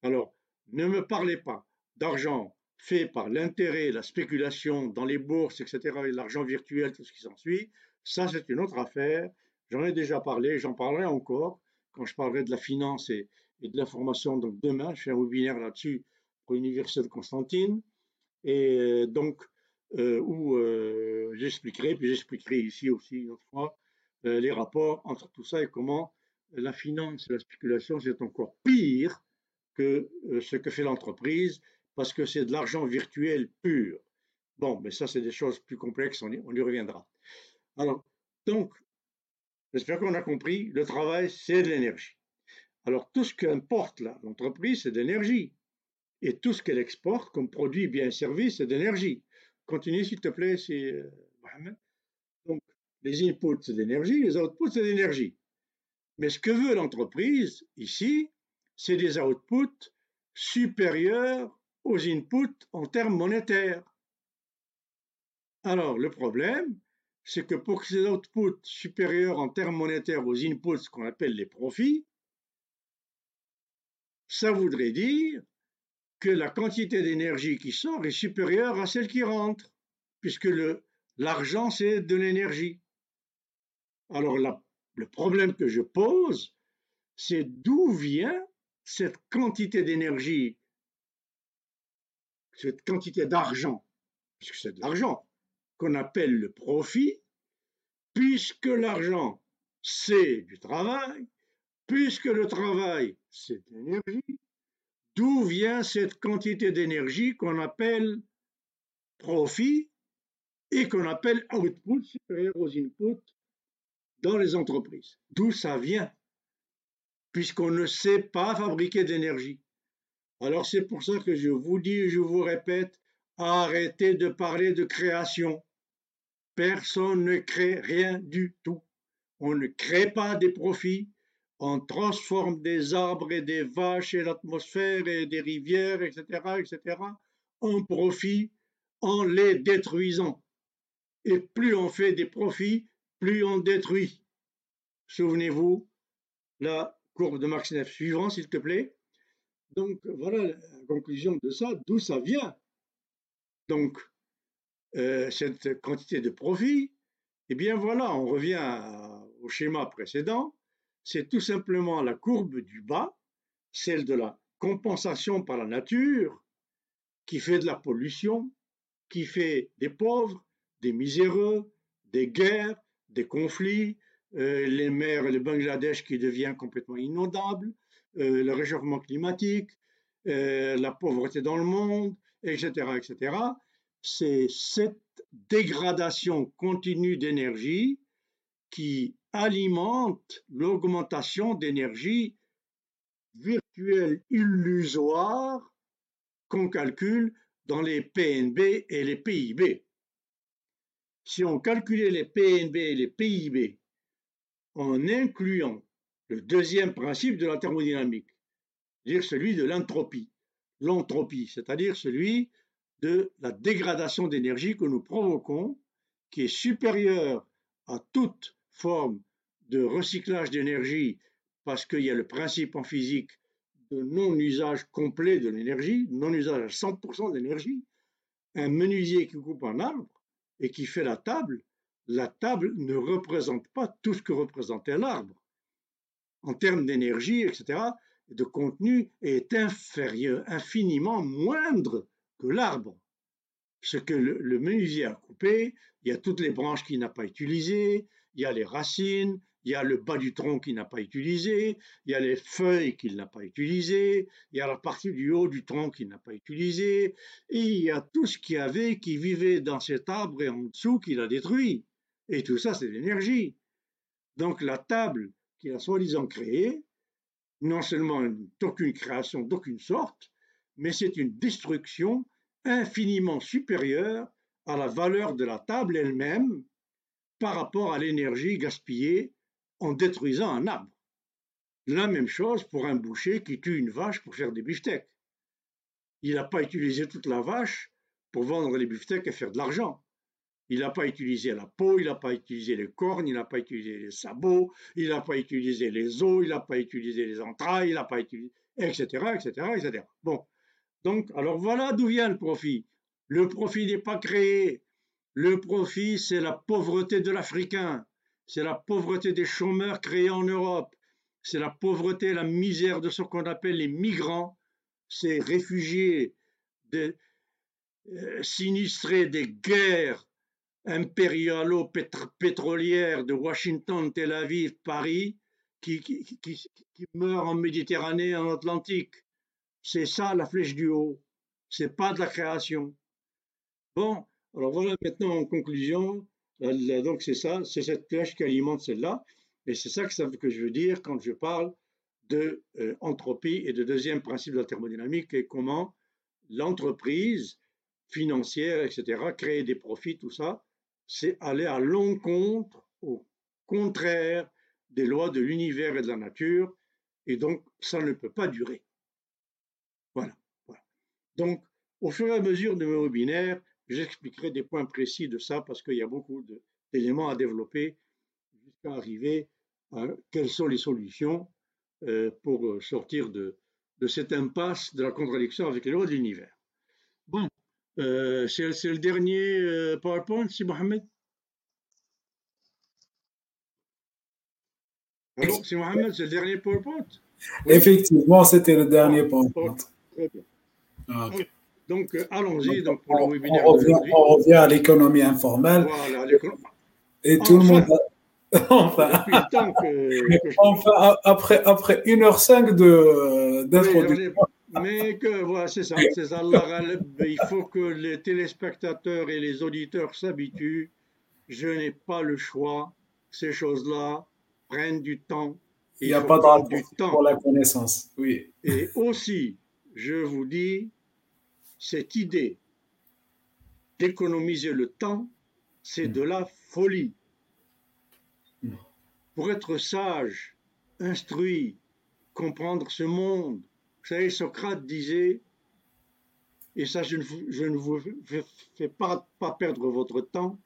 Alors, ne me parlez pas d'argent fait par l'intérêt, la spéculation dans les bourses, etc., et l'argent virtuel, tout ce qui s'ensuit, ça c'est une autre affaire. J'en ai déjà parlé, j'en parlerai encore quand je parlerai de la finance et, de l'information. Donc demain, je fais un webinaire là-dessus pour l'Université de Constantine, et euh, donc où euh, j'expliquerai, puis j'expliquerai ici aussi une autre fois, les rapports entre tout ça et comment la finance et la spéculation, c'est encore pire que ce que fait l'entreprise parce que c'est de l'argent virtuel pur. Bon, mais ça, c'est des choses plus complexes, on y, on y reviendra. Alors, donc, j'espère qu'on a compris, le travail, c'est de l'énergie. Alors, tout ce qu'importe l'entreprise, c'est de l'énergie. Et tout ce qu'elle exporte comme produit, bien service, c'est de l'énergie. Continue, s'il te plaît, c'est euh, Mohamed. Donc, les inputs, c'est l'énergie, les outputs, c'est l'énergie. Mais ce que veut l'entreprise, ici, c'est des outputs supérieurs aux inputs en termes monétaires. Alors, le problème, c'est que pour que ces outputs supérieurs en termes monétaires aux inputs qu'on appelle les profits, ça voudrait dire la quantité d'énergie qui sort est supérieure à celle qui rentre, puisque l'argent, c'est de l'énergie. Alors le problème que je pose, c'est d'où vient cette quantité d'énergie, cette quantité d'argent, puisque c'est de l'argent, qu'on appelle le profit, puisque l'argent, c'est du travail, puisque le travail, c'est de l'énergie, d'où vient cette quantité d'énergie qu'on appelle profit et qu'on appelle output supérieur aux inputs dans les entreprises? D'où ça vient? Puisqu'on ne sait pas fabriquer d'énergie. Alors c'est pour ça que je vous dis je vous répète, arrêtez de parler de création. Personne ne crée rien du tout. On ne crée pas des profits, on transforme des arbres et des vaches et l'atmosphère et des rivières, etc., etc., en profits en les détruisant. Et plus on fait des profits, plus on détruit. Souvenez-vous, la courbe de Marx Neff suivant, s'il te plaît. Donc voilà la conclusion de ça, d'où ça vient. Donc, euh, cette quantité de profit, eh bien voilà, on revient au schéma précédent, c'est tout simplement la courbe du bas, celle de la compensation par la nature, qui fait de la pollution, qui fait des pauvres, des miséreux, des guerres, des conflits, euh, les mers, le Bangladesh qui devient complètement inondable, euh, le réchauffement climatique, euh, la pauvreté dans le monde, etc., etc. C'est cette dégradation continue d'énergie qui alimente l'augmentation d'énergie virtuelle illusoire qu'on calcule dans les PNB et les PIB. Si on calculait les PNB et les PIB en incluant le deuxième principe de la thermodynamique, c'est-à-dire celui de l'entropie, l'entropie, c'est-à-dire celui de la dégradation d'énergie que nous provoquons, qui est supérieure à toute forme de recyclage d'énergie, parce qu'il y a le principe en physique de non-usage complet de l'énergie, non-usage à 100% d'énergie. Un menuisier qui coupe un arbre et qui fait la table, la table ne représente pas tout ce que représentait l'arbre. En termes d'énergie, etc., de contenu, est inférieur, infiniment moindre que l'arbre. Ce que le, menuisier a coupé, il y a toutes les branches qu'il n'a pas utilisées, il y a les racines, il y a le bas du tronc qu'il n'a pas utilisé, il y a les feuilles qu'il n'a pas utilisées, il y a la partie du haut du tronc qu'il n'a pas utilisée, et il y a tout ce qu'il y avait qui vivait dans cet arbre et en dessous qu'il a détruit. Et tout ça, c'est l'énergie. Donc la table qu'il a soi-disant créée, non seulement d'aucune création d'aucune sorte, mais c'est une destruction infiniment supérieure à la valeur de la table elle-même par rapport à l'énergie gaspillée en détruisant un arbre. La même chose pour un boucher qui tue une vache pour faire des beefsteaks. Il n'a pas utilisé toute la vache pour vendre les beefsteaks et faire de l'argent. Il n'a pas utilisé la peau, il n'a pas utilisé les cornes, il n'a pas utilisé les sabots, il n'a pas utilisé les os, il n'a pas utilisé les entrailles, il n'a pas utilisé, etc., etc., etc. Bon. Donc, alors voilà d'où vient le profit. Le profit n'est pas créé. Le profit, c'est la pauvreté de l'Africain. C'est la pauvreté des chômeurs créés en Europe. C'est la pauvreté, la misère de ce qu'on appelle les migrants, ces réfugiés euh, sinistrés des guerres impérialo-pétrolières de Washington, Tel Aviv, Paris, qui, qui, meurent en Méditerranée, en Atlantique. C'est ça la flèche du haut. C'est pas de la création. Bon, alors voilà maintenant en conclusion, donc c'est ça, c'est cette flèche qui alimente celle-là, et c'est ça que, que, je veux dire quand je parle de euh, entropie et de deuxième principe de la thermodynamique et comment l'entreprise financière, etc., créer des profits, tout ça, c'est aller à l'encontre, au contraire des lois de l'univers et de la nature, et donc ça ne peut pas durer. Voilà. voilà. Donc, au fur et à mesure de mes webinaires, j'expliquerai des points précis de ça parce qu'il y a beaucoup d'éléments à développer jusqu'à arriver à quelles sont les solutions euh, pour sortir de, de cette impasse de la contradiction avec les lois de l'univers. Bon, euh, c'est le dernier euh, PowerPoint, c'est Mohamed? Alors, c'est Mohamed, c'est le dernier PowerPoint? Effectivement, c'était le dernier PowerPoint. Très bien. Ah, donc, euh, allons-y donc, pour on, le webinaire on revient, d'aujourd'hui. on revient à l'économie informelle Voilà, l'économie. et tout le monde. a- Enfin, que, après, après 1h05 de- d'introduction. mais que voilà, c'est ça, c'est. Il faut que les téléspectateurs et les auditeurs s'habituent. Je n'ai pas le choix. Ces choses-là prennent du temps. il n'y a pas du temps. pour la connaissance. Oui. Et aussi, je vous dis, cette idée d'économiser le temps, c'est de la folie. Pour être sage, instruit, comprendre ce monde, vous savez, Socrate disait, et ça je ne vous, fais- pas, perdre votre temps,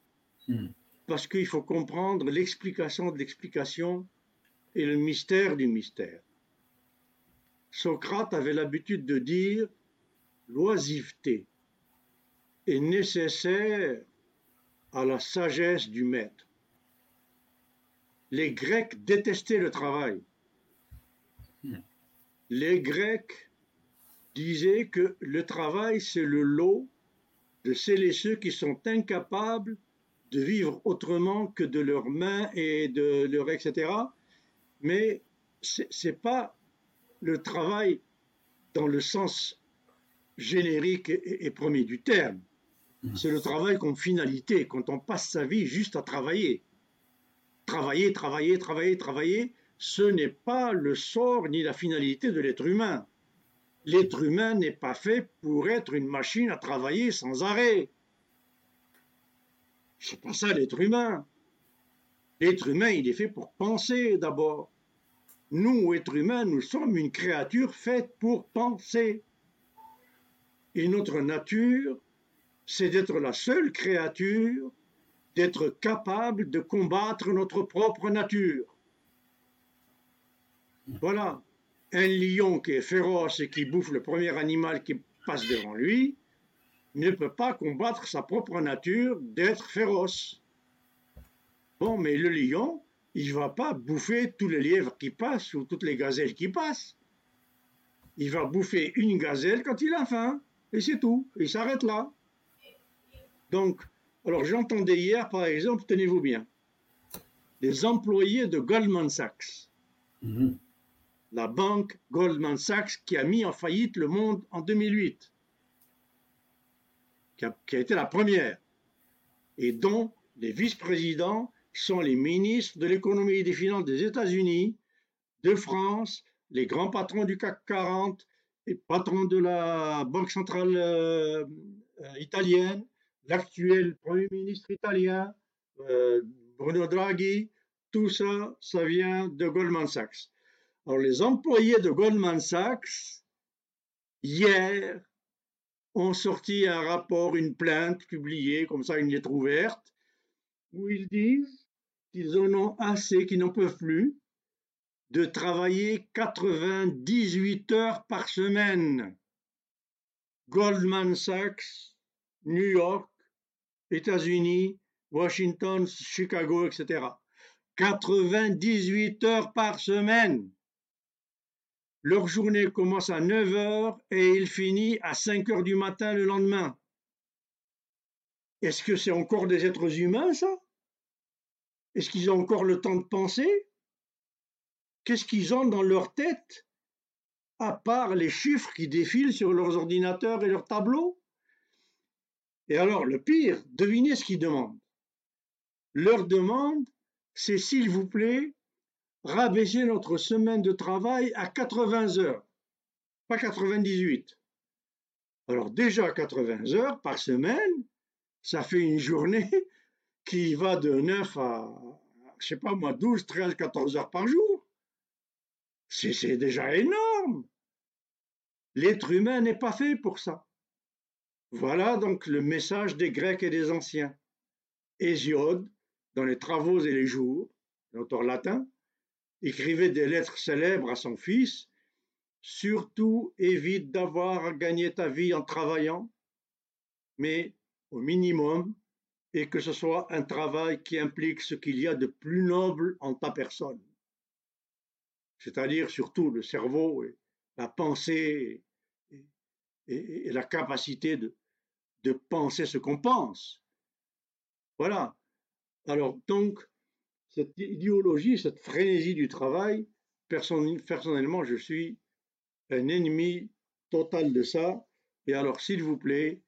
parce qu'il faut comprendre l'explication de l'explication et le mystère du mystère. Socrate avait l'habitude de dire l'oisiveté est nécessaire à la sagesse du maître. Les Grecs détestaient le travail. Les Grecs disaient que le travail, c'est le lot de celles et ceux qui sont incapables de vivre autrement que de leurs mains et de leur etc. Mais c'est pas le travail dans le sens générique et, premier du terme. C'est le travail comme finalité, quand on passe sa vie juste à travailler. Travailler, travailler, travailler, travailler, ce n'est pas le sort ni la finalité de l'être humain. L'être humain n'est pas fait pour être une machine à travailler sans arrêt. C'est pas ça l'être humain. L'être humain, il est fait pour penser d'abord. Nous, êtres humains, nous sommes une créature faite pour penser. Et notre nature, c'est d'être la seule créature, d'être capable de combattre notre propre nature. Voilà. Un lion qui est féroce et qui bouffe le premier animal qui passe devant lui ne peut pas combattre sa propre nature d'être féroce. Bon, mais le lion, il va pas bouffer tous les lièvres qui passent ou toutes les gazelles qui passent. Il va bouffer une gazelle quand il a faim, et c'est tout. Il s'arrête là. Donc, alors j'entendais hier, par exemple, tenez-vous bien, des employés de Goldman Sachs, Mhm. la banque Goldman Sachs qui a mis en faillite le monde en 2008, qui a, qui a été la première, et dont les vice-présidents sont les ministres de l'économie et des finances des États-Unis, de France, les grands patrons du CAC 40, les patrons de la Banque centrale euh, euh, italienne, l'actuel Premier ministre italien, euh, Bruno Draghi, tout ça, ça vient de Goldman Sachs. Alors les employés de Goldman Sachs, hier, ont sorti un rapport, une plainte publiée, comme ça, une lettre ouverte, où ils disent qu'ils en ont assez, qu'ils n'en peuvent plus de travailler 98 heures par semaine. Goldman Sachs, New York, États-Unis, Washington, Chicago, etc. 98 heures par semaine. Leur journée commence à 9 heures et il finit à 5 heures du matin le lendemain. Est-ce que c'est encore des êtres humains, ça? Est-ce qu'ils ont encore le temps de penser? Qu'est-ce qu'ils ont dans leur tête, à part les chiffres qui défilent sur leurs ordinateurs et leurs tableaux? Et alors, le pire, devinez ce qu'ils demandent. Leur demande, c'est s'il vous plaît, rabaisser notre semaine de travail à 80 heures, pas 98. Alors déjà 80 heures par semaine, ça fait une journée qui va de 9 à, je sais pas moi, 12, 13, 14 heures par jour. C'est déjà énorme. L'être humain n'est pas fait pour ça. Voilà donc le message des Grecs et des Anciens. Hésiode, dans les travaux et les jours, l'auteur latin, écrivait des lettres célèbres à son fils, surtout évite d'avoir à gagner ta vie en travaillant, mais au minimum, et que ce soit un travail qui implique ce qu'il y a de plus noble en ta personne, c'est-à-dire surtout le cerveau et la pensée et, la capacité de, de penser ce qu'on pense. Voilà. Alors, donc, cette idéologie, cette frénésie du travail, personnellement, je suis un ennemi total de ça. Et alors, s'il vous plaît,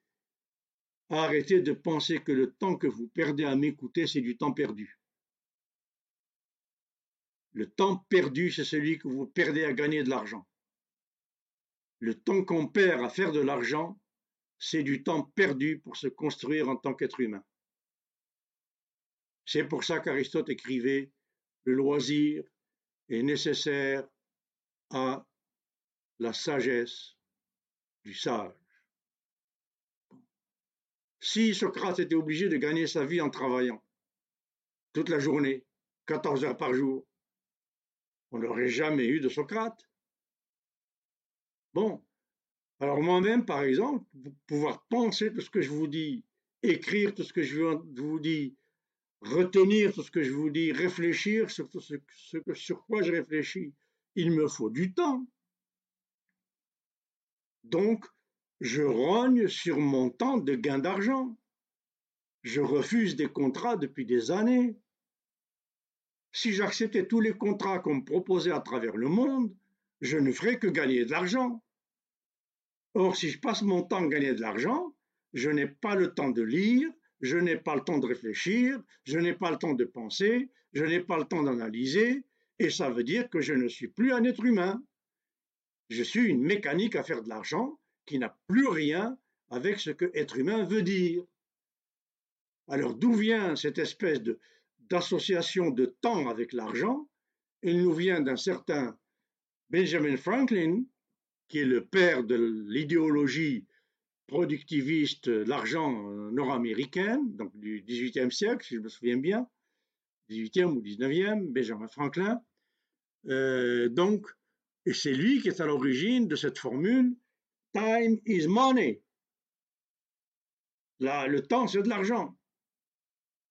arrêtez de penser que le temps que vous perdez à m'écouter, c'est du temps perdu. Le temps perdu, c'est celui que vous perdez à gagner de l'argent. Le temps qu'on perd à faire de l'argent, c'est du temps perdu pour se construire en tant qu'être humain. C'est pour ça qu'Aristote écrivait Le loisir est nécessaire à la sagesse du sage. Si Socrate était obligé de gagner sa vie en travaillant toute la journée, 14 heures par jour, on n'aurait jamais eu de Socrate. Bon, alors moi-même, par exemple, pouvoir penser tout ce que je vous dis, écrire tout ce que je vous dis, retenir tout ce que je vous dis, réfléchir sur ce, sur quoi je réfléchis, il me faut du temps. Donc, je rogne sur mon temps de gain d'argent. Je refuse des contrats depuis des années. Si j'acceptais tous les contrats qu'on me proposait à travers le monde, je ne ferais que gagner de l'argent. Or, si je passe mon temps à gagner de l'argent, je n'ai pas le temps de lire, je n'ai pas le temps de réfléchir, je n'ai pas le temps de penser, je n'ai pas le temps d'analyser, et ça veut dire que je ne suis plus un être humain. Je suis une mécanique à faire de l'argent qui n'a plus rien avec ce que être humain veut dire. Alors d'où vient cette espèce de, d'association de temps avec l'argent Il nous vient d'un certain Benjamin Franklin, qui est le père de l'idéologie productiviste, l'argent nord-américaine, donc du XVIIIe siècle, si je me souviens bien, 18e ou 19e, Benjamin Franklin. Euh, donc, et c'est lui qui est à l'origine de cette formule Time is money. Là, le temps, c'est de l'argent.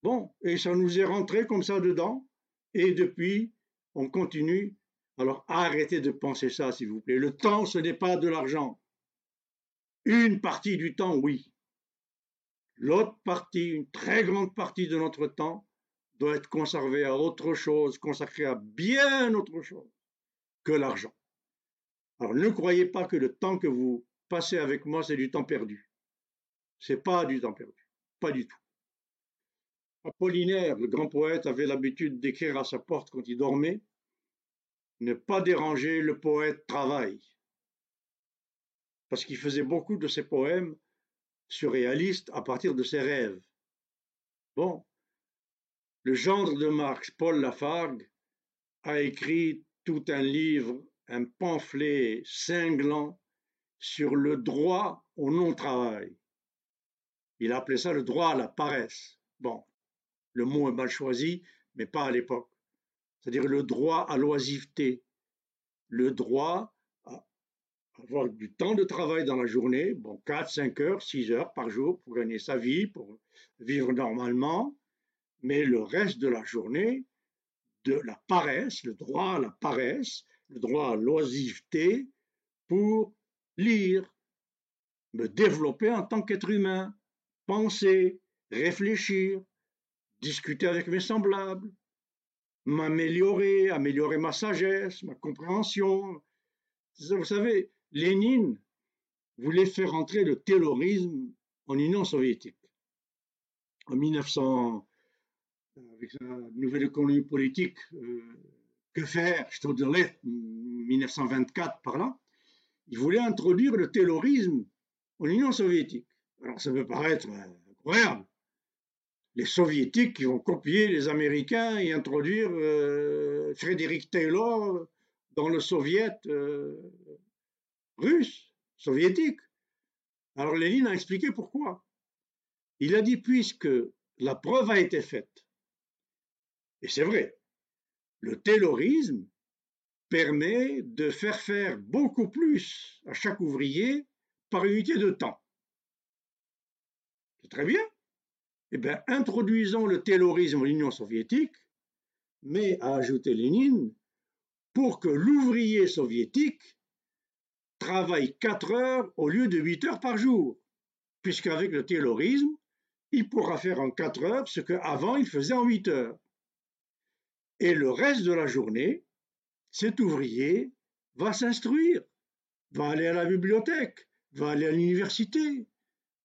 Bon, et ça nous est rentré comme ça dedans, et depuis, on continue. Alors arrêtez de penser ça, s'il vous plaît. Le temps, ce n'est pas de l'argent. Une partie du temps, oui. L'autre partie, une très grande partie de notre temps, doit être conservée à autre chose, consacrée à bien autre chose que l'argent. Alors ne croyez pas que le temps que vous passez avec moi, c'est du temps perdu. C'est pas du temps perdu. Pas du tout. Apollinaire, le grand poète, avait l'habitude d'écrire à sa porte quand il dormait Ne pas déranger le poète travaille. Parce qu'il faisait beaucoup de ses poèmes surréalistes à partir de ses rêves. Bon, le gendre de Marx, Paul Lafargue, a écrit tout un livre, un pamphlet cinglant sur le droit au non-travail. Il appelait ça le droit à la paresse. Bon, le mot est mal choisi, mais pas à l'époque. C'est-à-dire le droit à l'oisiveté, le droit à avoir du temps de travail dans la journée, bon, 4, 5 heures, 6 heures par jour pour gagner sa vie, pour vivre normalement, mais le reste de la journée, de la paresse, le droit à la paresse, le droit à l'oisiveté pour lire, me développer en tant qu'être humain, penser, réfléchir, discuter avec mes semblables, m'améliorer, améliorer ma sagesse, ma compréhension. Vous savez, Lénine voulait faire entrer le terrorisme en Union soviétique. En 1900, avec sa nouvelle économie politique, euh, que faire, je te 1924 par là, il voulait introduire le terrorisme en Union soviétique. Alors ça peut paraître incroyable, les soviétiques qui vont copier les Américains et introduire euh, Frédéric Taylor dans le soviet euh, russe, soviétique. Alors Lénine a expliqué pourquoi. Il a dit puisque la preuve a été faite Et c'est vrai, le taylorisme permet de faire faire beaucoup plus à chaque ouvrier par unité de temps. C'est très bien. Eh bien, introduisons le taylorisme en Union soviétique, mais, a ajouté Lénine, pour que l'ouvrier soviétique travaille 4 heures au lieu de 8 heures par jour, puisqu'avec le taylorisme, il pourra faire en 4 heures ce qu'avant il faisait en 8 heures. Et le reste de la journée, cet ouvrier va s'instruire, va aller à la bibliothèque, va aller à l'université,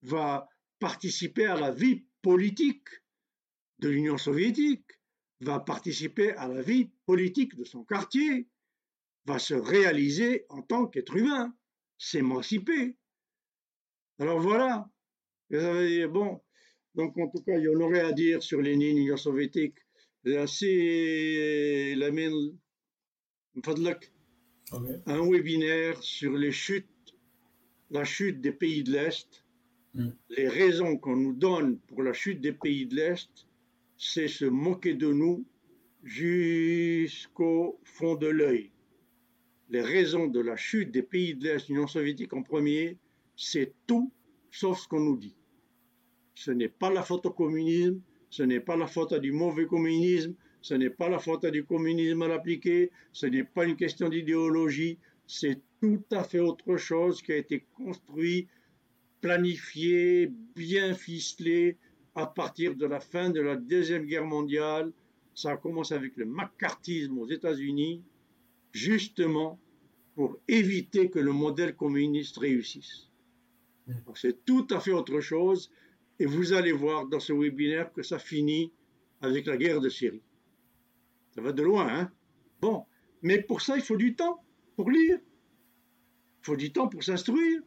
va participer à la vie politique de l'Union soviétique, va participer à la vie politique de son quartier, va se réaliser en tant qu'être humain, s'émanciper. Alors voilà, vous avez bon, donc en tout cas, il y en aurait à dire sur Lénine, l'Union soviétique. C'est un webinaire sur les chutes, la chute des pays de l'Est. Hmm. Les raisons qu'on nous donne pour la chute des pays de l'Est, c'est se moquer de nous jusqu'au fond de l'œil. Les raisons de la chute des pays de l'Est, l'Union soviétique en premier, c'est tout sauf ce qu'on nous dit. Ce n'est pas la faute au communisme, ce n'est pas la faute du mauvais communisme, ce n'est pas la faute du communisme à l'appliquer, ce n'est pas une question d'idéologie, c'est tout à fait autre chose qui a été construit, planifié, bien ficelé à partir de la fin de la Deuxième Guerre mondiale. Ça a commencé avec le macartisme aux États-Unis, justement pour éviter que le modèle communiste réussisse. C'est tout à fait autre chose. Et vous allez voir dans ce webinaire que ça finit avec la guerre de Syrie. Ça va de loin, hein Bon, mais pour ça, il faut du temps pour lire. Il faut du temps pour s'instruire.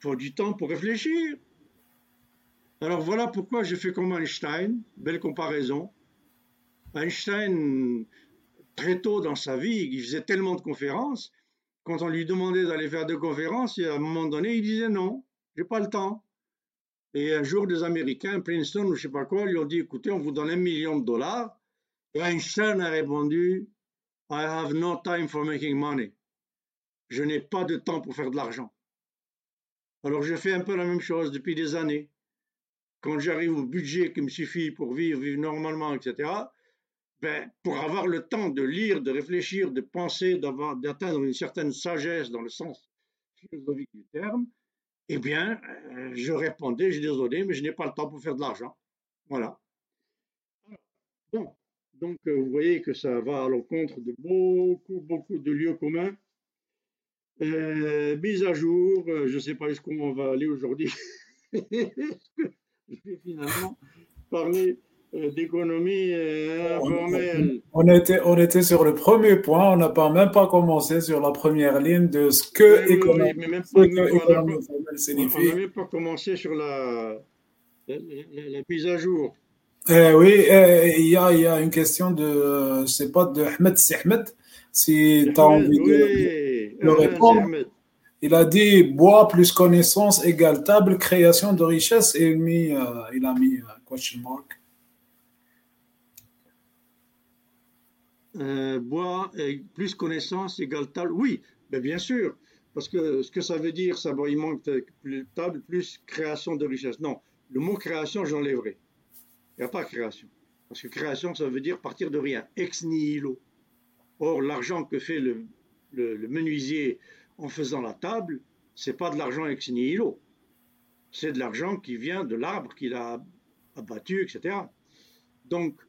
Faut du temps pour réfléchir. Alors voilà pourquoi je fais comme Einstein, belle comparaison. Einstein, très tôt dans sa vie, il faisait tellement de conférences, quand on lui demandait d'aller faire des conférences, à un moment donné, il disait non, j'ai pas le temps. Et un jour, des Américains, Princeton ou je sais pas quoi, lui ont dit, écoutez, on vous donne un million de dollars. Et Einstein a répondu, I have no time for making money. Je n'ai pas de temps pour faire de l'argent. Alors je fais un peu la même chose depuis des années. Quand j'arrive au budget qui me suffit pour vivre, vivre normalement, etc., ben, pour avoir le temps de lire, de réfléchir, de penser, d'atteindre une certaine sagesse dans le sens philosophique du terme, eh bien, euh, je répondais, je suis désolé, mais je n'ai pas le temps pour faire de l'argent. Voilà. Bon, donc euh, vous voyez que ça va à l'encontre de beaucoup, beaucoup de lieux communs. Euh, mise à jour, je ne sais pas jusqu'où on va aller aujourd'hui? je vais finalement parler d'économie informelle. On était, on était sur le premier point, on n'a pas, même pas commencé sur la première ligne de ce que oui, économie, oui, même pas, économie formelle signifie. On n'a même pas commencé sur la, la, la, mise à jour. Eh oui, il y, a, y, a, une question de, je sais pas, de Ahmed Sehmed, si tu as envie de, de répondre. Il a dit bois plus connaissance égale table, création de richesse, et il, mis, euh, il a mis uh, question mark. euh, bois et plus connaissance égale table. Oui, mais bien sûr, parce que ce que ça veut dire, ça, il manque plus table plus création de richesse. Non, le mot création, j'enlèverai. Il n'y a pas création. Parce que création, ça veut dire partir de rien, ex nihilo. Or, l'argent que fait le, le, menuisier en faisant la table, c'est pas de l'argent ex nihilo. C'est de l'argent qui vient de l'arbre qu'il a abattu, etc. Donc,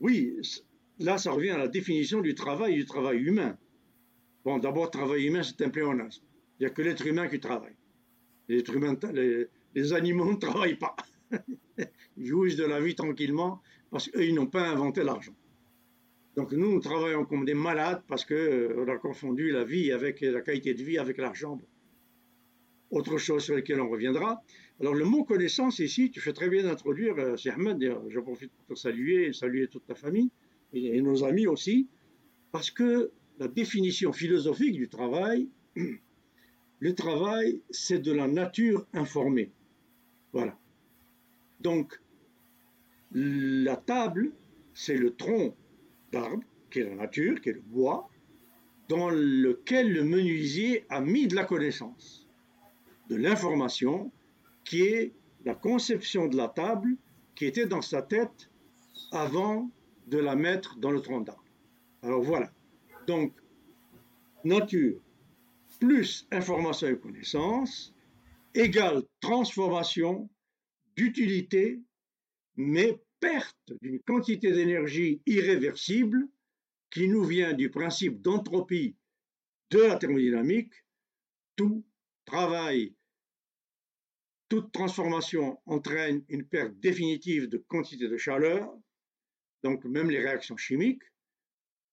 oui, là, ça revient à la définition du travail du travail humain. Bon, d'abord, travail humain, c'est un pléonasme. Il n'y a que l'être humain qui travaille. Les, les, animaux ne travaillent pas. ils jouissent de la vie tranquillement parce qu'eux, ils n'ont pas inventé l'argent. Donc nous, nous travaillons comme des malades parce qu'on euh, a confondu la vie avec la qualité de vie avec l'argent. Autre chose sur laquelle on reviendra. Alors le mot connaissance ici, tu fais très bien d'introduire, euh, c'est Ahmed, je profite pour saluer saluer toute ta famille et nos amis aussi, parce que la définition philosophique du travail, le travail, c'est de la nature informée. Voilà. Donc, la table, c'est le tronc d'arbre, qui est la nature, qui est le bois, dans lequel le menuisier a mis de la connaissance, de l'information, qui est la conception de la table qui était dans sa tête avant de la mettre dans le tronc d'arbre. Alors voilà. Donc, nature plus information et connaissance égale transformation d'utilité, mais perte d'une quantité d'énergie irréversible qui nous vient du principe d'entropie de la thermodynamique. Tout travail, toute transformation entraîne une perte définitive de quantité de chaleur, donc même les réactions chimiques.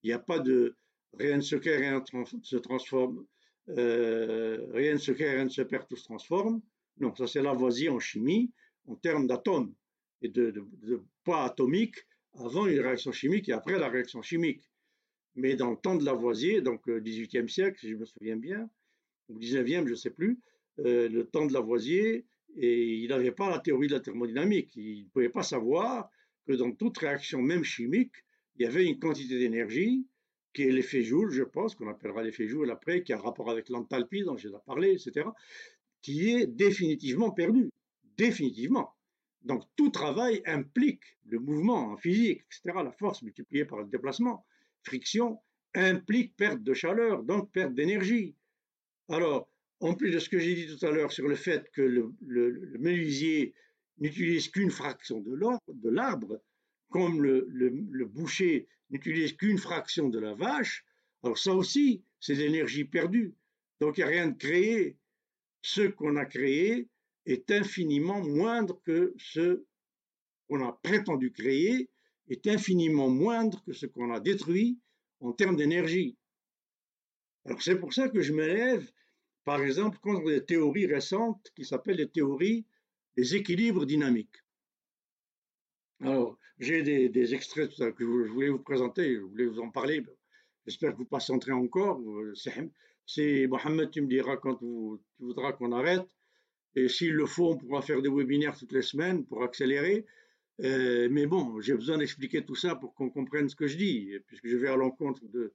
Il n'y a pas de rien ne se crée, rien ne se transforme, euh, rien ne se crée, rien ne se perd, tout se transforme. Non, ça c'est Lavoisier en chimie, en termes d'atomes et de, de, poids atomiques avant une réaction chimique et après la réaction chimique. Mais dans le temps de Lavoisier, donc le euh, 18e siècle, si je me souviens bien, ou 19e, je ne sais plus, euh, le temps de Lavoisier, et il n'avait pas la théorie de la thermodynamique. Il ne pouvait pas savoir que dans toute réaction, même chimique, il y avait une quantité d'énergie qui est l'effet Joule, je pense, qu'on appellera l'effet Joule après, qui a rapport avec l'enthalpie dont j'ai parlé, etc., qui est définitivement perdu. Définitivement. Donc tout travail implique le mouvement en physique, etc., la force multipliée par le déplacement, friction, implique perte de chaleur, donc perte d'énergie. Alors, en plus de ce que j'ai dit tout à l'heure sur le fait que le, le menuisier n'utilise qu'une fraction de l'arbre, comme le, boucher n'utilise qu'une fraction de la vache, alors ça aussi, c'est l'énergie perdue. Donc il n'y a rien de créé. Ce qu'on a créé est infiniment moindre que ce qu'on a prétendu créer, est infiniment moindre que ce qu'on a détruit en termes d'énergie. Alors c'est pour ça que je m'élève, par exemple, contre des théories récentes qui s'appellent les théories des équilibres dynamiques. Alors, j'ai des, extraits que je voulais vous présenter, je voulais vous en parler. J'espère que vous patienterez encore. C'est Mohamed, tu me diras quand tu voudras qu'on arrête. Et s'il le faut, on pourra faire des webinaires toutes les semaines pour accélérer. Euh, mais bon, j'ai besoin d'expliquer tout ça pour qu'on comprenne ce que je dis, puisque je vais à l'encontre de,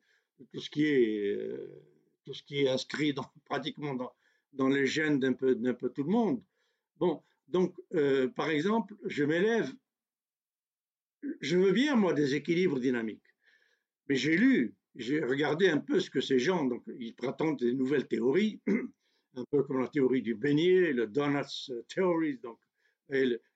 tout ce qui est euh, tout ce qui est inscrit dans, pratiquement dans, dans les gènes d'un peu, peu tout le monde. Bon, donc, euh, par exemple, je m'élève je veux bien, moi, des équilibres dynamiques. Mais j'ai lu, j'ai regardé un peu ce que ces gens, donc, ils prétendent des nouvelles théories, un peu comme la théorie du beignet, le donuts theory, donc,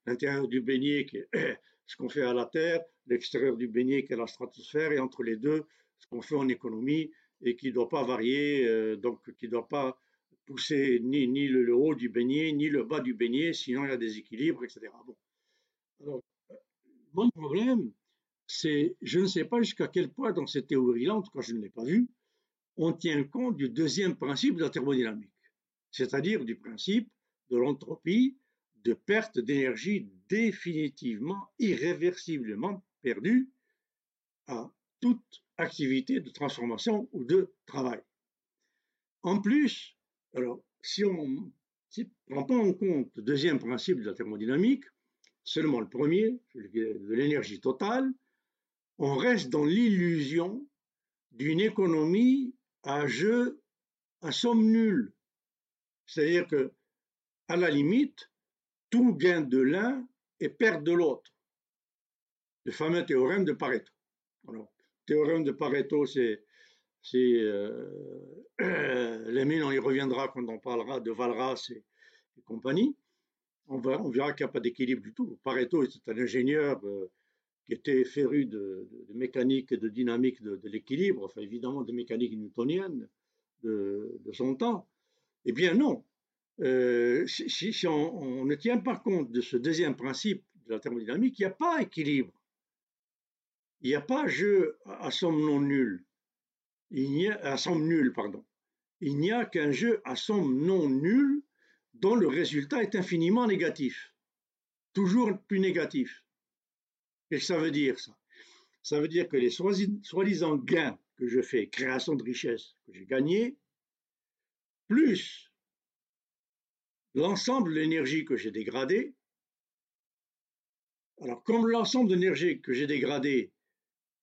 l'intérieur du beignet qui est ce qu'on fait à la Terre, l'extérieur du beignet qui est la stratosphère, et entre les deux, ce qu'on fait en économie et qui ne doit pas varier, euh, donc qui ne doit pas pousser ni, ni le, haut du beignet, ni le bas du beignet, sinon il y a des équilibres, etc. Bon. Alors, mon problème, c'est, je ne sais pas jusqu'à quel point dans cette théorie-là, en tout cas je ne l'ai pas vue, on tient compte du deuxième principe de la thermodynamique, c'est-à-dire du principe de l'entropie de perte d'énergie définitivement, irréversiblement perdue à toute activité de transformation ou de travail. En plus, si on ne prend pas en compte le deuxième principe de la thermodynamique, seulement le premier, de l'énergie totale, on reste dans l'illusion d'une économie à jeu à somme nulle. C'est-à-dire que, à la limite, tout gain de l'un est perte de l'autre. Le fameux théorème de Pareto. Alors, théorème de Pareto, c'est euh, on y reviendra quand on parlera de Valras et compagnie on, verra qu'il n'y a pas d'équilibre du tout. Pareto était un ingénieur euh, qui était féru de, mécanique et de dynamique de, l'équilibre, enfin évidemment de mécanique newtonienne de, son temps. Eh bien non. Euh, si, on, ne tient pas compte de ce deuxième principe de la thermodynamique, il n'y a pas équilibre. Il n'y a pas jeu à somme non nulle. Il n'y a à somme nulle, pardon. Il n'y a qu'un jeu à somme non nulle dont le résultat est infiniment négatif, toujours plus négatif. Qu'est-ce que ça veut dire ça? Ça veut dire que les soi-disant gains que je fais, création de richesse que j'ai gagné, plus l'ensemble de l'énergie que j'ai dégradée, alors comme l'ensemble de l'énergie que j'ai dégradée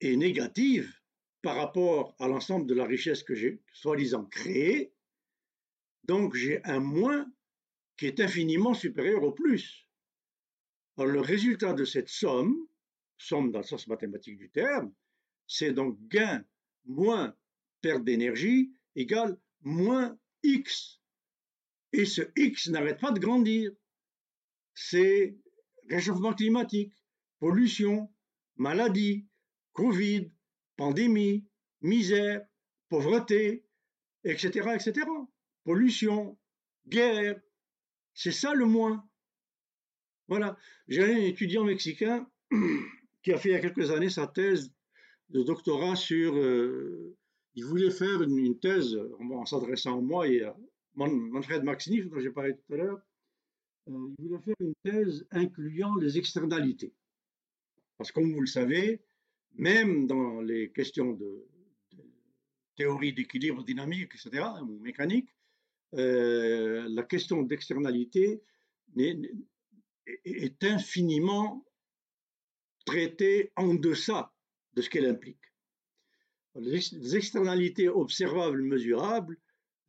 est négative par rapport à l'ensemble de la richesse que j'ai soi-disant créée, donc j'ai un moins qui est infiniment supérieur au plus. Alors le résultat de cette somme, somme dans le sens mathématique du terme, c'est donc gain moins perte d'énergie égale moins x. Et ce x n'arrête pas de grandir. C'est réchauffement climatique, pollution, maladie, Covid, pandémie, misère, pauvreté, etc., etc. Pollution, guerre, c'est ça le moins. Voilà. J'ai un étudiant mexicain qui a fait il y a quelques années sa thèse de doctorat sur. Euh, il voulait faire une, thèse en, s'adressant à moi et à Manfred Maxinif, dont j'ai parlé tout à l'heure. Euh, il voulait faire une thèse incluant les externalités. Parce que, comme vous le savez, même dans les questions de, théorie d'équilibre dynamique, etc., ou mécanique, euh, la question d'externalité est, infiniment traitée en deçà de ce qu'elle implique. Les externalités observables mesurables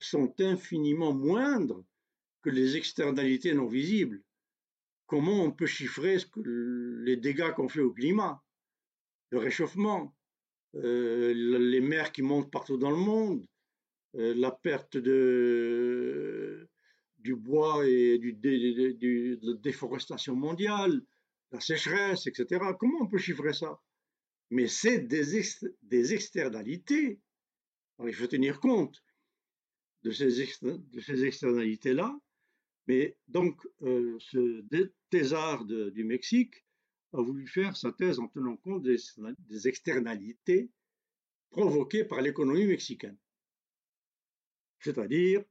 sont infiniment moindres que les externalités non visibles. Comment on peut chiffrer ce que, les dégâts qu'on fait au climat, le réchauffement, euh, les mers qui montent partout dans le monde, euh, la perte de, du bois et du, de la déforestation mondiale, la sécheresse, etc. Comment on peut chiffrer ça? Mais c'est des, externalités. il faut tenir compte de ces, externalités-là. Mais donc, euh, ce thésard du Mexique a voulu faire sa thèse en tenant compte des externalités provoquées par l'économie mexicaine c'est-à-dire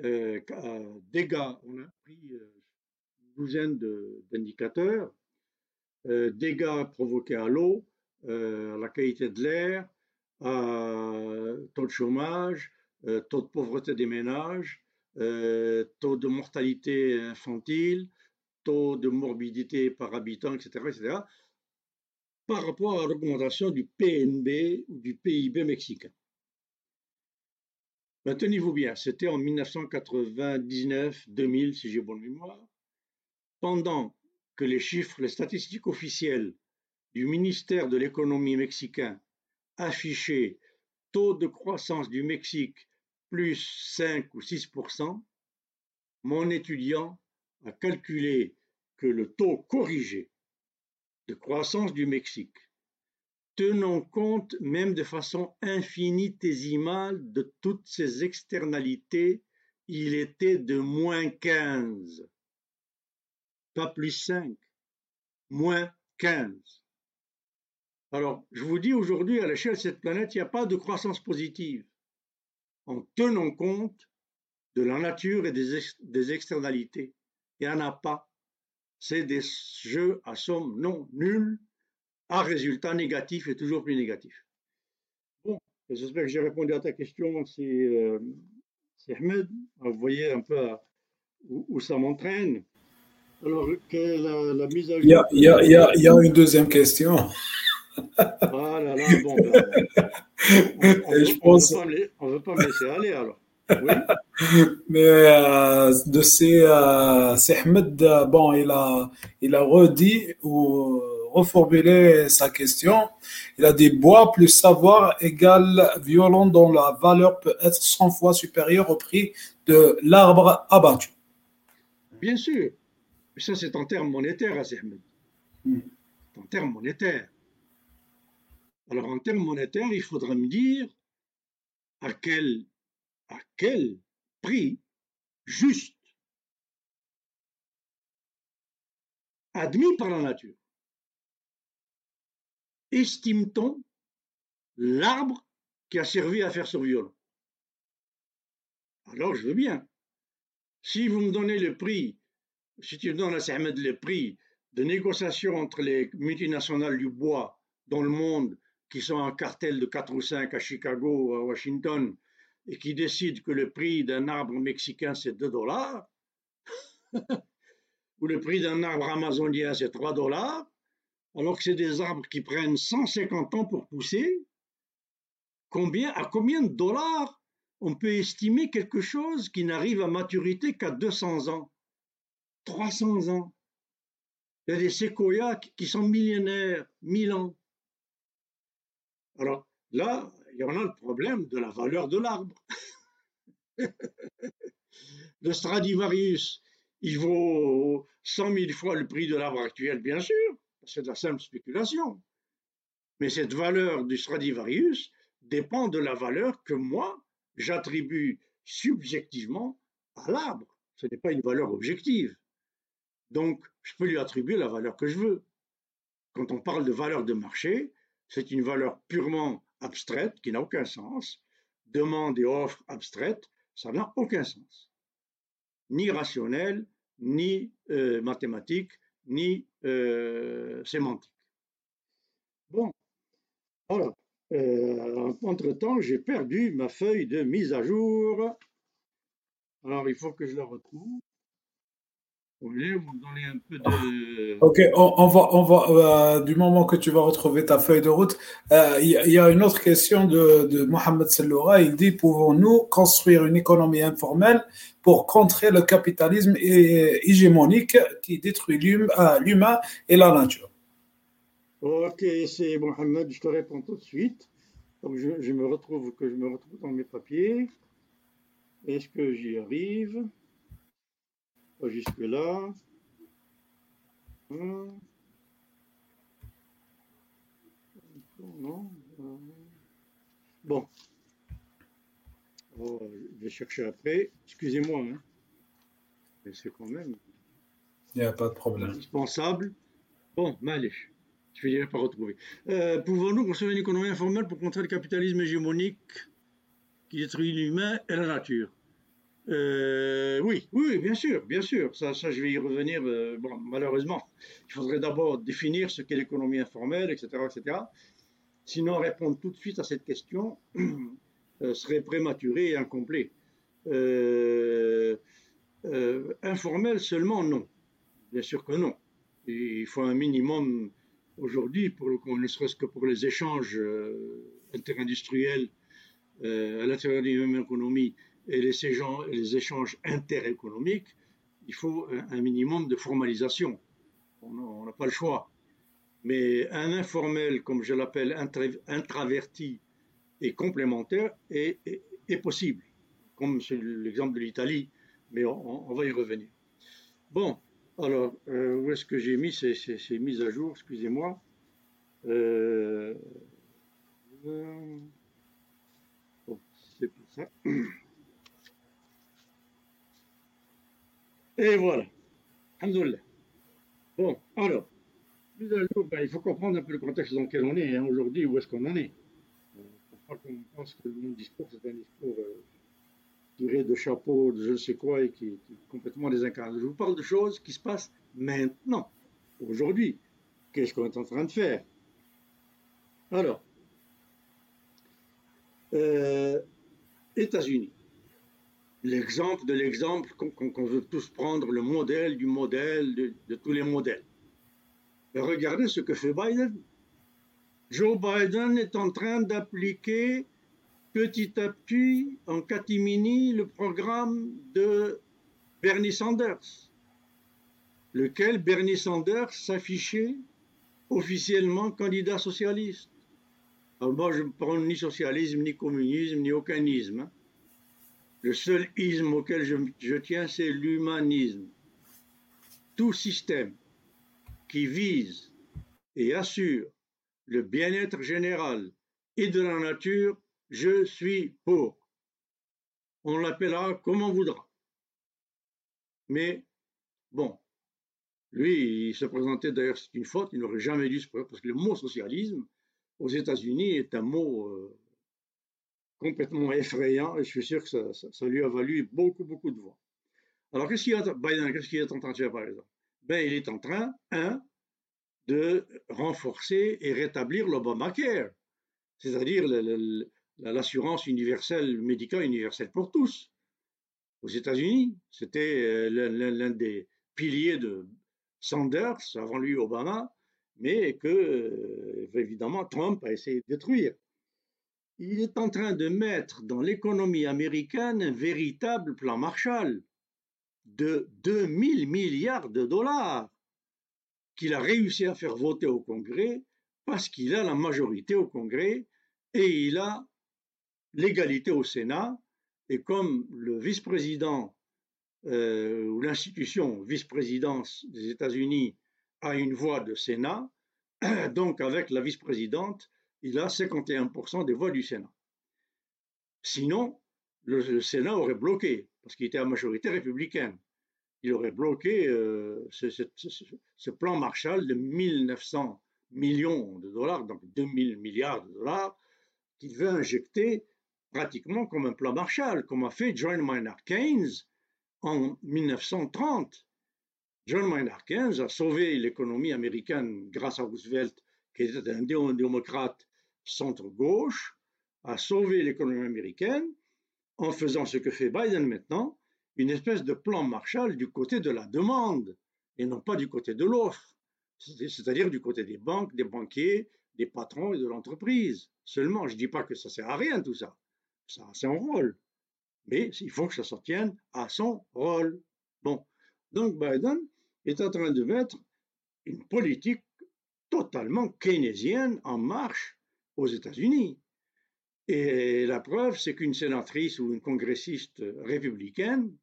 euh, dégâts, on a pris euh, une douzaine d'indicateurs, dégâts provoqués à l'eau, à la qualité de l'air, à taux de chômage, taux de pauvreté des ménages, taux de mortalité infantile, taux de morbidité par habitant, etc., etc., par rapport à l'augmentation du PNB ou du PIB mexicain. Tenez-vous bien, c'était en 1999-2000, si j'ai bonne mémoire, pendant que les chiffres, les statistiques officielles du ministère de l'économie mexicain affichaient taux de croissance du Mexique plus 5 ou 6% mon étudiant a calculé que le taux corrigé de croissance du Mexique tenant compte même de façon infinitésimale de toutes ces externalités, il était de moins 15, pas plus 5, moins 15. Alors, je vous dis aujourd'hui, à l'échelle de cette planète, il n'y a pas de croissance positive en tenant compte de la nature et des, externalités. Il n'y en a pas. C'est des jeux à somme non nulle un résultat négatif et toujours plus négatif. Bon, j'espère que j'ai répondu à ta question. C'est euh, Ahmed. Vous voyez un peu où, ça m'entraîne. Alors, quelle la, la mise à jour Il y a, il y a, il y a, il y a une deuxième question. Ah là là, bon, ben, on, je pense... on ne veut pas me laisser aller alors. Oui. Mais euh, de ces, euh, Ahmed, bon, il a, il a redit ou reformuler sa question. Il a dit bois plus savoir égale violon dont la valeur peut être 100 fois supérieure au prix de l'arbre abattu. Bien sûr. Ça, c'est en termes monétaires, Ahmed. Hmm. En termes monétaires. Alors, en termes monétaires, il faudra me dire à quel, à quel prix juste admis par la nature estime-t-on l'arbre qui a servi à faire ce violon? Alors je veux bien. Si vous me donnez le prix, si tu donnes à Samed le prix de négociation entre les multinationales du bois dans le monde qui sont en cartel de 4 ou 5 à Chicago ou à Washington et qui décident que le prix d'un arbre mexicain c'est 2 dollars, ou le prix d'un arbre amazonien c'est 3 dollars, alors que c'est des arbres qui prennent 150 ans pour pousser, combien, à combien de dollars on peut estimer quelque chose qui n'arrive à maturité qu'à 200 ans, 300 ans Il y a des séquoias qui sont millénaires, 1000 ans. Alors là, il y en a le problème de la valeur de l'arbre. le Stradivarius, il vaut 100 000 fois le prix de l'arbre actuel, bien sûr, c'est de la simple spéculation. Mais cette valeur du Stradivarius dépend de la valeur que moi, j'attribue subjectivement à l'arbre. Ce n'est pas une valeur objective. Donc, je peux lui attribuer la valeur que je veux. Quand on parle de valeur de marché, c'est une valeur purement abstraite qui n'a aucun sens. Demande et offre abstraite, ça n'a aucun sens. Ni rationnel, ni euh, mathématique, ni euh, sémantique. Bon, alors, euh, entre-temps, j'ai perdu ma feuille de mise à jour. Alors, il faut que je la retrouve. Ok, on, va, on va euh, du moment que tu vas retrouver ta feuille de route, euh, il y, a une autre question de, de Mohamed Selloura. Il dit Pouvons-nous construire une économie informelle pour contrer le capitalisme hégémonique qui détruit euh, l'humain et la nature? Ok, c'est Mohamed, je te réponds tout de suite. Donc je, je me retrouve que je me retrouve dans mes papiers. Est-ce que j'y arrive? Jusque-là. Hmm. Bon. Oh, je vais chercher après. Excusez-moi. Hein. Mais c'est quand même. Il n'y a pas de problème. Indispensable. Bon, allez. Je vais pas retrouver. Euh, Pouvons-nous construire une économie informelle pour contrer le capitalisme hégémonique qui détruit l'humain et la nature? Euh, oui, oui, bien sûr, bien sûr. Ça, ça je vais y revenir. Euh, malheureusement, il faudrait d'abord définir ce qu'est l'économie informelle, etc., etc. Sinon, répondre tout de suite à cette question euh, serait prématuré et incomplet. informel seulement, non. Bien sûr que non. il faut un minimum aujourd'hui, ne serait-ce que pour les échanges interindustriels à l'intérieur de même économie et les échanges, interéconomiques, il faut un minimum de formalisation. On n'a pas le choix. Mais un informel, comme je l'appelle, intraverti et complémentaire, est, possible, comme c'est l'exemple de l'Italie, mais on, va y revenir. Bon, alors, euh, où est-ce que j'ai mis ces, mises à jour? Excusez-moi. Euh, euh, bon, c'est pour ça. Et voilà. Alhamdoulilah. Bon, alors, il faut comprendre un peu le contexte dans lequel on est hein, aujourd'hui, où est-ce qu'on en est. Qu'on pense que mon discours, c'est un discours euh, tiré de chapeau, de je ne sais quoi, et qui, est complètement désincarné. Je vous parle de choses qui se passent maintenant, aujourd'hui. Qu'est-ce qu'on est en train de faire? Alors, euh, États-Unis l'exemple de l'exemple qu'on veut tous prendre, le modèle du modèle de, tous les modèles. regardez ce que fait Biden. Joe Biden est en train d'appliquer petit à petit en catimini le programme de Bernie Sanders, lequel Bernie Sanders s'affichait officiellement candidat socialiste. Alors moi, je ne prends ni socialisme, ni communisme, ni aucunisme. Hein. Le seul isme auquel je, tiens, c'est l'humanisme. Tout système qui vise et assure le bien-être général et de la nature, je suis pour. On l'appellera comme on voudra. Mais bon, lui, il se présentait d'ailleurs, c'est une faute, il n'aurait jamais dû se présenter, parce que le mot socialisme aux États-Unis est un mot euh, complètement effrayant et je suis sûr que ça, lui a valu beaucoup, beaucoup de voix. Alors, qu'est-ce qu'il est en train de faire par exemple? Ben, Il est en train, un, de renforcer et rétablir l'Obamacare, c'est-à-dire l'assurance universelle, médicale universelle pour tous. Aux États-Unis, c'était euh, l'un des piliers de Sanders, avant lui Obama, mais que, euh, évidemment, Trump a essayé de détruire. Il est en train de mettre dans l'économie américaine un véritable plan Marshall de 2000 milliards de dollars qu'il a réussi à faire voter au Congrès parce qu'il a la majorité au Congrès et il a l'égalité au Sénat. Et comme le vice-président euh, ou l'institution vice-présidence des États-Unis a une voix de Sénat, donc avec la vice-présidente, il a 51% des voix du Sénat. Sinon, le, Sénat aurait bloqué, parce qu'il était à majorité républicaine. Il aurait bloqué euh, ce, plan Marshall de 1900 millions de dollars, donc 2000 milliards de dollars, qu'il veut injecter pratiquement comme un plan Marshall, comme a fait John Maynard Keynes en 1930. John Maynard Keynes a sauvé l'économie américaine grâce à Roosevelt, qui était un démocrate centre-gauche, a sauvé l'économie américaine en faisant ce que fait Biden maintenant, une espèce de plan Marshall du côté de la demande et non pas du côté de l'offre, c'est-à-dire du côté des banques, des banquiers, des patrons et de l'entreprise. Seulement, je ne dis pas que ça sert à rien tout ça, ça a son rôle, mais il faut que ça s'en tienne à son rôle. Bon, donc Biden est en train de mettre une politique totalement keynésienne en marche aux États-Unis. Et la preuve, c'est qu'une sénatrice ou une congressiste républicaine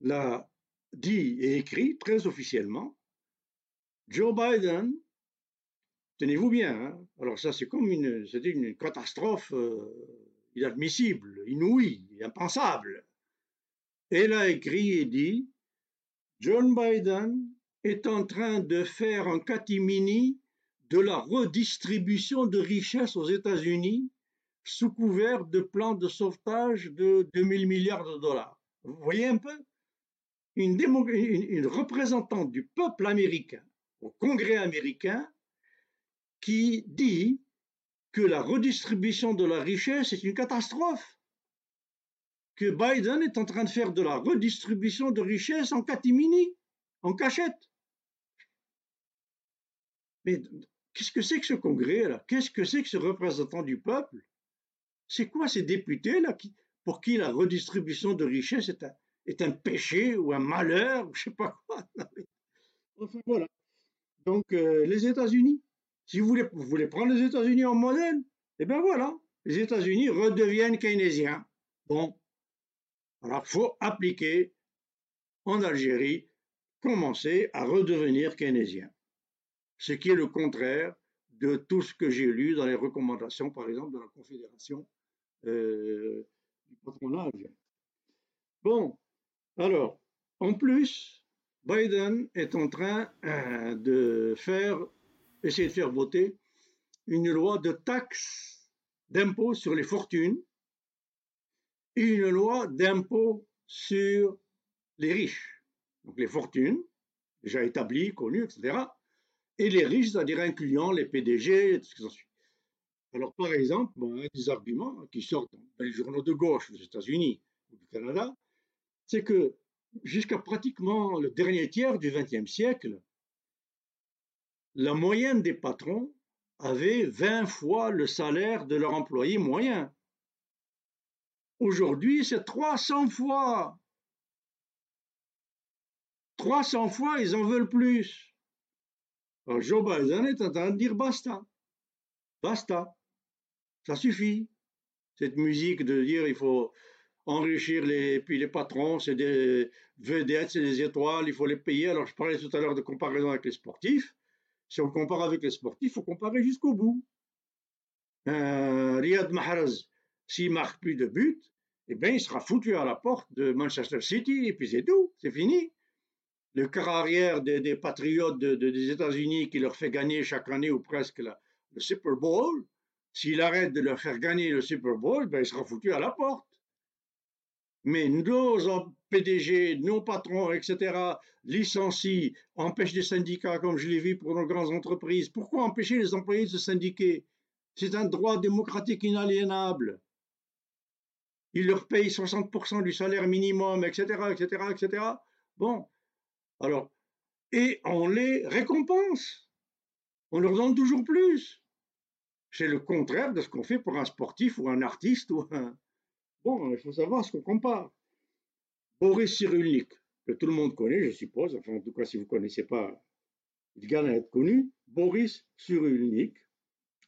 l'a dit et écrit très officiellement, Joe Biden, tenez-vous bien, hein, alors ça c'est comme une, catastrophe euh, inadmissible, inouïe, impensable. Elle a écrit et dit, John Biden est en train de faire un catimini de la redistribution de richesses aux États-Unis sous couvert de plans de sauvetage de 2000 milliards de dollars. Vous voyez un peu? Une, représentante du peuple américain au Congrès américain qui dit que la redistribution de la richesse est une catastrophe, que Biden est en train de faire de la redistribution de richesse en catimini, en cachette. Mais Qu'est-ce que c'est que ce congrès là Qu'est-ce que c'est que ce représentant du peuple? C'est quoi ces députés là pour qui la redistribution de richesse est un, péché ou un malheur ou je sais pas quoi? Enfin voilà. Donc euh, les États-Unis, si vous voulez, vous voulez prendre les États-Unis en modèle, eh bien voilà, les États-Unis redeviennent keynésiens. Bon, alors faut appliquer en Algérie, commencer à redevenir keynésien ce qui est le contraire de tout ce que j'ai lu dans les recommandations, par exemple, de la Confédération euh, du patronage. Bon, alors, en plus, Biden est en train euh, de faire, essayer de faire voter une loi de taxe d'impôt sur les fortunes et une loi d'impôt sur les riches. Donc les fortunes, déjà établies, connues, etc et les riches, c'est-à-dire incluant les PDG, tout ce qui s'en suit. Alors, par exemple, un des arguments qui sortent dans les journaux de gauche des États-Unis ou du Canada, c'est que jusqu'à pratiquement le dernier tiers du XXe siècle, la moyenne des patrons avait 20 fois le salaire de leur employé moyen. Aujourd'hui, c'est 300 fois. 300 fois, ils en veulent plus. Alors Joe Biden est en train de dire basta. Basta. Ça suffit. Cette musique de dire il faut enrichir les, puis les patrons, c'est des vedettes, c'est des étoiles, il faut les payer. Alors je parlais tout à l'heure de comparaison avec les sportifs. Si on compare avec les sportifs, il faut comparer jusqu'au bout. Euh, Riyad Mahrez, s'il marque plus de buts, eh bien, il sera foutu à la porte de Manchester City et puis c'est tout, c'est fini le quart arrière des, patriotes des États-Unis qui leur fait gagner chaque année ou presque le Super Bowl, s'il arrête de leur faire gagner le Super Bowl, ben, il sera foutu à la porte. Mais nos PDG, nos patrons, etc., licencient, empêchent les syndicats, comme je l'ai vu pour nos grandes entreprises. Pourquoi empêcher les employés de se syndiquer? C'est un droit démocratique inaliénable. Ils leur payent 60% du salaire minimum, etc., etc., etc. Bon, alors, et on les récompense. On leur donne toujours plus. C'est le contraire de ce qu'on fait pour un sportif ou un artiste ou un... Bon, il faut savoir ce qu'on compare. Boris Cyrulnik, que tout le monde connaît, je suppose, enfin en tout cas si vous ne connaissez pas, il gagne à être connu, Boris Cyrulnik,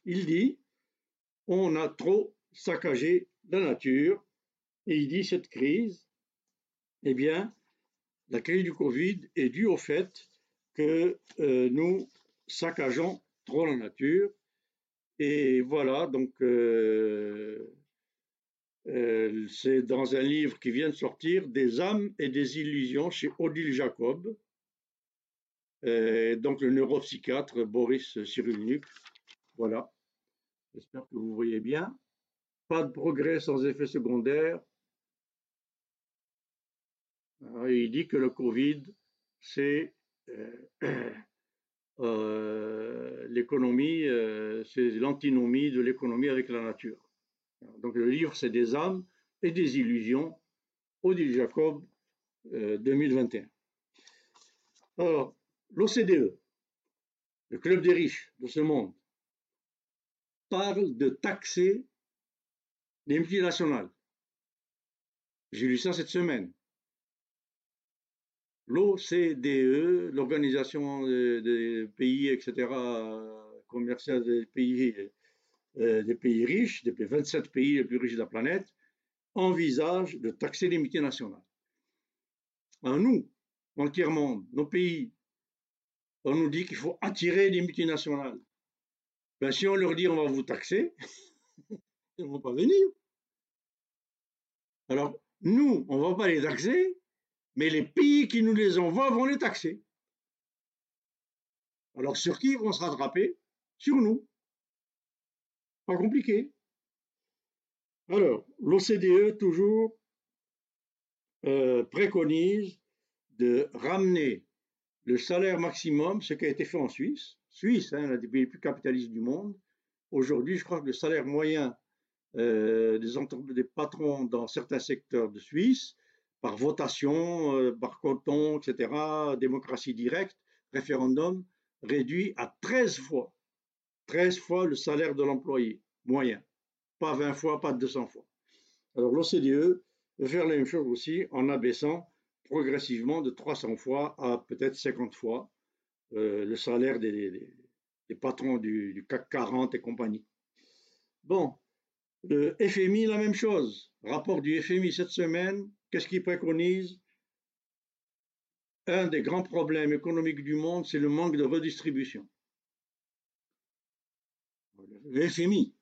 il dit, on a trop saccagé la nature, et il dit cette crise, eh bien, la crise du Covid est due au fait que euh, nous saccageons trop la nature. Et voilà, donc euh, euh, c'est dans un livre qui vient de sortir, Des âmes et des illusions chez Odile Jacob. donc le neuropsychiatre Boris Cyrulnik. Voilà. J'espère que vous voyez bien. Pas de progrès sans effet secondaire. Il dit que le Covid, c'est euh, euh, l'économie, euh, c'est l'antinomie de l'économie avec la nature. Donc le livre, c'est des âmes et des illusions, Odile Jacob, 2021. Alors, l'OCDE, le club des riches de ce monde, parle de taxer les multinationales. J'ai lu ça cette semaine. L'OCDE, l'organisation des, pays, etc., commercial des pays, des pays riches, des 27 pays les plus riches de la planète, envisage de taxer les multinationales. À nous, tiers-monde, nos pays, on nous dit qu'il faut attirer les multinationales. Ben, si on leur dit on va vous taxer, ils ne vont pas venir. Alors, nous, on ne va pas les taxer, mais les pays qui nous les envoient vont les taxer. Alors sur qui vont se rattraper? Sur nous. Pas compliqué. Alors, l'OCDE toujours euh, préconise de ramener le salaire maximum, ce qui a été fait en Suisse. Suisse, hein, l'un des pays les plus capitalistes du monde. Aujourd'hui, je crois que le salaire moyen euh, des, des patrons dans certains secteurs de Suisse par votation, euh, par coton, etc., démocratie directe, référendum, réduit à 13 fois, 13 fois le salaire de l'employé moyen, pas 20 fois, pas 200 fois. Alors l'OCDE veut faire la même chose aussi en abaissant progressivement de 300 fois à peut-être 50 fois euh, le salaire des, patrons du, du, CAC 40 et compagnie. Bon, le FMI, la même chose. Rapport du FMI cette semaine, Qu'est-ce qu'il préconise? Un des grands problèmes économiques du monde, c'est le manque de redistribution. Le FMI.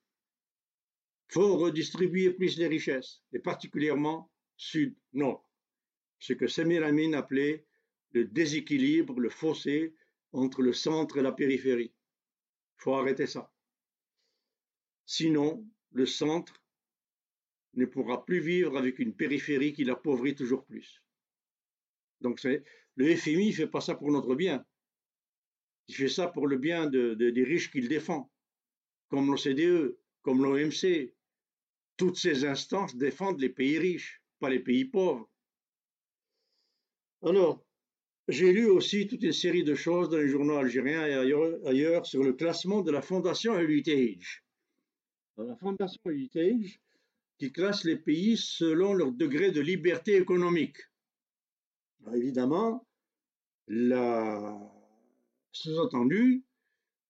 Faut redistribuer plus les richesses, et particulièrement sud-nord. Ce que Samir Amin appelait le déséquilibre, le fossé entre le centre et la périphérie. Il faut arrêter ça. Sinon, le centre ne pourra plus vivre avec une périphérie qui l'appauvrit toujours plus. Donc le FMI ne fait pas ça pour notre bien. Il fait ça pour le bien des riches qu'il défend, comme l'OCDE, comme l'OMC. Toutes ces instances défendent les pays riches, pas les pays pauvres. Alors, j'ai lu aussi toute une série de choses dans les journaux algériens et ailleurs, ailleurs sur le classement de la Fondation Heritage. la Fondation Heritage, qui classe les pays selon leur degré de liberté économique. évidemment, la sous-entendu,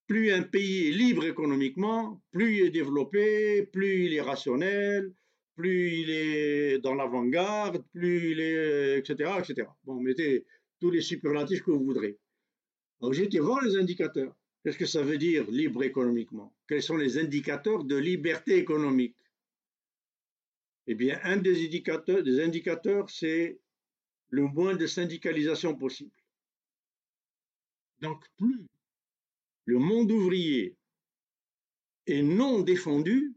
plus un pays est libre économiquement, plus il est développé, plus il est rationnel, plus il est dans l'avant-garde, plus il est, etc., etc. Bon, mettez tous les superlatifs que vous voudrez. Alors voir les indicateurs. Qu'est-ce que ça veut dire libre économiquement? Quels sont les indicateurs de liberté économique? Eh bien, un des indicateurs, des indicateurs c'est le moins de syndicalisation possible. Donc, plus le monde ouvrier est non défendu,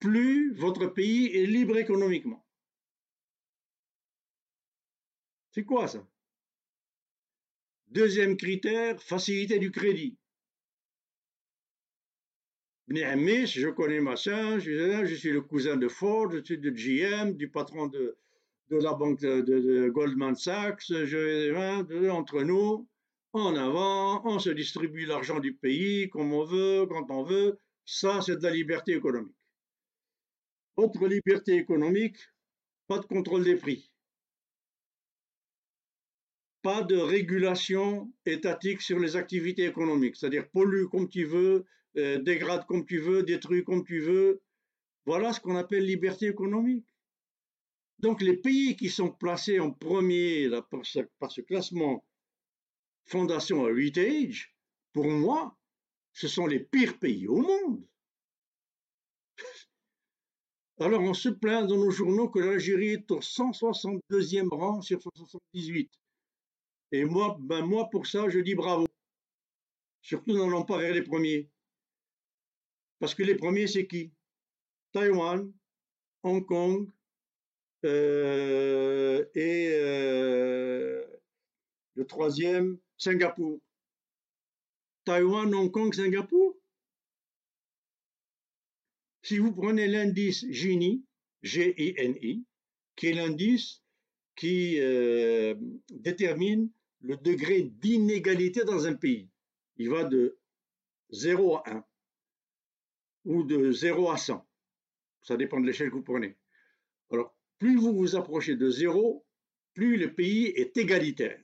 plus votre pays est libre économiquement. C'est quoi ça? Deuxième critère, facilité du crédit je connais machin, je, je suis le cousin de Ford, je suis de GM, du patron de, la banque de, Goldman Sachs, je, entre nous, en avant, on se distribue l'argent du pays comme on veut, quand on veut. Ça, c'est de la liberté économique. Autre liberté économique, pas de contrôle des prix. Pas de régulation étatique sur les activités économiques, c'est-à-dire pollue comme tu veux, euh, dégrade comme tu veux, détruit comme tu veux. Voilà ce qu'on appelle liberté économique. Donc les pays qui sont placés en premier par, ce, classement Fondation Heritage, pour moi, ce sont les pires pays au monde. Alors on se plaint dans nos journaux que l'Algérie est au 162e rang sur 78. Et moi, ben moi pour ça, je dis bravo. Surtout n'allons pas vers les premiers. Parce que les premiers, c'est qui? Taïwan, Hong Kong, euh, et euh, le troisième, Singapour. Taïwan, Hong Kong, Singapour? Si vous prenez l'indice Gini, G-I-N-I, qui est l'indice qui euh, détermine le degré d'inégalité dans un pays, il va de 0 à 1 ou de 0 à 100. Ça dépend de l'échelle que vous prenez. Alors, plus vous vous approchez de zéro, plus le pays est égalitaire.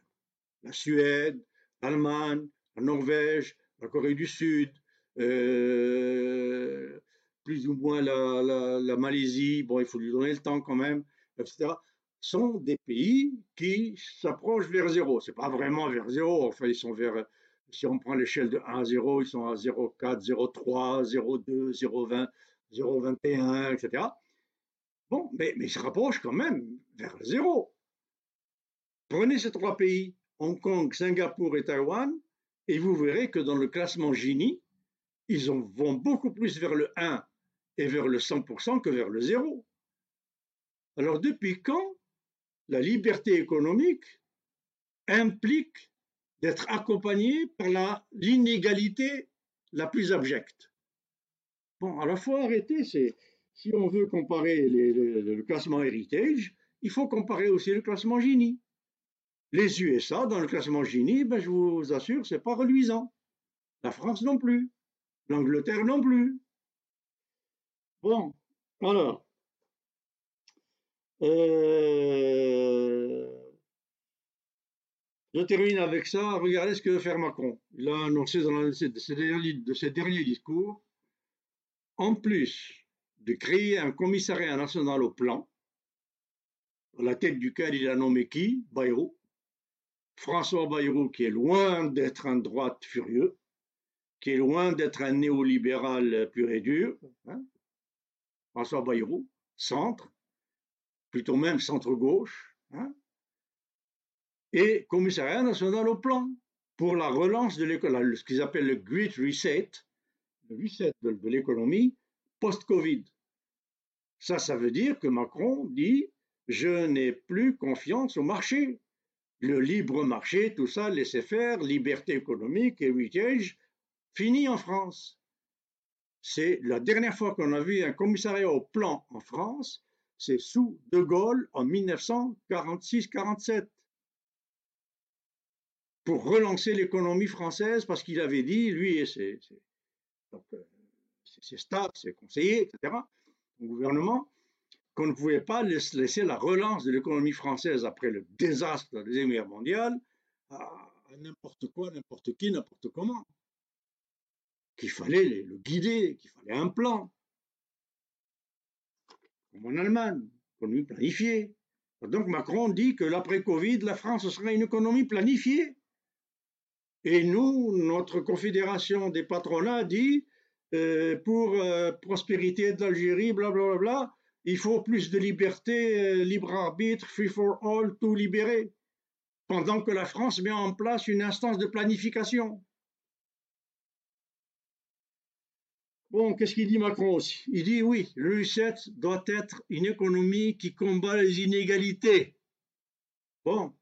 La Suède, l'Allemagne, la Norvège, la Corée du Sud, euh, plus ou moins la, Malaisie, bon, il faut lui donner le temps quand même, etc., sont des pays qui s'approchent vers zéro. C'est pas vraiment vers zéro, enfin, ils sont vers, si on prend l'échelle de 1 à 0, ils sont à 0,4, 0,3, 0,2, 0,20, 0,21, etc. Bon, mais, ils se rapprochent quand même vers le zéro. Prenez ces trois pays, Hong Kong, Singapour et Taïwan, et vous verrez que dans le classement Gini, ils vont beaucoup plus vers le 1 et vers le 100% que vers le 0. Alors depuis quand la liberté économique implique d'être accompagnée par l'inégalité la plus abjecte Bon, à la fois arrêter, c'est si on veut comparer le classement Heritage, il faut comparer aussi le classement Gini. Les USA, dans le classement Gini, ben, je vous assure, c'est pas reluisant. La France non plus. L'Angleterre non plus. Bon, alors. Euh, je termine avec ça. Regardez ce que veut faire Macron. Il a annoncé dans de ses derniers discours. En plus de créer un commissariat national au plan, à la tête duquel il a nommé qui? Bayrou. François Bayrou, qui est loin d'être un droite furieux, qui est loin d'être un néolibéral pur et dur. Hein. François Bayrou, centre, plutôt même centre-gauche, hein. Et commissariat national au plan pour la relance de l'économie, ce qu'ils appellent le Great Reset, le reset de l'économie post-Covid. Ça, ça veut dire que Macron dit je n'ai plus confiance au marché. Le libre marché, tout ça, laissez faire, liberté économique, héritage, fini en France. C'est la dernière fois qu'on a vu un commissariat au plan en France, c'est sous De Gaulle en 1946-47 pour relancer l'économie française parce qu'il avait dit, lui et ses, euh, staffs, ses conseillers, etc., au gouvernement qu'on ne pouvait pas laisser la relance de l'économie française après le désastre de la Deuxième Guerre mondiale à, n'importe quoi, n'importe qui, n'importe comment. Qu'il fallait le guider, qu'il fallait un plan. Comme en Allemagne, économie planifiée. Donc Macron dit que l'après-Covid, la France sera une économie planifiée. Et nous, notre confédération des patronats dit euh, pour euh, prospérité d'Algérie, blablabla, il faut plus de liberté, euh, libre arbitre, free for all, tout libéré, pendant que la France met en place une instance de planification. Bon, qu'est-ce qu'il dit Macron aussi? Il dit oui, le 7 doit être une économie qui combat les inégalités. Bon.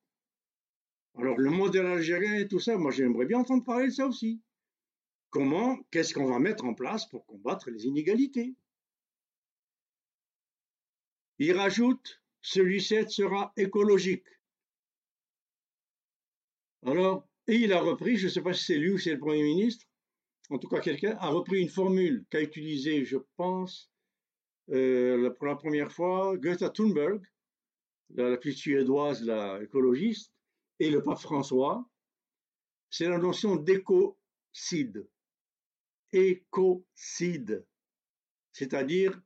Alors le modèle algérien et tout ça, moi j'aimerais bien entendre parler de ça aussi comment, qu'est-ce qu'on va mettre en place pour combattre les inégalités? Il rajoute celui-ci sera écologique. Alors, et il a repris, je ne sais pas si c'est lui ou c'est le Premier ministre, en tout cas quelqu'un a repris une formule qu'a utilisée, je pense, euh, pour la première fois, Greta Thunberg, la, petite suédoise, la écologiste, et le pape François, c'est la notion d'écocide. Écocide, c'est-à-dire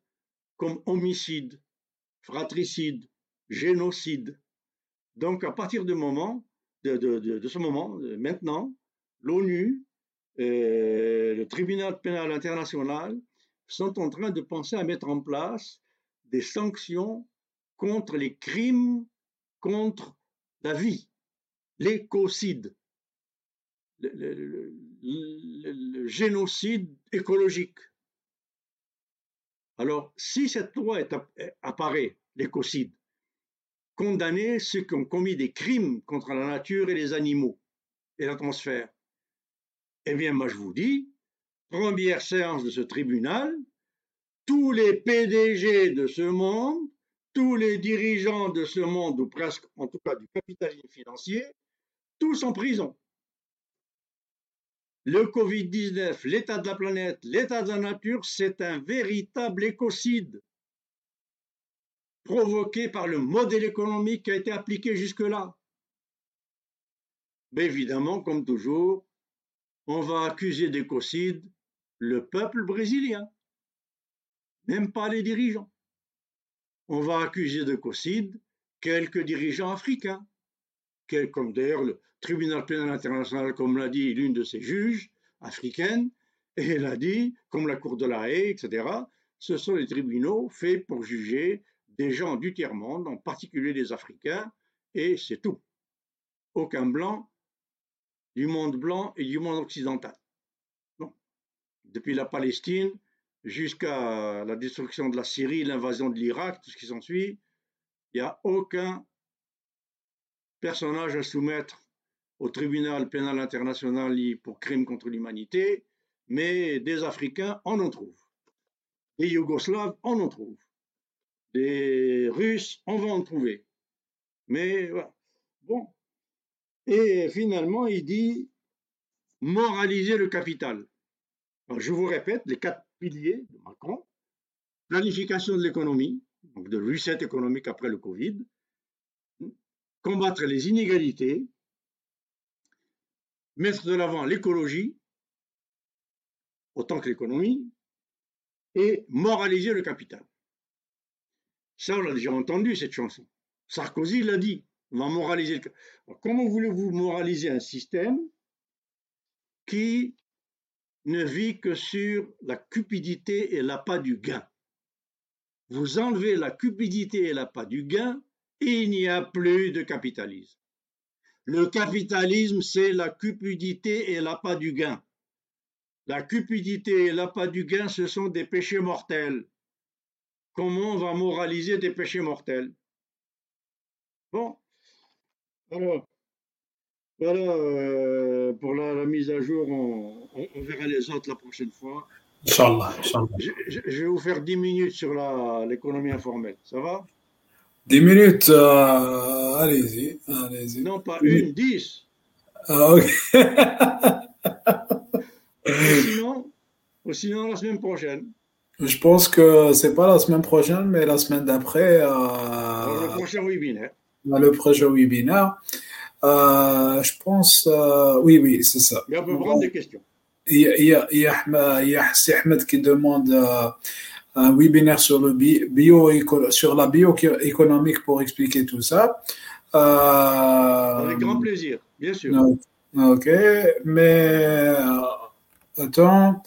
comme homicide, fratricide, génocide. Donc, à partir de, ce moment, maintenant, l'ONU, le tribunal pénal international sont en train de penser à mettre en place des sanctions contre les crimes contre la vie, l'écocide, le, génocide écologique. Alors, si cette loi apparaît, l'écocide, condamner ceux qui ont commis des crimes contre la nature et les animaux et l'atmosphère, eh bien, moi je vous dis, première séance de ce tribunal, tous les PDG de ce monde, tous les dirigeants de ce monde, ou presque en tout cas du capitalisme financier, tous en prison. Le Covid-19, l'état de la planète, l'état de la nature, c'est un véritable écocide provoqué par le modèle économique qui a été appliqué jusque-là. Mais évidemment, comme toujours, on va accuser d'écocide le peuple brésilien, même pas les dirigeants. On va accuser d'écocide quelques dirigeants africains, comme d'ailleurs le tribunal pénal international, comme l'a dit l'une de ses juges africaines, et elle a dit, comme la Cour de la Haye, etc., ce sont les tribunaux faits pour juger des gens du tiers-monde, en particulier des Africains, et c'est tout. Aucun blanc du monde blanc et du monde occidental. Depuis la Palestine jusqu'à la destruction de la Syrie, l'invasion de l'Irak, tout ce qui s'ensuit, il n'y a aucun personnage à soumettre au tribunal pénal international pour crimes contre l'humanité, mais des Africains, on en trouve. Des Yougoslaves, on en trouve. Des Russes, on va en trouver. Mais voilà. Bon, et finalement, il dit moraliser le capital. je vous répète les quatre piliers de Macron planification de l'économie, donc de reset économique après le Covid, combattre les inégalités, mettre de l'avant l'écologie autant que l'économie et moraliser le capital. Ça, on l'a déjà entendu cette chanson. Sarkozy l'a dit. On va moraliser. comment voulez-vous moraliser un système qui ne vit que sur la cupidité et l'appât du gain? Vous enlevez la cupidité et l'appât du gain, et il n'y a plus de capitalisme. Le capitalisme, c'est la cupidité et l'appât du gain. La cupidité et l'appât du gain, ce sont des péchés mortels. Comment on va moraliser des péchés mortels? Bon, alors, voilà euh, pour la, mise à jour. On, verra les autres la prochaine fois. Inch'Allah. Je, je, vais vous faire 10 minutes sur l'économie informelle. Ça va? 10 minutes, euh, allez-y. Allez non, pas une, 10. Ah, ok. sinon, ou sinon, la semaine prochaine. Je pense que c'est pas la semaine prochaine, mais la semaine d'après. Euh, le prochain webinaire le projet webinaire. Euh, je pense, euh, oui, oui, c'est ça. Il y a prendre des questions. Il y a, il y a, Ahmed qui demande euh, un webinaire sur, le bio, sur la bioéconomique pour expliquer tout ça. Avec grand plaisir, bien sûr. Ok, mais attends.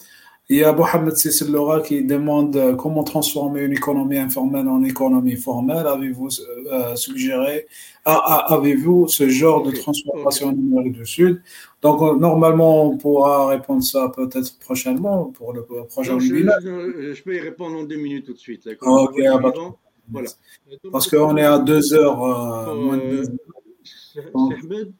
Il y a Mohamed Sisselora qui demande euh, comment transformer une économie informelle en économie formelle. Avez-vous euh, suggéré, avez-vous ce genre de transformation en Amérique du Sud? Donc, euh, normalement, on pourra répondre ça peut-être prochainement pour le prochain webinaire. Je, peux y répondre en deux minutes tout de suite. ok, ah, bah, voilà. Parce qu'on est à deux heures, moins de deux.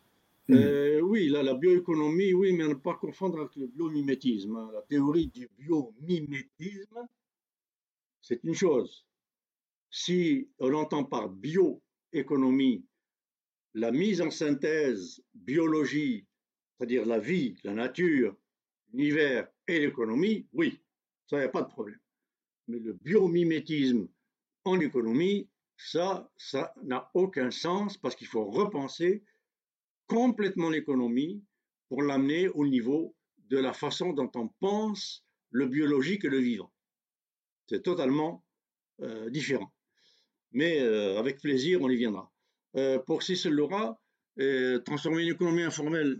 Euh, oui, la bioéconomie, oui, mais ne pas confondre avec le biomimétisme. Hein. La théorie du biomimétisme, c'est une chose. si on entend par bioéconomie la mise en synthèse biologie, c'est-à-dire la vie, la nature, l'univers et l'économie, oui, ça, n'y a pas de problème. Mais le biomimétisme en économie, ça, ça n'a aucun sens parce qu'il faut repenser complètement l'économie pour l'amener au niveau de la façon dont on pense le biologique et le vivant. C'est totalement euh, différent. Mais euh, avec plaisir, on y viendra. Euh, pour Cicel Laura, transformer une économie informelle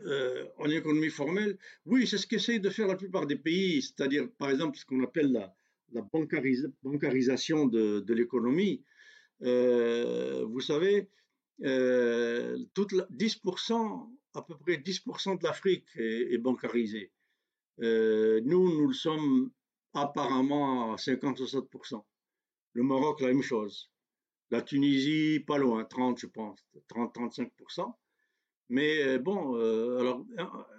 en économie formelle, oui, c'est ce qu'essayent de faire la plupart des pays, c'est-à-dire par exemple ce qu'on appelle la, la bancarisation de, l'économie. vous savez, toute 10%, à peu près 10% de l'Afrique est, est bancarisée. nous, nous le sommes apparemment à 50-60%. Le Maroc, la même chose. La Tunisie, pas loin, 30, je pense, 30-35%. Mais euh, bon, euh, alors,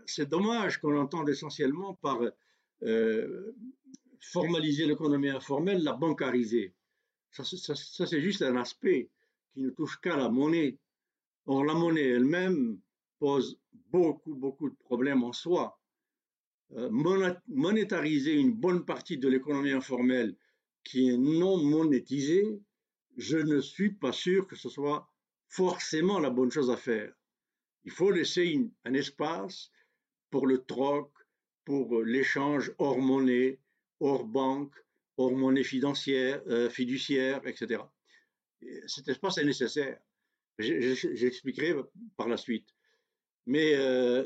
c'est dommage qu'on entende essentiellement par euh, formaliser l'économie informelle, la bancariser. Ça c'est juste un aspect qui ne touche qu'à la monnaie. Or, la monnaie elle-même pose beaucoup, beaucoup de problèmes en soi. monétariser une bonne partie de l'économie informelle qui est non monétisée, je ne suis pas sûr que ce soit forcément la bonne chose à faire. Il faut laisser un espace pour le troc, pour l'échange hors monnaie, hors banque, hors monnaie fiduciaire, euh, fiduciaire etc. Cet espace est nécessaire. J'expliquerai par la suite. Mais euh,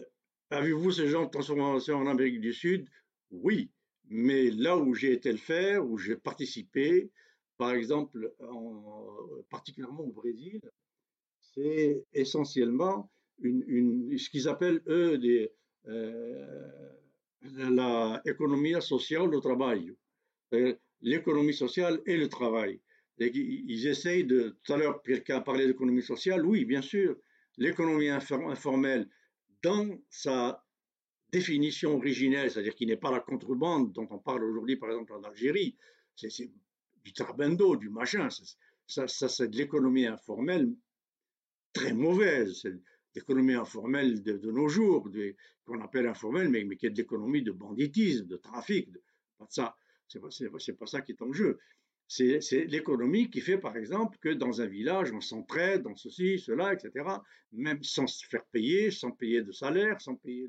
avez-vous ce genre de transformation en Amérique du Sud? Oui, mais là où j'ai été le faire, où j'ai participé, par exemple, particulièrement au Brésil, c'est essentiellement une, ce qu'ils appellent, eux, des, euh, la économie sociale au travail. L'économie sociale et le travail. ils essayent de. Tout à l'heure, quelqu'un a parlé d'économie sociale. Oui, bien sûr. L'économie informelle, dans sa définition originelle, c'est-à-dire qui n'est pas la contrebande dont on parle aujourd'hui, par exemple, en Algérie, c'est du trabendo, du machin. Ça, ça c'est de l'économie informelle très mauvaise. C'est l'économie informelle de, nos jours, qu'on appelle informelle, mais, mais qui est de l'économie de banditisme, de trafic. De, pas de ça. C'est pas, pas ça qui est en jeu. C'est l'économie qui fait, par exemple, que dans un village, on s'entraide dans ceci, cela, etc., même sans se faire payer, sans payer de salaire, sans payer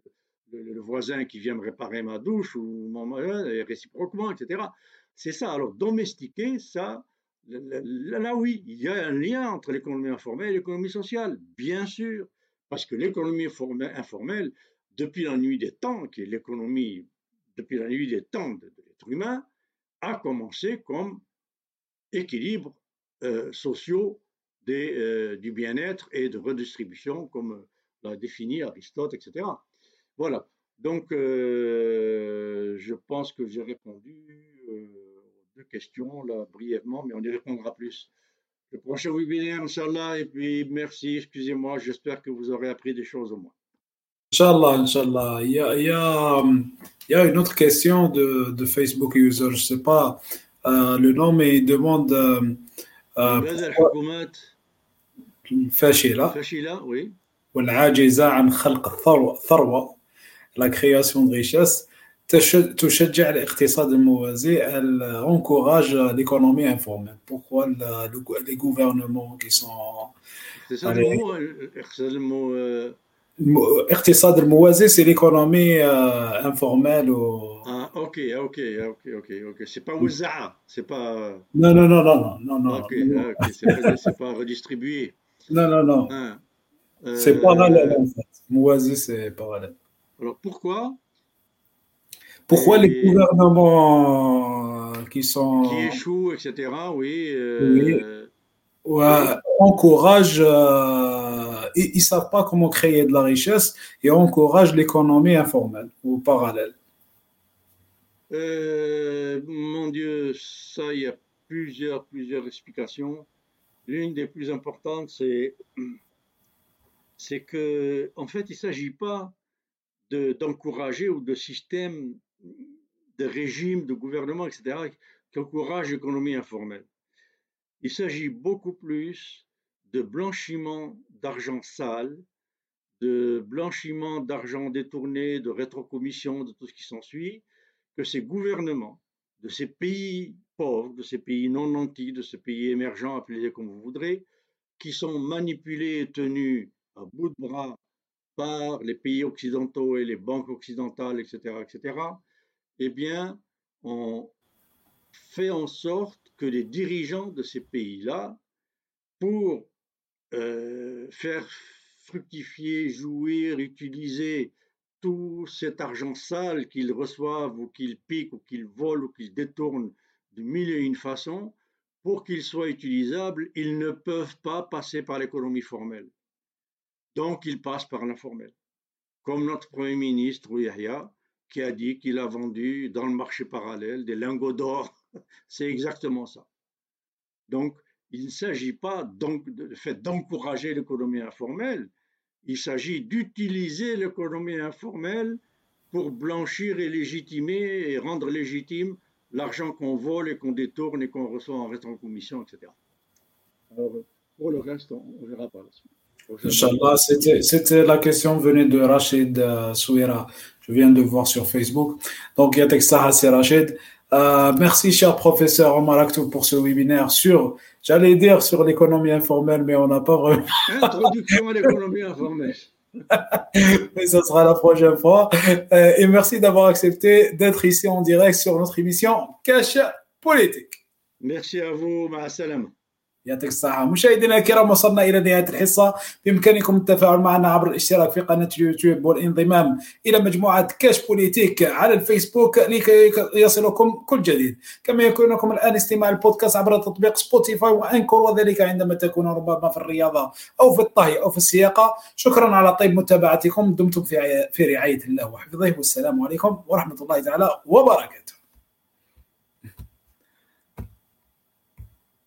le, voisin qui vient me réparer ma douche ou mon et réciproquement, etc. C'est ça. Alors, domestiquer, ça, là, oui, il y a un lien entre l'économie informelle et l'économie sociale, bien sûr, parce que l'économie informelle, depuis la nuit des temps, qui est l'économie depuis la nuit des temps de, l'être humain, a commencé comme équilibre euh, sociaux euh, du bien-être et de redistribution, comme l'a défini Aristote, etc. Voilà. Donc, euh, je pense que j'ai répondu euh, deux questions là brièvement, mais on y répondra plus. Le prochain webinaire, Inch'Allah, et puis merci, excusez-moi, j'espère que vous aurez appris des choses au moins. Inch'Allah, Inch'Allah. Il y a, il y, a, il y a une autre question de, de Facebook user, je ne sais pas euh, le nom, mais il demande. Euh, pourquoi... فاشلة فاشلة oui والعاجزة عن خلق الثروة la création de richesse تشجع الاقتصاد الموازي elle encourage l'économie informelle pourquoi le, les gouvernements qui sont c'est ça le mot الاقتصاد المو الاقتصاد الموازي c'est l'économie euh, informelle ou... ah ok ok ok ok ok c'est pas وزعة c'est pas non non non non non non ok, okay. c'est pas, c'est pas redistribué non non non ah. euh, c'est parallèle en fait موازي c'est parallèle alors pourquoi pourquoi les gouvernements qui sont. Qui échouent, etc., oui. Euh, encouragent. Euh, ils ne savent pas comment créer de la richesse et encouragent l'économie informelle ou parallèle. Euh, mon Dieu, ça, il y a plusieurs, plusieurs explications. L'une des plus importantes, c'est, c'est que, en fait, il ne s'agit pas d'encourager ou de systèmes de régime, de gouvernement, etc., qui encouragent l'économie informelle. Il s'agit beaucoup plus de blanchiment d'argent sale, de blanchiment d'argent détourné, de rétrocommission, de tout ce qui s'ensuit, que ces gouvernements de ces pays pauvres, de ces pays non nantis, de ces pays émergents, appelez-les comme vous voudrez, qui sont manipulés et tenus à bout de bras par les pays occidentaux et les banques occidentales, etc., etc., eh bien, on fait en sorte que les dirigeants de ces pays-là, pour euh, faire fructifier, jouir, utiliser tout cet argent sale qu'ils reçoivent ou qu'ils piquent ou qu'ils volent ou qu'ils détournent de mille et une façons, pour qu'ils soient utilisables, ils ne peuvent pas passer par l'économie formelle. Donc, ils passent par l'informel. Comme notre Premier ministre, Yahya, qui a dit qu'il a vendu dans le marché parallèle des lingots d'or. C'est exactement ça. Donc, il ne s'agit pas de fait d'encourager l'économie informelle, il s'agit d'utiliser l'économie informelle pour blanchir et légitimer et rendre légitime l'argent qu'on vole et qu'on détourne et qu'on reçoit en rétrocommission, etc. Alors, pour le reste, on, verra par la suite. Inch'Allah, c'était la question venue de Rachid euh, Souira. Je viens de voir sur Facebook. Donc, il y a c'est Rachid. Euh, merci, cher professeur Omar Aktou, pour ce webinaire sur, j'allais dire sur l'économie informelle, mais on n'a pas. Introduction à l'économie informelle. mais ce sera la prochaine fois. Euh, et merci d'avoir accepté d'être ici en direct sur notre émission Cache Politique. Merci à vous. Ma salam. يعطيك الصحة. مشاهدينا الكرام وصلنا إلى نهاية الحصة. بإمكانكم التفاعل معنا عبر الاشتراك في قناة اليوتيوب والانضمام. إلى مجموعة كاش بوليتيك على الفيسبوك لكي يصلكم كل جديد. كما يمكنكم الآن استماع البودكاست عبر تطبيق سبوتيفاي وأنكور وذلك عندما تكون ربما في الرياضة أو في الطهي أو في السياقة. شكرا على طيب متابعتكم. دمتم في في رعاية الله وحفظه. والسلام عليكم ورحمة الله تعالى وبركاته.